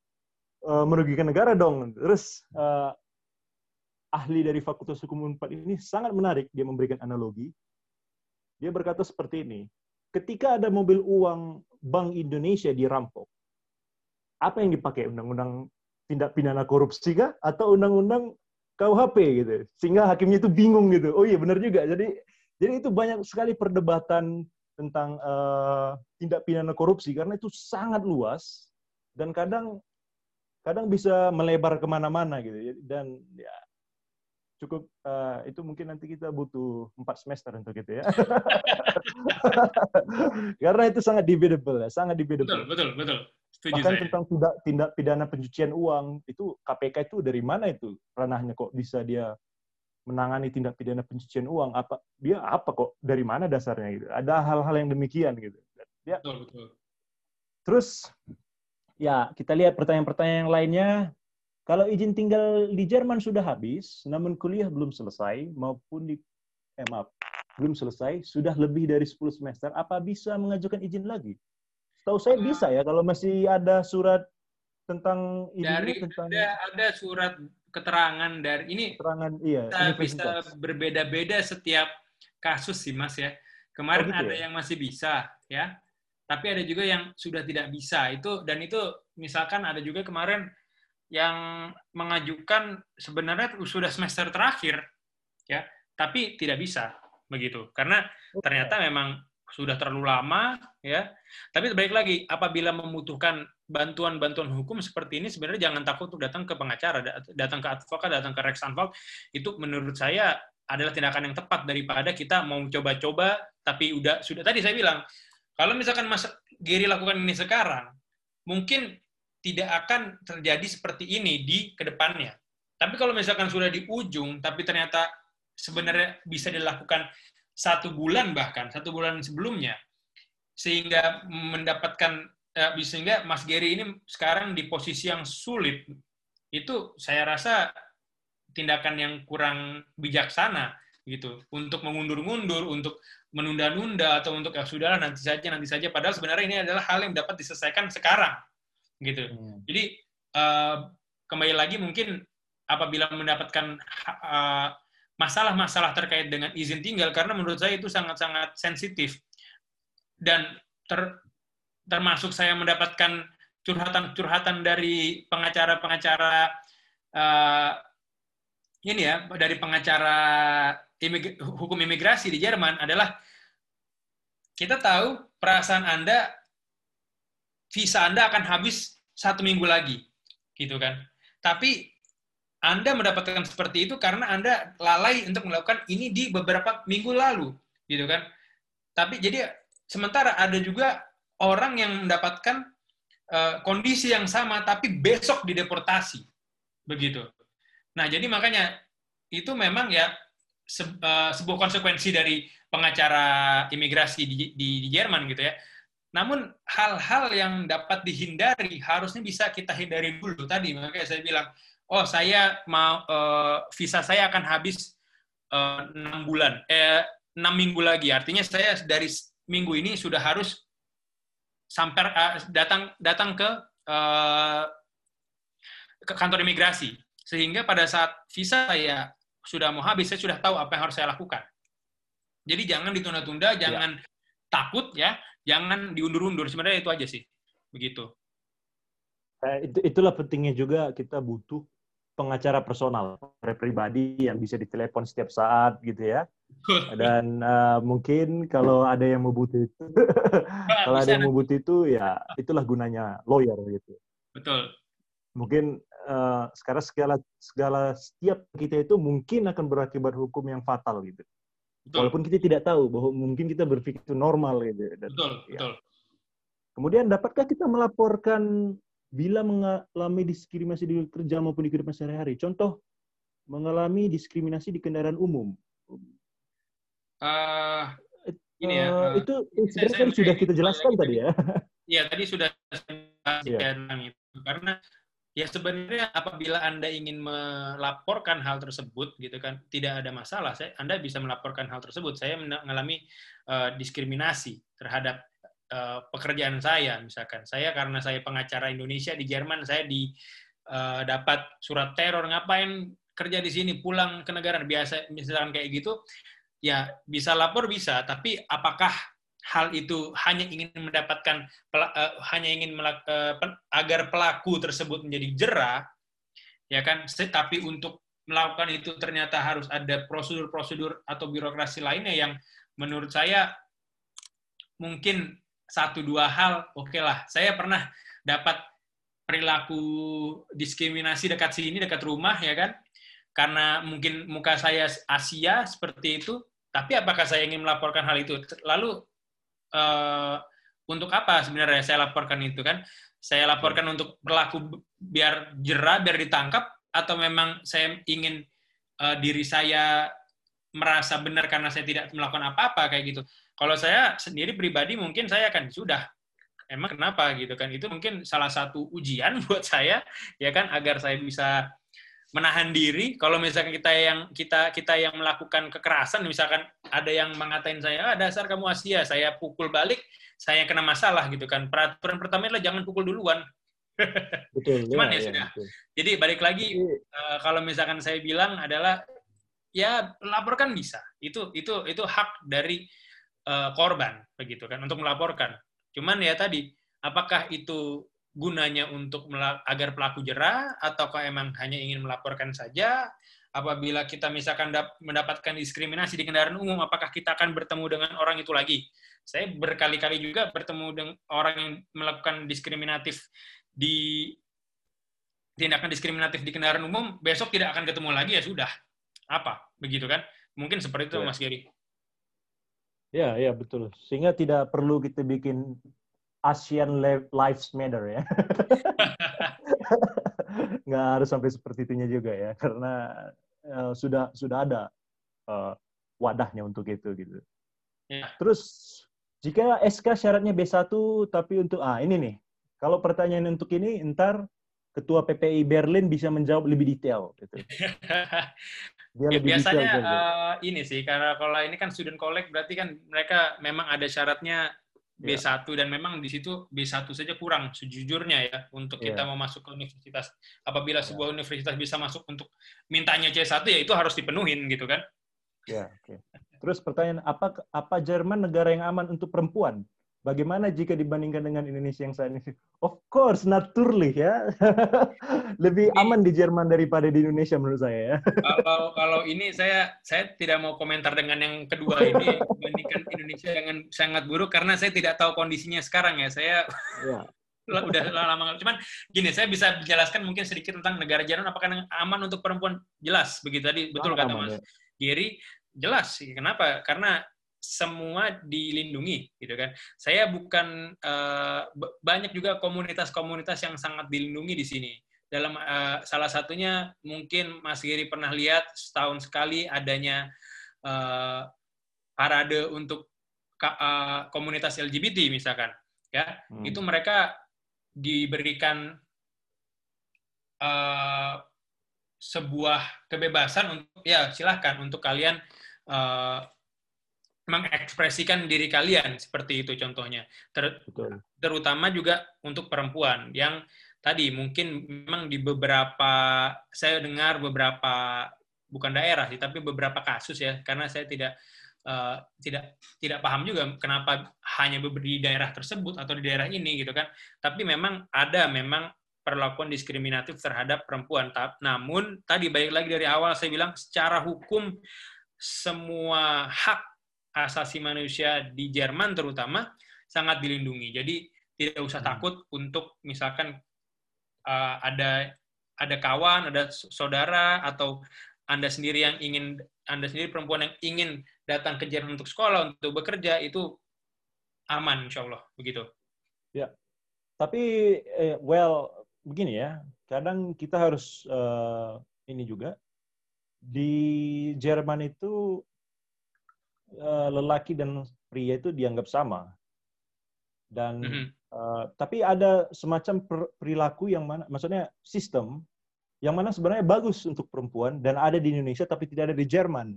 eh, merugikan negara dong. Terus eh, ahli dari Fakultas Hukum Unpad ini sangat menarik dia memberikan analogi. Dia berkata seperti ini, ketika ada mobil uang Bank Indonesia dirampok, apa yang dipakai undang-undang tindak pidana korupsi kah atau undang-undang KUHP gitu. Sehingga hakimnya itu bingung gitu. Oh iya benar juga. Jadi jadi itu banyak sekali perdebatan tentang eh, tindak pidana korupsi karena itu sangat luas dan kadang kadang bisa melebar ke mana-mana gitu dan ya cukup eh, itu mungkin nanti kita butuh empat semester untuk itu ya. <laughs> Karena itu sangat debatable ya sangat debatable. Betul, betul, betul. Setuju bahkan saya. tentang tindak tindak pidana pencucian uang itu KPK itu dari mana itu ranahnya? Kok bisa dia menangani tindak pidana pencucian uang? Apa dia apa kok? Dari mana dasarnya gitu? Ada hal-hal yang demikian gitu. Ya. Betul, betul. terus ya kita lihat pertanyaan-pertanyaan yang lainnya kalau izin tinggal di Jerman sudah habis namun kuliah belum selesai maupun di eh maaf belum selesai sudah lebih dari 10 semester apa bisa mengajukan izin lagi Tahu saya Ah. bisa ya kalau masih ada surat tentang ini Dari tentang ada ada surat keterangan dari ini keterangan iya bisa, bisa berbeda-beda setiap kasus sih mas ya. Kemarin Oh, gitu ada ya? yang masih bisa ya, tapi ada juga yang sudah tidak bisa itu dan itu misalkan ada juga kemarin yang mengajukan sebenarnya sudah semester terakhir ya, tapi tidak bisa begitu. Karena ternyata memang sudah terlalu lama ya. Tapi balik lagi apabila membutuhkan bantuan-bantuan hukum seperti ini sebenarnya jangan takut untuk datang ke pengacara, dat- datang ke advokat, datang ke Rechtsanwalt itu menurut saya adalah tindakan yang tepat daripada kita mau coba-coba tapi udah sudah tadi saya bilang kalau misalkan Mas Giri lakukan ini sekarang mungkin tidak akan terjadi seperti ini di ke depannya. Tapi kalau misalkan sudah di ujung tapi ternyata sebenarnya bisa dilakukan satu bulan bahkan satu bulan sebelumnya sehingga mendapatkan eh, sehingga Mas Gary ini sekarang di posisi yang sulit itu saya rasa tindakan yang kurang bijaksana gitu. Untuk mengundur-undur untuk menunda-nunda atau untuk ya sudahlah nanti saja nanti saja. Padahal sebenarnya ini adalah hal yang dapat diselesaikan sekarang gitu Hmm. jadi eh, kembali lagi mungkin apabila mendapatkan eh, masalah-masalah terkait dengan izin tinggal karena menurut saya itu sangat-sangat sensitif dan ter- termasuk saya mendapatkan curhatan-curhatan dari pengacara-pengacara eh, ini ya dari pengacara imig- hukum imigrasi di Jerman adalah kita tahu perasaan Anda visa Anda akan habis satu minggu lagi gitu kan tapi anda mendapatkan seperti itu karena Anda lalai untuk melakukan ini di beberapa minggu lalu, gitu kan? Tapi jadi sementara ada juga orang yang mendapatkan eh, kondisi yang sama tapi besok dideportasi, begitu. Nah jadi makanya itu memang ya eh, sebuah konsekuensi dari pengacara imigrasi di, di, di Jerman gitu ya. Namun hal-hal yang dapat dihindari harusnya bisa kita hindari dulu tadi makanya saya bilang oh saya mau uh, visa saya akan habis enam uh, bulan eh enam minggu lagi artinya saya dari minggu ini sudah harus sampai uh, datang datang ke uh, ke kantor imigrasi sehingga pada saat visa saya sudah mau habis saya sudah tahu apa yang harus saya lakukan jadi jangan ditunda-tunda ya. jangan ya. takut ya jangan diundur-undur sebenarnya itu aja sih begitu. Eh, itu itulah pentingnya juga kita butuh pengacara personal pribadi yang bisa ditelepon setiap saat gitu ya. <laughs> Dan uh, mungkin kalau ada yang mau butuh itu <laughs> kalau ada yang mau butuh itu ya itulah gunanya lawyer gitu. Betul. Mungkin uh, sekarang segala segala setiap kita itu mungkin akan berakibat hukum yang fatal gitu Betul. Walaupun kita tidak tahu bahwa mungkin kita berpikir itu normal gitu. Dan, betul, ya. betul. Kemudian dapatkah kita melaporkan bila mengalami diskriminasi di kerja maupun di kehidupan sehari-hari? Contoh mengalami diskriminasi di kendaraan umum. Uh, ini ya. Uh, itu sebenarnya kan sudah kita jelaskan tadi ya. Iya, tadi sudah yeah. itu. Karena Ya sebenarnya apabila Anda ingin melaporkan hal tersebut gitu kan tidak ada masalah. Saya Anda bisa melaporkan hal tersebut. Saya mengalami uh, diskriminasi terhadap uh, pekerjaan saya misalkan. Saya karena saya pengacara Indonesia di Jerman saya di uh, dapat surat teror ngapain kerja di sini pulang ke negara biasa misalkan kayak gitu ya bisa lapor bisa tapi apakah hal itu hanya ingin mendapatkan uh, hanya ingin melak, uh, agar pelaku tersebut menjadi jerah ya kan? Tapi untuk melakukan itu ternyata harus ada prosedur-prosedur atau birokrasi lainnya yang menurut saya mungkin satu dua hal oke okay lah. Saya pernah dapat perilaku diskriminasi dekat sini dekat rumah ya kan? Karena mungkin muka saya Asia seperti itu tapi apakah saya ingin melaporkan hal itu? Lalu uh, untuk apa sebenarnya saya laporkan itu kan? Saya laporkan untuk berlaku biar jerah, biar ditangkap, atau memang saya ingin uh, diri saya merasa benar karena saya tidak melakukan apa-apa kayak gitu. Kalau saya sendiri pribadi mungkin saya akan sudah emang kenapa gitu kan itu mungkin salah satu ujian <laughs> buat saya ya kan agar saya bisa menahan diri. Kalau misalkan kita yang kita kita yang melakukan kekerasan misalkan ada yang mengatain saya ah, dasar kamu Asia saya pukul balik saya kena masalah gitu kan. Peraturan pertama adalah jangan pukul duluan. <laughs> Betul cuman ya, ya sudah. betul. jadi balik lagi uh, kalau misalkan saya bilang adalah ya laporkan bisa. Itu itu itu hak dari uh, korban begitu kan untuk melaporkan. Cuman ya tadi apakah itu gunanya untuk agar pelaku jerah ataukah emang hanya ingin melaporkan saja? Apabila kita misalkan mendapatkan diskriminasi di kendaraan umum apakah kita akan bertemu dengan orang itu lagi? Saya berkali-kali juga bertemu dengan orang yang melakukan diskriminatif di tindakan diskriminatif di kendaraan umum besok tidak akan ketemu lagi ya sudah. Apa? Begitu kan? Mungkin seperti itu ya. Mas Giri. Ya ya betul. Sehingga tidak perlu kita bikin ASEAN Lives Matter ya. <laughs> Nggak harus sampai seperti itunya juga ya, karena uh, sudah sudah ada uh, wadahnya untuk itu gitu. Ya. Terus jika SK syaratnya B1 tapi untuk ah ini nih. Kalau pertanyaan untuk ini ntar Ketua PPI Berlin bisa menjawab lebih detail gitu. <laughs> Dia ya, biasanya detail, uh, ini sih karena kalau ini kan student collect berarti kan mereka memang ada syaratnya B1 yeah. dan memang di situ B1 saja kurang sejujurnya ya untuk yeah. kita mau masuk ke universitas. Apabila yeah. sebuah universitas bisa masuk untuk mintanya C1 ya itu harus dipenuhin gitu kan. Ya, yeah, oke. Okay. Terus pertanyaan apa apa Jerman negara yang aman untuk perempuan? Bagaimana jika dibandingkan dengan Indonesia yang saat ini? Of course, naturally ya. <laughs> Lebih aman di Jerman daripada di Indonesia menurut saya ya. <laughs> Kalau kalau ini saya saya tidak mau komentar dengan yang kedua ini <laughs> dibandingkan Indonesia dengan sangat buruk karena saya tidak tahu kondisinya sekarang ya. Saya ya. udah lama cuman gini saya bisa menjelaskan mungkin sedikit tentang negara Jerman apakah aman untuk perempuan jelas begitu tadi betul kata Mas ya. Giri jelas sih kenapa karena semua dilindungi gitu kan. Saya bukan uh, banyak juga komunitas-komunitas yang sangat dilindungi di sini. Dalam uh, salah satunya mungkin Mas Giri pernah lihat setahun sekali adanya uh, parade untuk uh, komunitas LGBT misalkan. ya Hmm. itu mereka diberikan eh, sebuah kebebasan untuk ya silahkan untuk kalian eh, mengekspresikan diri kalian seperti itu contohnya. Ter- Betul. terutama juga untuk perempuan yang tadi mungkin memang di beberapa saya dengar beberapa bukan daerah sih tapi beberapa kasus ya karena saya tidak eh, tidak tidak paham juga kenapa hanya di daerah tersebut atau di daerah ini gitu kan. Tapi memang ada memang perlakuan diskriminatif terhadap perempuan. Namun tadi baik lagi dari awal saya bilang secara hukum semua hak asasi manusia di Jerman terutama sangat dilindungi. Jadi tidak usah Hmm. takut untuk misalkan uh, ada ada kawan, ada saudara atau anda sendiri yang ingin anda sendiri perempuan yang ingin datang ke Jerman untuk sekolah untuk bekerja itu aman insya Allah. Begitu. Tapi, eh, well, begini ya, kadang kita harus eh, ini juga. Di Jerman itu eh, lelaki dan pria itu dianggap sama, dan Mhm. eh, tapi ada semacam per- perilaku yang mana, maksudnya sistem yang mana sebenarnya bagus untuk perempuan dan ada di Indonesia tapi tidak ada di Jerman.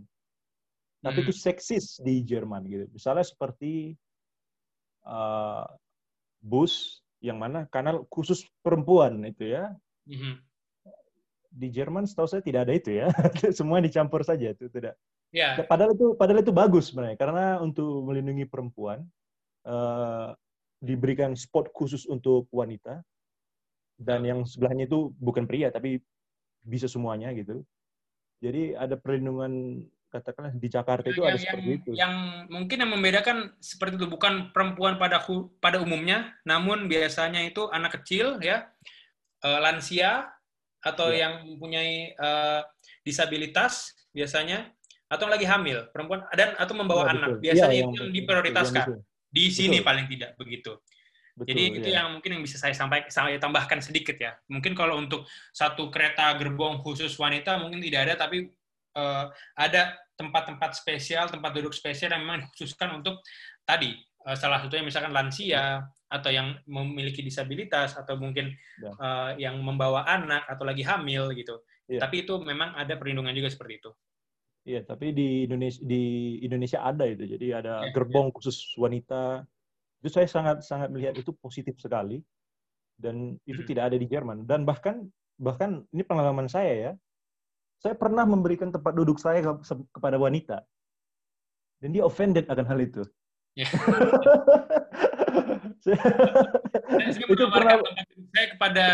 Tapi Mhm. itu seksis di Jerman gitu. Misalnya seperti eh, bus yang mana kanal khusus perempuan itu ya. Mhm. Di Jerman setahu saya tidak ada itu ya. <laughs> Semua dicampur saja itu tidak. Ya, Padahal itu padahal itu bagus sebenarnya karena untuk melindungi perempuan eh, diberikan spot khusus untuk wanita dan yang sebelahnya itu bukan pria tapi bisa semuanya gitu. Jadi ada perlindungan katakanlah di Jakarta itu yang, ada seperti yang, itu. yang mungkin yang membedakan seperti itu bukan perempuan pada pada umumnya, namun biasanya itu anak kecil ya, eh, lansia atau Ya. yang mempunyai eh, disabilitas biasanya atau yang lagi hamil perempuan dan atau membawa Ya, anak betul. biasanya Ya, itu yang diprioritaskan yang di sini Betul. paling tidak begitu. Betul, Jadi itu ya. yang mungkin yang bisa saya sampaikan, saya tambahkan sedikit ya. Mungkin kalau untuk satu kereta gerbong khusus wanita mungkin tidak ada, tapi eh, ada tempat-tempat spesial, tempat duduk spesial yang memang dikhususkan untuk tadi eh, salah satunya misalkan lansia atau yang memiliki disabilitas atau mungkin Ya. eh, yang membawa anak atau lagi hamil gitu. Ya. Tapi itu memang ada perlindungan juga seperti itu. Iya, tapi di Indonesia di Indonesia ada itu. Jadi ada Ya, gerbong khusus wanita. Itu saya sangat sangat melihat itu positif sekali. Dan itu Hmm. tidak ada di Jerman. Dan bahkan bahkan ini pengalaman saya ya. Saya pernah memberikan tempat duduk saya ke- se- kepada wanita. Dan dia offended akan hal itu. Ya. <laughs> Saya- Saya sering itu pernah tempat duduk saya kepada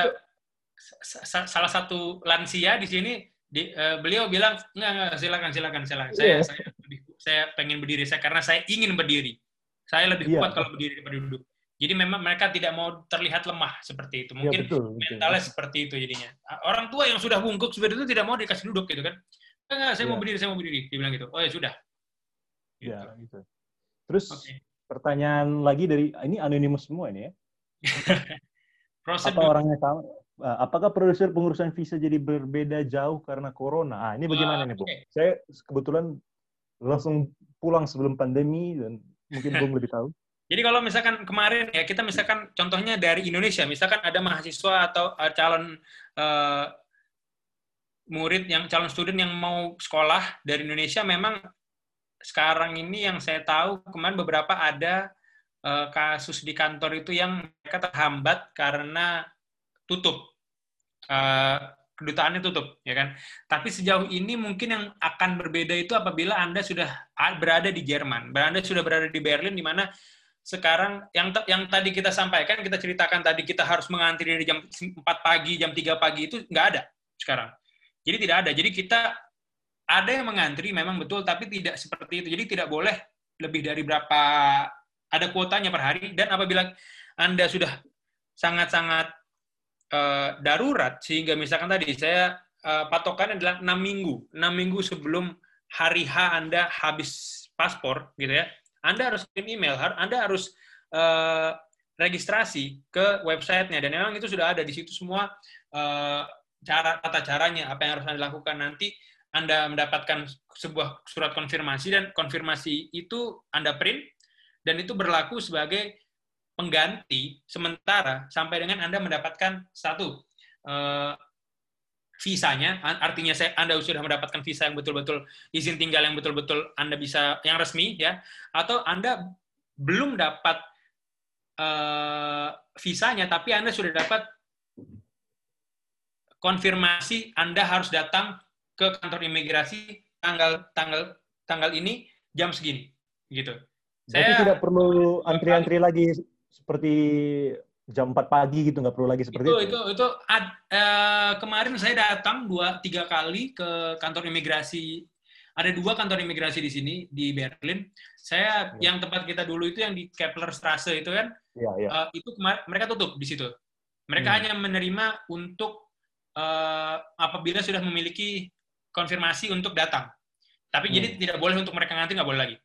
sa- sa- salah satu lansia di sini. Di, eh, beliau bilang enggak, enggak silakan silakan silakan. Saya Iya. saya lebih- saya pengen berdiri saya karena saya ingin berdiri. Saya lebih Iya. kuat kalau berdiri daripada duduk. Jadi memang mereka tidak mau terlihat lemah seperti itu. ya Mungkin betul, betul. mentalnya seperti itu jadinya. Orang tua yang sudah bungkuk seperti itu tidak mau dikasih duduk gitu kan. Enggak, saya mau Iya. berdiri, saya mau berdiri. Dia bilang gitu. Oh ya sudah. Gitu. Ya, gitu. Terus Oke. pertanyaan lagi dari ini anonimus semua ini ya. <laughs> Apa orangnya tahu? Uh, Apakah produser pengurusan visa jadi berbeda jauh karena corona? Ah, ini bagaimana Ah, nih, Bung? oke. Saya kebetulan langsung pulang sebelum pandemi dan mungkin Bung lebih tahu. <laughs> Jadi kalau misalkan kemarin ya kita misalkan contohnya dari Indonesia, misalkan ada mahasiswa atau uh, calon uh, murid yang calon student yang mau sekolah dari Indonesia memang sekarang ini yang saya tahu kemarin beberapa ada uh, kasus di kantor itu yang mereka terhambat karena tutup. Uh, kedutaannya tutup ya kan? Tapi sejauh ini mungkin yang akan berbeda itu apabila anda sudah berada di Jerman. Anda sudah berada di Berlin di mana sekarang yang yang tadi kita sampaikan kita ceritakan tadi kita harus mengantri dari jam 4 pagi jam 3 pagi itu nggak ada sekarang. Jadi tidak ada. Jadi kita ada yang mengantri memang betul tapi tidak seperti itu. Jadi tidak boleh lebih dari berapa ada kuotanya per hari. Dan apabila anda sudah sangat-sangat eh, darurat sehingga misalkan tadi saya eh, patokannya adalah enam minggu enam minggu sebelum hari H Anda habis paspor gitu ya. Anda harus kirim email Anda harus eh, registrasi ke websitenya. Dan memang itu sudah ada di situ semua eh, cara tata caranya apa yang harus Anda lakukan nanti Anda mendapatkan sebuah surat konfirmasi. Dan konfirmasi itu Anda print dan itu berlaku sebagai pengganti sementara sampai dengan Anda mendapatkan satu uh, visanya, artinya saya Anda sudah mendapatkan visa yang betul-betul izin tinggal yang betul-betul Anda bisa yang resmi ya, atau Anda belum dapat uh, visanya tapi Anda sudah dapat konfirmasi Anda harus datang ke kantor imigrasi tanggal tanggal tanggal ini jam segini gitu. Jadi saya tidak perlu antri-antri lagi seperti jam 4 pagi gitu nggak perlu lagi seperti itu. Itu itu, itu ad, uh, kemarin saya datang dua tiga kali ke kantor imigrasi. Ada dua kantor imigrasi di sini di Berlin. Saya ya. yang tempat kita dulu itu yang di Kepler Straße itu kan. Ya, ya. Uh, itu kemar mereka tutup di situ. Mereka hmm. hanya menerima untuk uh, apabila sudah memiliki konfirmasi untuk datang. Tapi hmm. jadi tidak boleh untuk mereka ngantri nggak boleh lagi.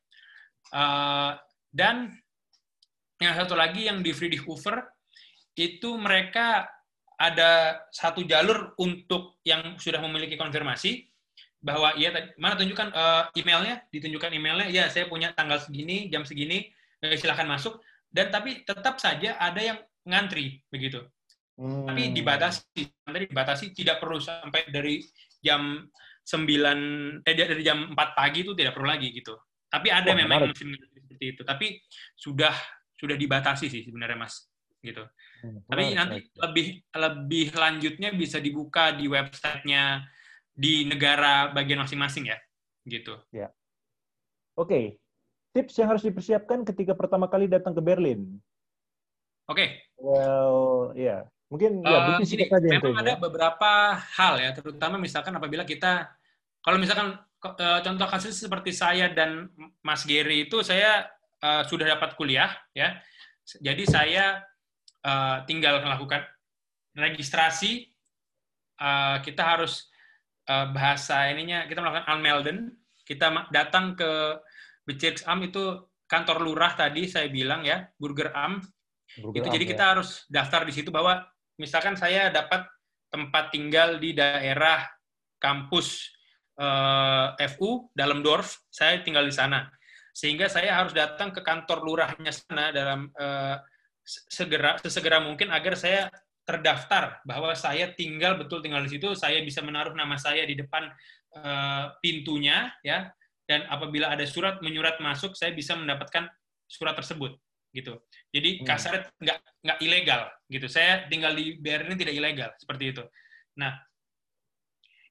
Uh, dan yang satu lagi yang di Friedrichshofer itu mereka ada satu jalur untuk yang sudah memiliki konfirmasi bahwa ya mana tunjukkan uh, emailnya? Ditunjukkan emailnya ya saya punya tanggal segini jam segini eh, silahkan masuk. Dan tapi tetap saja ada yang ngantri begitu. Hmm. tapi dibatasi nanti dibatasi tidak perlu sampai dari jam 9 eh dari jam 4 pagi itu tidak perlu lagi gitu. Tapi ada oh, memang mesin seperti itu. Tapi sudah sudah dibatasi sih sebenarnya mas gitu Hmm, Tapi nanti lebih lebih lanjutnya bisa dibuka di websitenya di negara bagian masing-masing ya, gitu. Ya. Oke, okay. tips yang harus dipersiapkan ketika pertama kali datang ke Berlin. Oke. Okay. Well, ya, yeah. mungkin ya, uh, gini, saja memang ada ya. beberapa hal ya, terutama misalkan apabila kita, kalau misalkan uh, contoh kasus seperti saya dan Mas Gary itu saya uh, sudah dapat kuliah ya, jadi saya uh, tinggal melakukan registrasi. Uh, kita harus uh, bahasa ininya kita melakukan unmelden. Kita datang ke Bezirksamt itu kantor lurah tadi saya bilang ya, Burger Am. Burger itu Am, jadi ya. kita harus daftar di situ bahwa misalkan saya dapat tempat tinggal di daerah kampus uh, FU dalam Dorf, saya tinggal di sana. Sehingga saya harus datang ke kantor lurahnya sana dalam uh, segera sesegera mungkin agar saya terdaftar bahwa saya tinggal betul tinggal di situ, saya bisa menaruh nama saya di depan uh, pintunya ya dan apabila ada surat menyurat masuk saya bisa mendapatkan surat tersebut gitu. Jadi hmm. kasarnya nggak nggak ilegal gitu. Saya tinggal di Berlin tidak ilegal seperti itu. Nah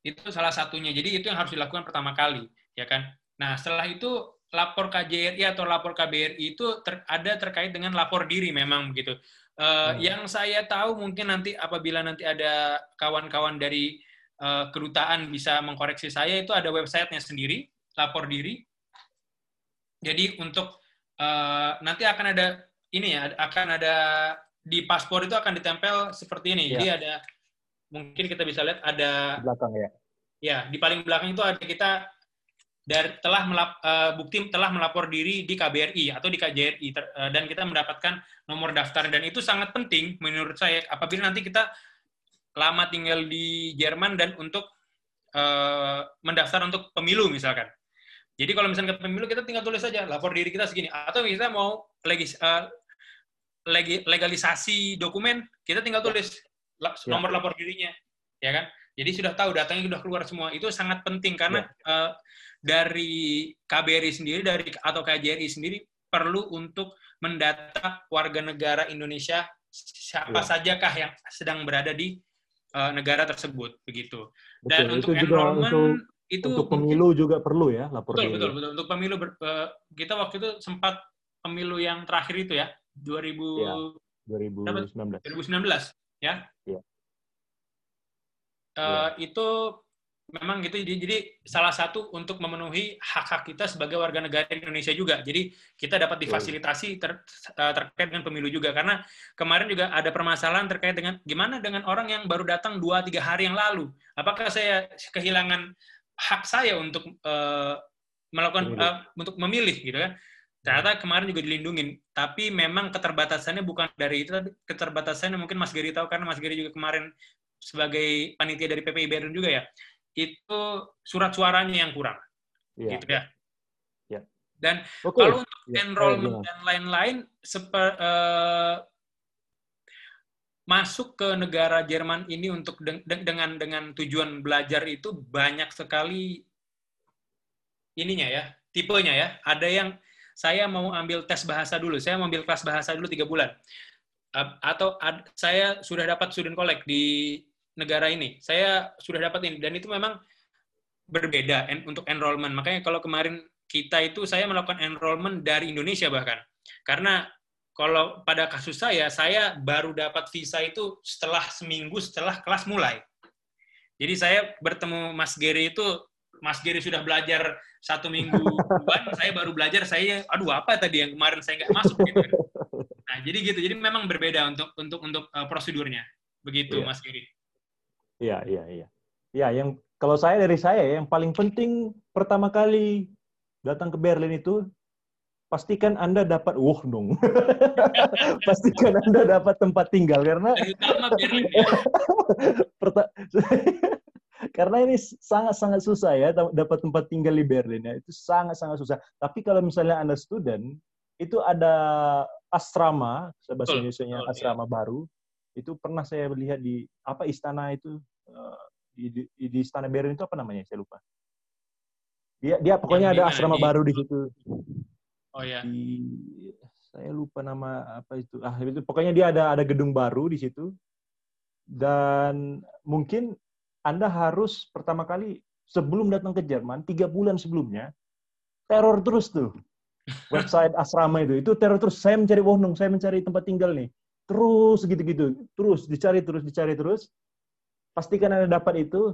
itu salah satunya. Jadi itu yang harus dilakukan pertama kali ya kan. Nah setelah itu lapor KJRI atau lapor KBRI itu ter, ada terkait dengan lapor diri memang begitu. Uh, hmm. Yang saya tahu mungkin nanti apabila nanti ada kawan-kawan dari uh, kedutaan bisa mengkoreksi saya itu ada websitenya sendiri lapor diri. Jadi untuk uh, nanti akan ada ini ya akan ada di paspor itu akan ditempel seperti ini. Ya. Jadi ada mungkin kita bisa lihat ada di belakang ya. Ya di paling belakang itu ada kita dari telah melap, uh, bukti telah melapor diri di KBRI atau di KJRI ter, uh, dan kita mendapatkan nomor daftar dan itu sangat penting menurut saya apabila nanti kita lama tinggal di Jerman dan untuk uh, mendaftar untuk pemilu misalkan. Jadi kalau misalnya ke pemilu kita tinggal tulis saja lapor diri kita segini atau kita mau legis, uh, legalisasi dokumen kita tinggal tulis ya. nomor lapor dirinya ya kan. Jadi sudah tahu datanya sudah keluar semua. Itu sangat penting karena ya. uh, dari KBRI sendiri dari atau KJRI sendiri perlu untuk mendata warga negara Indonesia siapa ya. sajakah yang sedang berada di uh, negara tersebut begitu. Dan betul, untuk itu enrollment untuk, itu untuk pemilu juga perlu ya lapor betul, betul betul untuk pemilu ber, uh, kita waktu itu sempat pemilu yang terakhir itu ya 2000 ya, 2019 2019 ya. ya. Uh, ya. itu memang gitu jadi, jadi salah satu untuk memenuhi hak-hak kita sebagai warga negara Indonesia juga. Jadi kita dapat difasilitasi ter, eh, terkait dengan pemilu juga karena kemarin juga ada permasalahan terkait dengan gimana dengan orang yang baru datang dua tiga hari yang lalu. Apakah saya kehilangan hak saya untuk uh, melakukan uh, untuk memilih gitu kan? Ternyata kemarin juga dilindungi, tapi memang keterbatasannya bukan dari itu, tapi keterbatasannya mungkin Mas Giri tahu karena Mas Giri juga kemarin sebagai panitia dari PPI Berlin juga ya itu surat suaranya yang kurang. Ya. Gitu ya. ya. Dan Oke. kalau untuk Ya, enrollment ayo, dan lain-lain, seper, eh, masuk ke negara Jerman ini untuk deng- deng- dengan dengan tujuan belajar itu banyak sekali ininya ya, tipenya ya. Ada yang saya mau ambil tes bahasa dulu, saya mau ambil kelas bahasa dulu tiga bulan, atau ad- saya sudah dapat student collect di negara ini, saya sudah dapat ini, dan itu memang berbeda en- untuk enrollment. Makanya kalau kemarin kita itu saya melakukan enrollment dari Indonesia bahkan, karena kalau pada kasus saya, saya baru dapat visa itu setelah seminggu setelah kelas mulai. Jadi saya bertemu Mas Gary itu, Mas Gary sudah belajar satu minggu <laughs> saya baru belajar, saya, aduh apa tadi yang kemarin saya nggak masuk gitu. kan. Nah, jadi gitu. Jadi memang berbeda untuk untuk untuk uh, prosedurnya. Begitu, Iya. Mas Gary. Iya, iya, iya. Ya, yang kalau saya dari saya ya, yang paling penting pertama kali datang ke Berlin itu pastikan Anda dapat Wohnung. <laughs> pastikan Anda dapat tempat tinggal karena Berlin ya. <laughs> <laughs> karena ini sangat-sangat susah ya dap- dapat tempat tinggal di Berlin ya. Itu sangat-sangat susah. Tapi kalau misalnya Anda student, itu ada asrama, bahasa Indonesia asrama baru. Itu pernah saya lihat di apa istana itu eh, di, di, di istana Berlin itu apa namanya? Saya lupa. Dia dia pokoknya Yang di ada asrama Di- baru di situ. Oh ya. Di saya lupa nama apa itu. Ah itu pokoknya dia ada ada gedung baru di situ. Dan mungkin Anda harus pertama kali sebelum datang ke Jerman tiga bulan sebelumnya teror terus tuh <laughs> website asrama itu itu teror terus saya mencari wohnung saya mencari tempat tinggal nih terus gitu-gitu terus dicari terus dicari terus pastikan anda dapat itu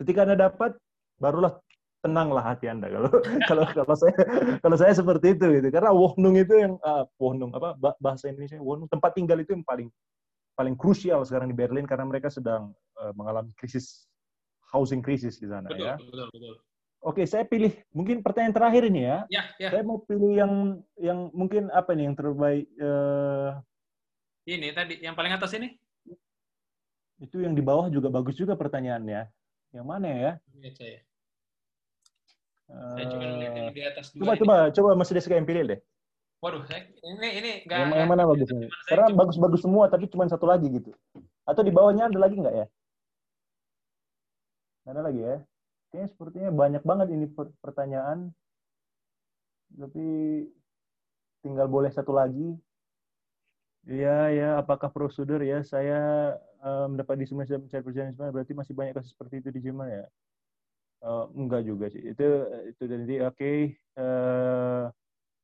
ketika anda dapat barulah tenanglah hati anda <laughs> kalau kalau kalau saya kalau saya seperti itu gitu karena wohnung itu yang ah, wohnung apa ba- bahasa Indonesia wohnung tempat tinggal itu yang paling paling krusial sekarang di Berlin karena mereka sedang eh, mengalami krisis housing krisis di sana Betul, ya. betul, betul. Oke, saya pilih mungkin pertanyaan terakhir ini ya. Ya, ya. Saya mau pilih yang yang mungkin apa nih yang terbaik eh, Ini tadi yang paling atas ini. Itu yang di bawah juga bagus juga pertanyaannya. Yang mana ya? Lihat saya. Eh, Saya cuma lihat yang di atas dua coba ini. coba coba Mas Deska yang pilih deh. Waduh, saya, ini ini nggak. Yang, yang mana saya Karena bagus-bagus semua tapi cuma satu lagi gitu. Atau di bawahnya ada lagi nggak ya? Nggak Ada lagi ya? Kayaknya sepertinya banyak banget ini per- pertanyaan. Tapi tinggal boleh satu lagi. Iya, ya. Apakah prosedur ya? Saya eh, mendapat di semester mencari perjalanan Ismail, berarti masih banyak kasus seperti itu di Jerman ya? Eh, enggak juga sih. Itu itu jadi oke. Eh,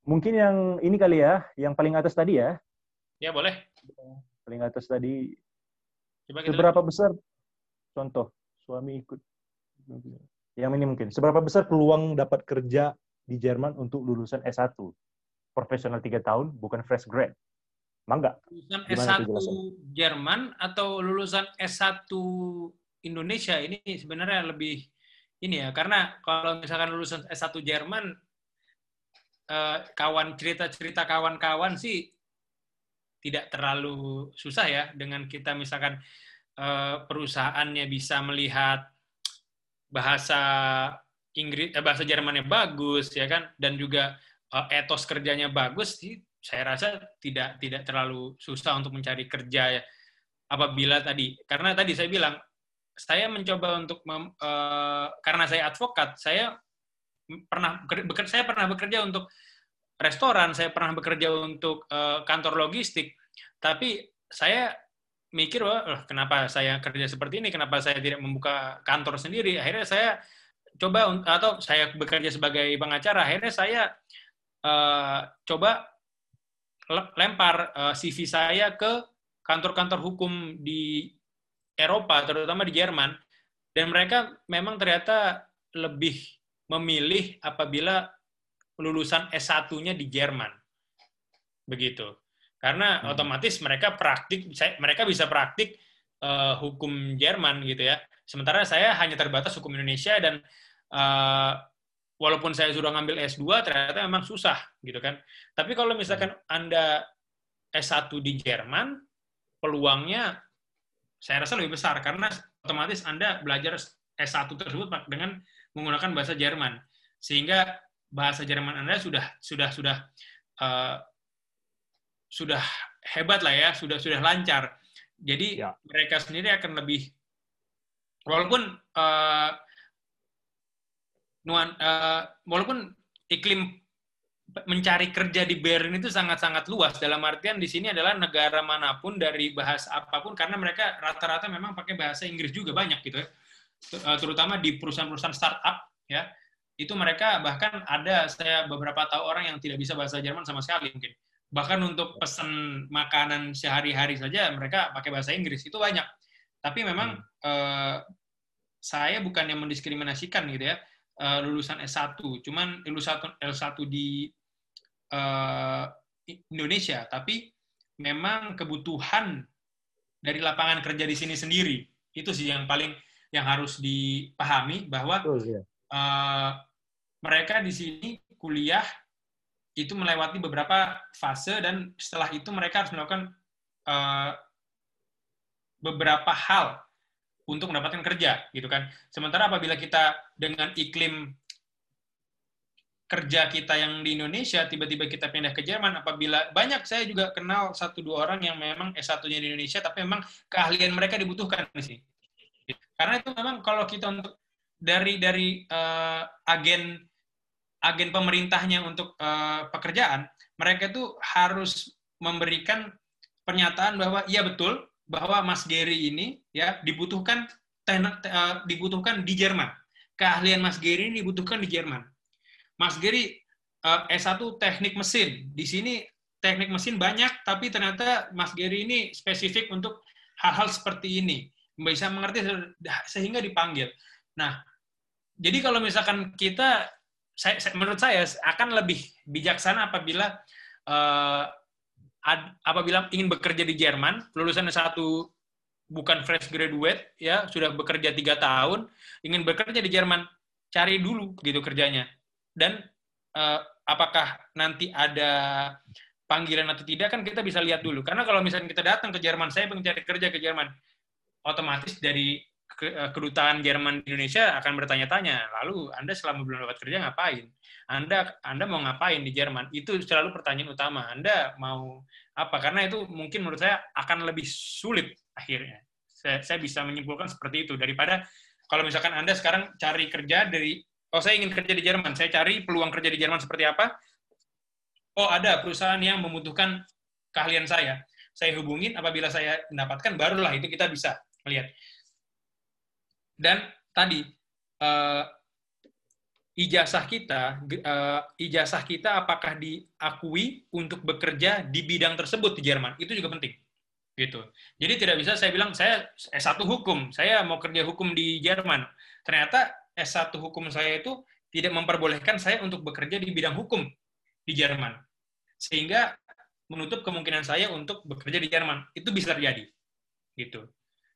mungkin yang ini kali ya, yang paling atas tadi ya. Ya boleh. Paling atas tadi Coba kita seberapa besar contoh suami ikut yang ini mungkin seberapa besar peluang dapat kerja di Jerman untuk lulusan S1 profesional tiga tahun bukan fresh grad mangga lulusan Gimana S1 tuh jelasan? Jerman atau lulusan S1 Indonesia ini sebenarnya lebih ini ya karena kalau misalkan lulusan S1 Jerman eh, kawan cerita-cerita kawan-kawan sih tidak terlalu susah ya dengan kita misalkan eh, perusahaannya bisa melihat bahasa Inggris eh, bahasa Jermannya bagus ya kan dan juga eh, etos kerjanya bagus sih saya rasa tidak tidak terlalu susah untuk mencari kerja ya apabila tadi. Karena tadi saya bilang saya mencoba untuk mem- eh, karena saya advokat saya pernah beker- saya pernah bekerja untuk restoran saya pernah bekerja untuk eh, kantor logistik. Tapi saya mikir wah "Eh, kenapa saya kerja seperti ini? Kenapa saya tidak membuka kantor sendiri? Akhirnya saya coba atau saya bekerja sebagai pengacara. Akhirnya saya eh, coba lempar eh, CV saya ke kantor-kantor hukum di Eropa terutama di Jerman dan mereka memang ternyata lebih memilih apabila lulusan S1-nya di Jerman. Begitu. Karena Hmm. otomatis mereka praktik mereka bisa praktik eh, hukum Jerman gitu ya. Sementara saya hanya terbatas hukum Indonesia dan eh, walaupun saya sudah ngambil S2 ternyata memang susah gitu kan tapi kalau misalkan Anda S1 di Jerman peluangnya saya rasa lebih besar karena otomatis Anda belajar S1 tersebut dengan menggunakan bahasa Jerman sehingga bahasa Jerman Anda sudah sudah sudah uh, sudah hebat lah ya, sudah sudah lancar. Jadi Ya. mereka sendiri akan lebih walaupun uh, nuan uh, walaupun iklim mencari kerja di Berlin itu sangat-sangat luas. Dalam artian di sini adalah negara mana pun dari bahasa apa pun karena mereka rata-rata memang pakai bahasa Inggris juga banyak gitu ya. Eh, terutama di perusahaan-perusahaan startup ya. Itu mereka bahkan ada saya beberapa tahu orang yang tidak bisa bahasa Jerman sama sekali mungkin. Bahkan untuk pesan makanan sehari-hari saja mereka pakai bahasa Inggris. Itu banyak. Tapi memang eh, saya bukan yang mendiskriminasikan gitu ya eh, lulusan S1 cuman lulusan L1 di eh, Indonesia. Tapi memang kebutuhan dari lapangan kerja di sini sendiri itu sih yang paling yang harus dipahami bahwa Betul, ya. eh, mereka di sini kuliah itu melewati beberapa fase dan setelah itu mereka harus melakukan eh, beberapa hal untuk mendapatkan kerja gitu kan. Sementara apabila kita dengan iklim kerja kita yang di Indonesia tiba-tiba kita pindah ke Jerman apabila banyak saya juga kenal satu dua orang yang memang S1-nya di Indonesia tapi memang keahlian mereka dibutuhkan di sini. Karena itu memang kalau kita untuk dari dari eh, agen agen pemerintahnya untuk eh, pekerjaan, mereka itu harus memberikan pernyataan bahwa iya betul bahwa Mas Gary ini ya dibutuhkan teknik- eh, dibutuhkan di Jerman. Keahlian Mas Gary ini dibutuhkan di Jerman. Mas Gary eh, S1 teknik mesin. Di sini teknik mesin banyak, tapi ternyata Mas Gary ini spesifik untuk hal-hal seperti ini. Bisa mengerti sehingga dipanggil. Nah, jadi kalau misalkan kita, saya, menurut saya akan lebih bijaksana apabila eh, ad- apabila ingin bekerja di Jerman, lulusan satu bukan fresh graduate, ya sudah bekerja tiga tahun, ingin bekerja di Jerman, cari dulu gitu kerjanya. Dan eh, apakah nanti ada panggilan atau tidak kan kita bisa lihat dulu. Karena kalau misalnya kita datang ke Jerman, saya pengen cari kerja ke Jerman, otomatis dari kedutaan Jerman di Indonesia akan bertanya-tanya, lalu Anda selama belum dapat kerja ngapain? Anda Anda mau ngapain di Jerman? Itu selalu pertanyaan utama. Anda mau apa? Karena itu mungkin menurut saya akan lebih sulit akhirnya. Saya, saya bisa menyimpulkan seperti itu daripada kalau misalkan Anda sekarang cari kerja dari oh saya ingin kerja di Jerman, saya cari peluang kerja di Jerman seperti apa? Oh ada perusahaan yang membutuhkan keahlian saya. Saya hubungin apabila saya mendapatkan barulah itu kita bisa melihat. Dan tadi eh, ijazah kita, eh, ijazah kita apakah diakui untuk bekerja di bidang tersebut di Jerman? Itu juga penting. Gitu. Jadi tidak bisa saya bilang saya S1 hukum, saya mau kerja hukum di Jerman. Ternyata S1 hukum saya itu tidak memperbolehkan saya untuk bekerja di bidang hukum di Jerman. Sehingga menutup kemungkinan saya untuk bekerja di Jerman. Itu bisa terjadi. Gitu.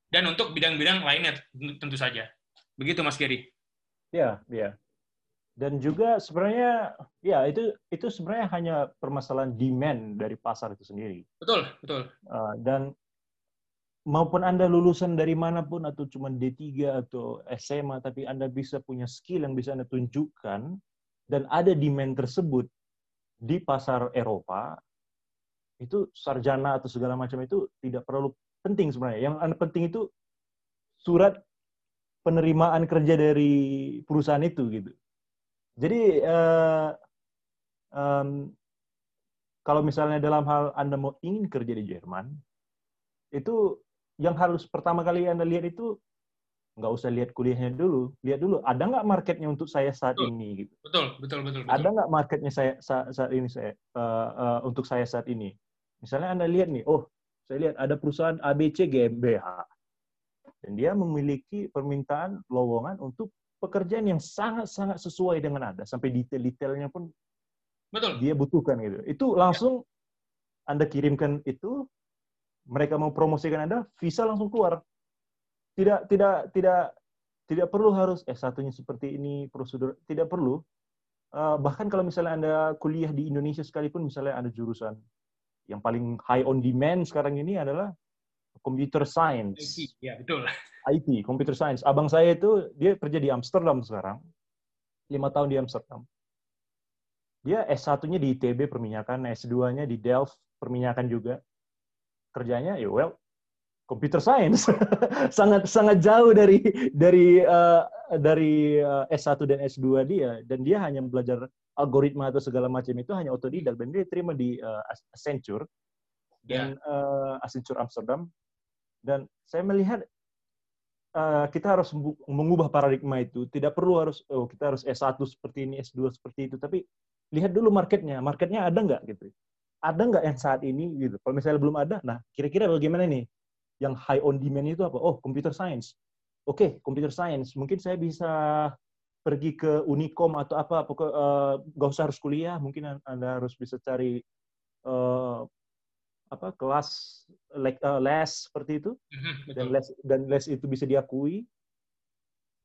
Dan untuk bidang-bidang lainnya tentu saja. Begitu Mas Gary. Ya, ya. Dan juga sebenarnya ya itu itu sebenarnya hanya permasalahan demand dari pasar itu sendiri. Betul, betul. Uh, dan maupun Anda lulusan dari mana pun atau cuma D3 atau SMA tapi Anda bisa punya skill yang bisa Anda tunjukkan dan ada demand tersebut di pasar Eropa itu sarjana atau segala macam itu tidak perlu penting sebenarnya. Yang penting itu surat penerimaan kerja dari perusahaan itu gitu. Jadi eh, em, kalau misalnya dalam hal Anda mau ingin kerja di Jerman, itu yang harus pertama kali Anda lihat itu nggak usah lihat kuliahnya dulu, lihat dulu ada nggak marketnya untuk saya saat Betul. ini gitu. Betul, betul, betul, betul. Ada nggak marketnya saya sa- saat ini saya eh, eh, untuk saya saat ini? Misalnya Anda lihat nih, oh saya lihat ada perusahaan ABC GmbH dan dia memiliki permintaan lowongan untuk pekerjaan yang sangat-sangat sesuai dengan Anda sampai detail-detailnya pun Betul. dia butuhkan gitu. Itu langsung Anda kirimkan itu, mereka mau promosikan Anda, visa langsung keluar. Tidak tidak tidak tidak perlu harus eh satunya seperti ini prosedur, tidak perlu. Eh, bahkan kalau misalnya Anda kuliah di Indonesia sekalipun, misalnya ada jurusan yang paling high on demand sekarang ini adalah computer science. Ya, betul. IT, computer science. Abang saya itu dia kerja di Amsterdam sekarang, lima tahun di Amsterdam. dia S1-nya di ITB perminyakan, S2-nya di Delft perminyakan juga. Kerjanya ya well computer science. <laughs> sangat sangat jauh dari dari uh, dari uh, S1 dan S2 dia dan dia hanya belajar algoritma atau segala macam itu hanya otodidak dan dia terima di uh, Accenture dan yeah. uh, Accenture Amsterdam. Dan saya melihat uh, kita harus mengubah paradigma itu. Tidak perlu harus oh kita harus S1 seperti ini S2 seperti itu. Tapi lihat dulu marketnya. Marketnya ada nggak gitu? Ada nggak yang saat ini gitu? Kalau misalnya belum ada nah kira-kira bagaimana nih? Yang high on demand itu apa? Oh computer science. Oke okay, computer science. Mungkin saya bisa pergi ke Unicom atau apa pokok uh, gak usah harus kuliah mungkin anda harus bisa cari uh, apa kelas les, uh, les seperti itu mhm, dan les dan les itu bisa diakui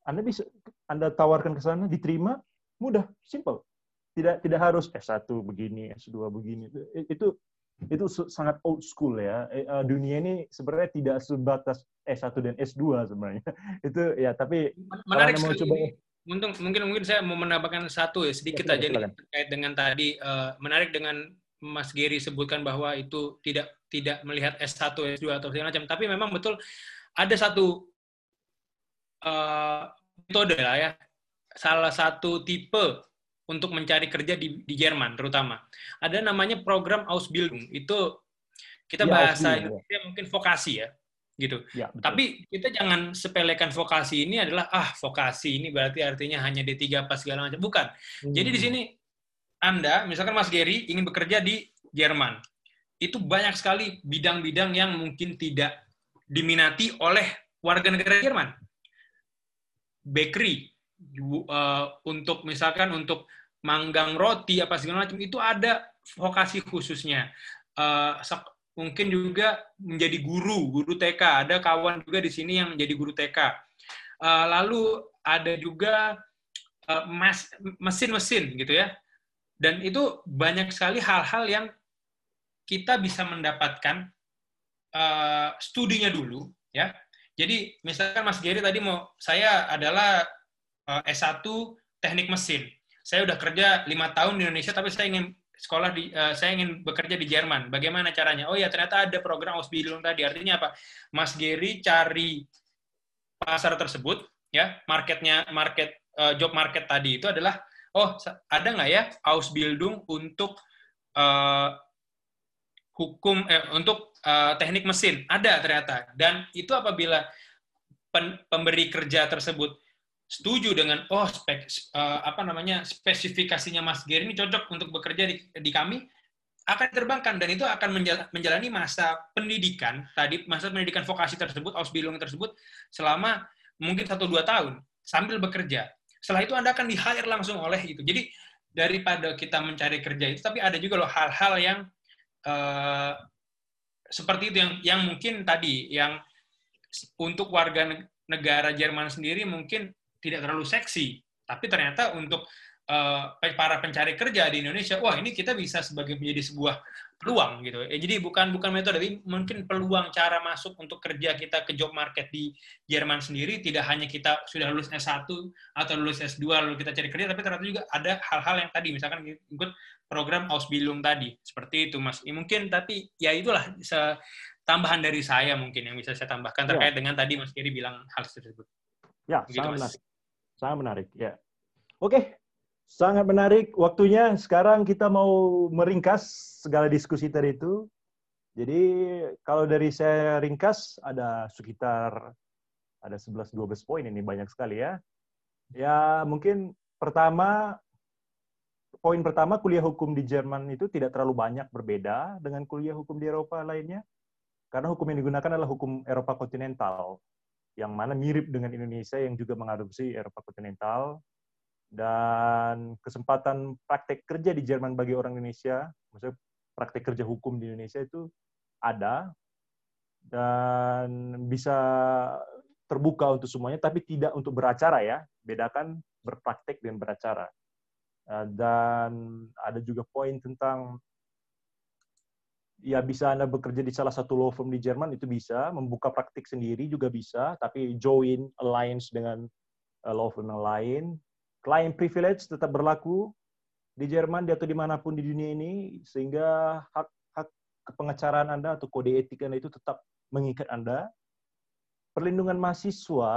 anda bisa anda tawarkan ke sana diterima mudah simple tidak tidak harus S1 begini, S2 begini. Itu itu sangat old school ya. Eh, eh, dunia ini sebenarnya tidak sebatas S1 dan S2 sebenarnya. <laughs> Itu ya, tapi menarik mau coba mungkin mungkin mungkin saya mau menambahkan satu ya sedikit ya, aja nih terkait dengan tadi uh, menarik dengan Mas Geri sebutkan bahwa itu tidak tidak melihat S1, S2 atau segala macam, tapi memang betul ada satu uh, metode lah ya. Salah satu tipe untuk mencari kerja di, di Jerman terutama. Ada namanya program Ausbildung. Itu kita ya, bahasa Indonesia mungkin vokasi ya, gitu. Ya, Tapi kita jangan sepelekan vokasi ini adalah ah vokasi ini berarti artinya hanya D3 apa segala macam. Bukan. Hmm. Jadi di sini Anda, misalkan Mas Gary ingin bekerja di Jerman. Itu banyak sekali bidang-bidang yang mungkin tidak diminati oleh warga negara Jerman. Bakery, uh, untuk misalkan untuk manggang roti apa segala macam itu ada vokasi khususnya. Uh, mungkin juga menjadi guru, guru TK. Ada kawan juga di sini yang menjadi guru TK. Uh, eh, lalu ada juga uh, mesin-mesin gitu ya. Dan itu banyak sekali hal-hal yang kita bisa mendapatkan uh, studinya dulu ya. Jadi misalkan Mas Geri tadi mau saya adalah uh, S1 teknik mesin. Saya udah kerja lima tahun di Indonesia, tapi saya ingin sekolah di, uh, saya ingin bekerja di Jerman. Bagaimana caranya? Oh ya, ternyata ada program Ausbildung tadi. Artinya apa? Mas Geri cari pasar tersebut, ya, marketnya, market uh, job market tadi itu adalah, oh ada nggak ya Ausbildung untuk uh, hukum, eh, untuk uh, teknik mesin? Ada ternyata. Dan itu apabila pen, pemberi kerja tersebut setuju dengan oh spek uh, apa namanya spesifikasinya Mas Geri ini cocok untuk bekerja di, di kami akan diterbangkan dan itu akan menjalani masa pendidikan tadi masa pendidikan vokasi tersebut Ausbildung tersebut selama mungkin satu dua tahun sambil bekerja. Setelah itu anda akan di hire langsung oleh itu. Jadi daripada kita mencari kerja itu tapi ada juga loh hal-hal yang uh, seperti itu yang yang mungkin tadi yang untuk warga negara Jerman sendiri mungkin tidak terlalu seksi, tapi ternyata untuk uh, para pencari kerja di Indonesia, wah ini kita bisa sebagai menjadi sebuah peluang gitu. Eh, jadi bukan bukan metode, tapi mungkin peluang cara masuk untuk kerja kita ke job market di Jerman sendiri tidak hanya kita sudah lulus S1 atau lulus S2 lalu kita cari kerja, tapi ternyata juga ada hal-hal yang tadi misalkan ikut program Ausbildung tadi. Seperti itu Mas. Ya, mungkin tapi ya itulah tambahan dari saya mungkin yang bisa saya tambahkan terkait ya. dengan tadi Mas Kiri bilang hal tersebut. Ya, Begitu, sangat Sangat menarik, ya. Oke, sangat menarik. Waktunya sekarang kita mau meringkas segala diskusi tadi itu. Jadi kalau dari saya ringkas ada sekitar ada 11-12 poin ini banyak sekali ya. Ya mungkin pertama poin pertama kuliah hukum di Jerman itu tidak terlalu banyak berbeda dengan kuliah hukum di Eropa lainnya. Karena hukum yang digunakan adalah hukum Eropa kontinental yang mana mirip dengan Indonesia yang juga mengadopsi Eropa kontinental dan kesempatan praktek kerja di Jerman bagi orang Indonesia, maksudnya praktek kerja hukum di Indonesia itu ada dan bisa terbuka untuk semuanya, tapi tidak untuk beracara ya. Bedakan berpraktek dan beracara. Dan ada juga poin tentang ya bisa Anda bekerja di salah satu law firm di Jerman itu bisa, membuka praktik sendiri juga bisa, tapi join alliance dengan uh, law firm yang lain. Client privilege tetap berlaku, di Jerman atau di mana pun di dunia ini sehingga hak hak kepengecaraan Anda atau kode etik Anda itu tetap mengikat Anda. Perlindungan mahasiswa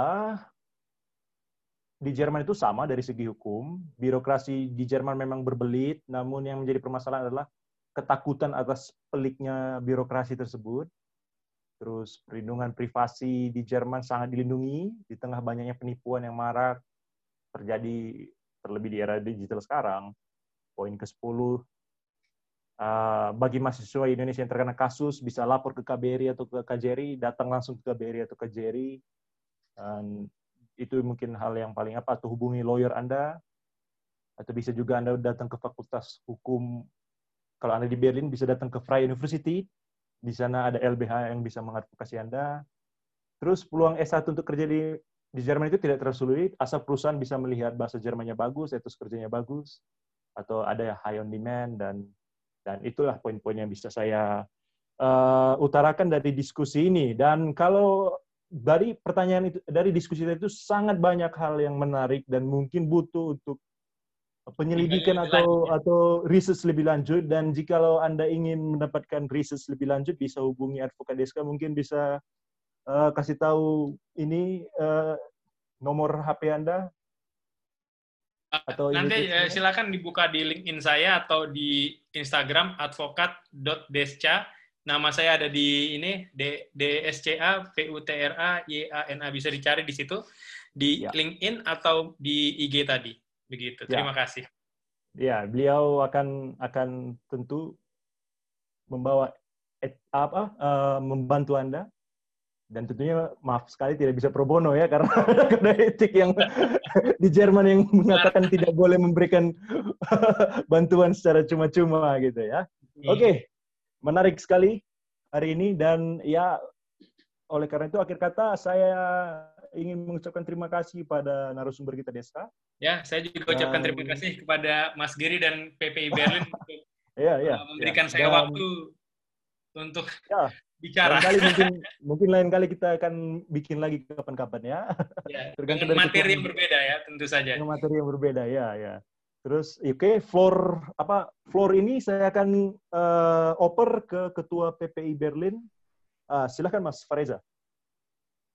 di Jerman itu sama dari segi hukum. Birokrasi di Jerman memang berbelit, namun yang menjadi permasalahan adalah ketakutan atas peliknya birokrasi tersebut. Terus perlindungan privasi di Jerman sangat dilindungi di tengah banyaknya penipuan yang marak terjadi terlebih di era digital sekarang. Poin ke-10 Uh, bagi mahasiswa Indonesia yang terkena kasus bisa lapor ke KBRI atau ke KJRI, datang langsung ke KBRI atau KJRI. Dan itu mungkin hal yang paling apa atau hubungi lawyer Anda atau bisa juga Anda datang ke fakultas hukum kalau Anda di Berlin bisa datang ke Freie University. Di sana ada LBH yang bisa mengadvokasi Anda. Terus peluang S1 untuk kerja di di Jerman itu tidak terlalu sulit. Asal perusahaan bisa melihat bahasa Jermannya bagus etos kerjanya bagus atau ada high on demand dan dan itulah poin-poin yang bisa saya uh, utarakan dari diskusi ini. Dan kalau dari pertanyaan itu, dari diskusi itu sangat banyak hal yang menarik dan mungkin butuh untuk penyelidikan atau atau riset lebih lanjut. Dan jikalau anda ingin mendapatkan riset lebih lanjut bisa hubungi advokat Deska. Mungkin bisa uh, kasih tahu ini uh, nomor HP anda. Atau nanti uh, silakan dibuka di LinkedIn saya atau di Instagram advokat.desca nama saya ada di ini D DSCA VUTRA YANA bisa dicari di situ di ya. LinkedIn atau di IG tadi. Begitu. Ya. Terima kasih. Ya, beliau akan akan tentu membawa et, apa uh, membantu Anda dan tentunya maaf sekali tidak bisa pro bono ya karena <laughs> ada etik yang <laughs> di Jerman yang mengatakan tidak boleh memberikan <laughs> bantuan secara cuma-cuma gitu ya. Oke. Okay menarik sekali hari ini dan ya oleh karena itu akhir kata saya ingin mengucapkan terima kasih pada narasumber kita Desa. Ya, saya juga ucapkan terima kasih kepada Mas Giri dan PPI Berlin <laughs> untuk ya, ya, memberikan ya. saya dan, waktu untuk ya, bicara. Lain kali mungkin <laughs> mungkin lain kali kita akan bikin lagi kapan-kapan ya. ya <laughs> Tergantung dengan materi yang berbeda ya, tentu saja. Dengan materi yang berbeda ya, ya. Terus oke, okay, floor apa floor ini saya akan uh, oper ke ketua PPI Berlin. Uh, silakan Mas Fareza.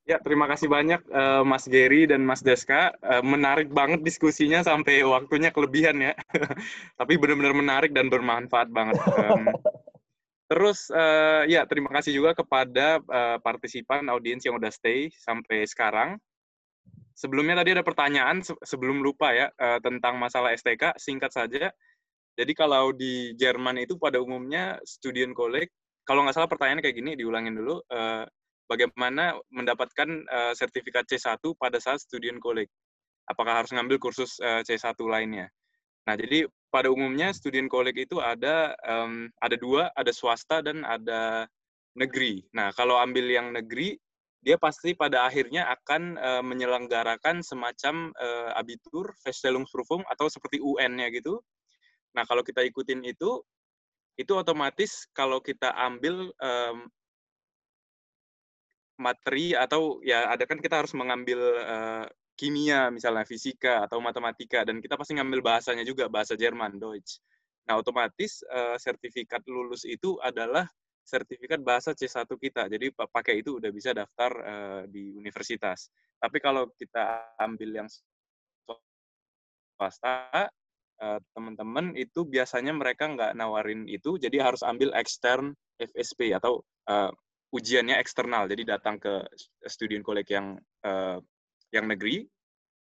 Ya, terima kasih banyak uh, Mas Gary dan Mas Deska. Uh, menarik banget diskusinya sampai waktunya kelebihan ya. <laughs> Tapi benar-benar menarik dan bermanfaat banget. Um, terus uh, ya terima kasih juga kepada uh, partisipan audiens yang udah stay sampai sekarang sebelumnya tadi ada pertanyaan sebelum lupa ya uh, tentang masalah STK singkat saja. Jadi kalau di Jerman itu pada umumnya student college kalau nggak salah pertanyaannya kayak gini diulangin dulu uh, bagaimana mendapatkan uh, sertifikat C1 pada saat student college. Apakah harus ngambil kursus uh, C1 lainnya? Nah, jadi pada umumnya student college itu ada um, ada dua, ada swasta dan ada negeri. Nah, kalau ambil yang negeri dia pasti pada akhirnya akan uh, menyelenggarakan semacam uh, abitur, Feststellungsprüfung atau seperti UN-nya gitu. Nah, kalau kita ikutin itu, itu otomatis kalau kita ambil um, materi atau ya ada kan kita harus mengambil uh, kimia misalnya fisika atau matematika dan kita pasti ngambil bahasanya juga bahasa Jerman Deutsch. Nah otomatis uh, sertifikat lulus itu adalah sertifikat bahasa C1 kita. Jadi pakai itu udah bisa daftar uh, di universitas. Tapi kalau kita ambil yang swasta, uh, teman-teman itu biasanya mereka nggak nawarin itu, jadi harus ambil extern FSP atau uh, ujiannya eksternal. Jadi datang ke student college yang uh, yang negeri,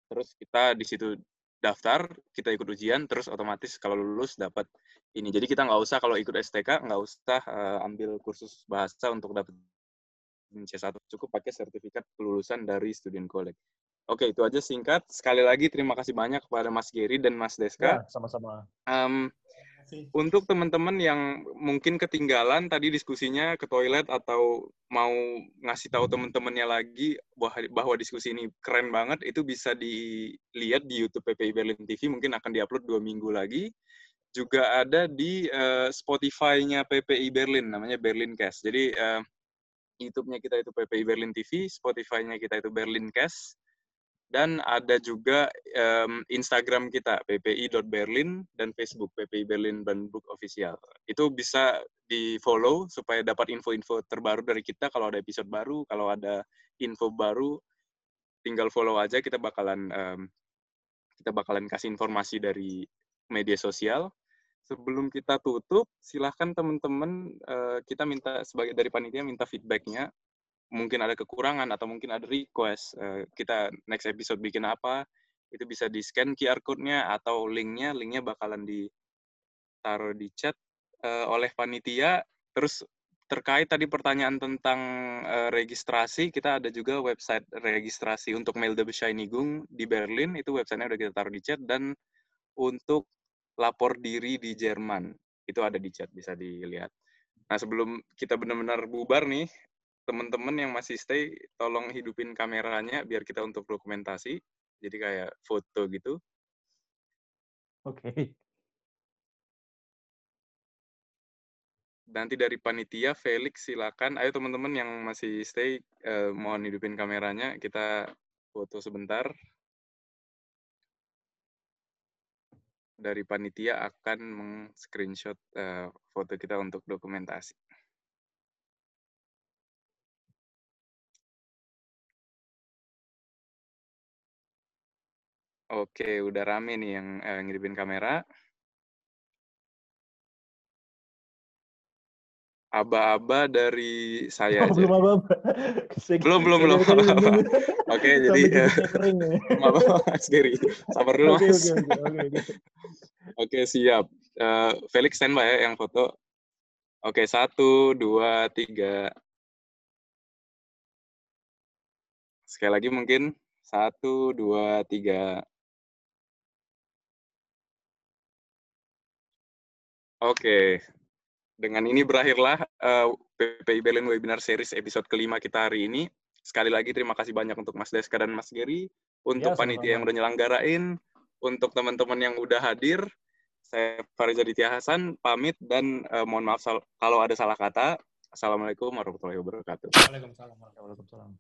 terus kita di situ daftar, kita ikut ujian, terus otomatis kalau lulus dapat ini. Jadi kita nggak usah kalau ikut STK nggak usah uh, ambil kursus bahasa untuk dapat C1. Cukup pakai sertifikat kelulusan dari student college. Oke, itu aja singkat. Sekali lagi terima kasih banyak kepada Mas Giri dan Mas Deska. Ya, sama-sama. Um, untuk teman-teman yang mungkin ketinggalan tadi diskusinya ke toilet atau mau ngasih tahu teman-temannya lagi bahwa, diskusi ini keren banget, itu bisa dilihat di YouTube PPI Berlin TV, mungkin akan diupload dua minggu lagi. Juga ada di uh, Spotify-nya PPI Berlin, namanya Berlin Cast. Jadi uh, YouTube-nya kita itu PPI Berlin TV, Spotify-nya kita itu Berlin Cast Dan ada juga um, Instagram kita, ppi.berlin, dan Facebook, PPI Berlin Bandbook Official. Itu bisa di-follow supaya dapat info-info terbaru dari kita kalau ada episode baru, kalau ada info baru, tinggal follow aja, kita bakalan um, kita bakalan kasih informasi dari media sosial. Sebelum kita tutup, silahkan teman-teman uh, kita minta sebagai dari panitia minta feedbacknya mungkin ada kekurangan atau mungkin ada request uh, kita next episode bikin apa itu bisa di scan QR code-nya atau link-nya link-nya bakalan ditaruh di chat uh, oleh panitia. Terus terkait tadi pertanyaan tentang uh, registrasi kita ada juga website registrasi untuk the Bescheinigung di Berlin. Itu websitenya udah kita taruh di chat dan untuk lapor diri di Jerman. Itu ada di chat bisa dilihat. Nah, sebelum kita benar-benar bubar nih, teman-teman yang masih stay tolong hidupin kameranya biar kita untuk dokumentasi. Jadi kayak foto gitu. Oke. Okay. nanti dari panitia Felix silakan. Ayo teman-teman yang masih stay eh, mohon hidupin kameranya. Kita foto sebentar. Dari panitia akan meng-screenshot uh, foto kita untuk dokumentasi. Oke, udah rame nih yang ngidupin kamera. Aba-aba dari saya oh, aja. Belum aba-aba. belum, belum, belum. <laughs> Oke, jadi <laughs> maaf Mas Giri. Sabar dulu, Mas. Oke, <laughs> siap. Uh, Felix standby ya yang foto. Oke, satu, dua, tiga. Sekali lagi mungkin. Satu, dua, tiga. Oke, dengan ini berakhirlah uh, eh, PPI Berlin Webinar Series episode kelima kita hari ini. Sekali lagi terima kasih banyak untuk Mas Deska dan Mas Geri, untuk ya, panitia yang udah nyelanggarain, untuk teman-teman yang udah hadir. Saya Fariza Ditya Hasan, pamit dan uh, mohon maaf kalau ada salah kata. Assalamualaikum warahmatullahi wabarakatuh. Waalaikumsalam.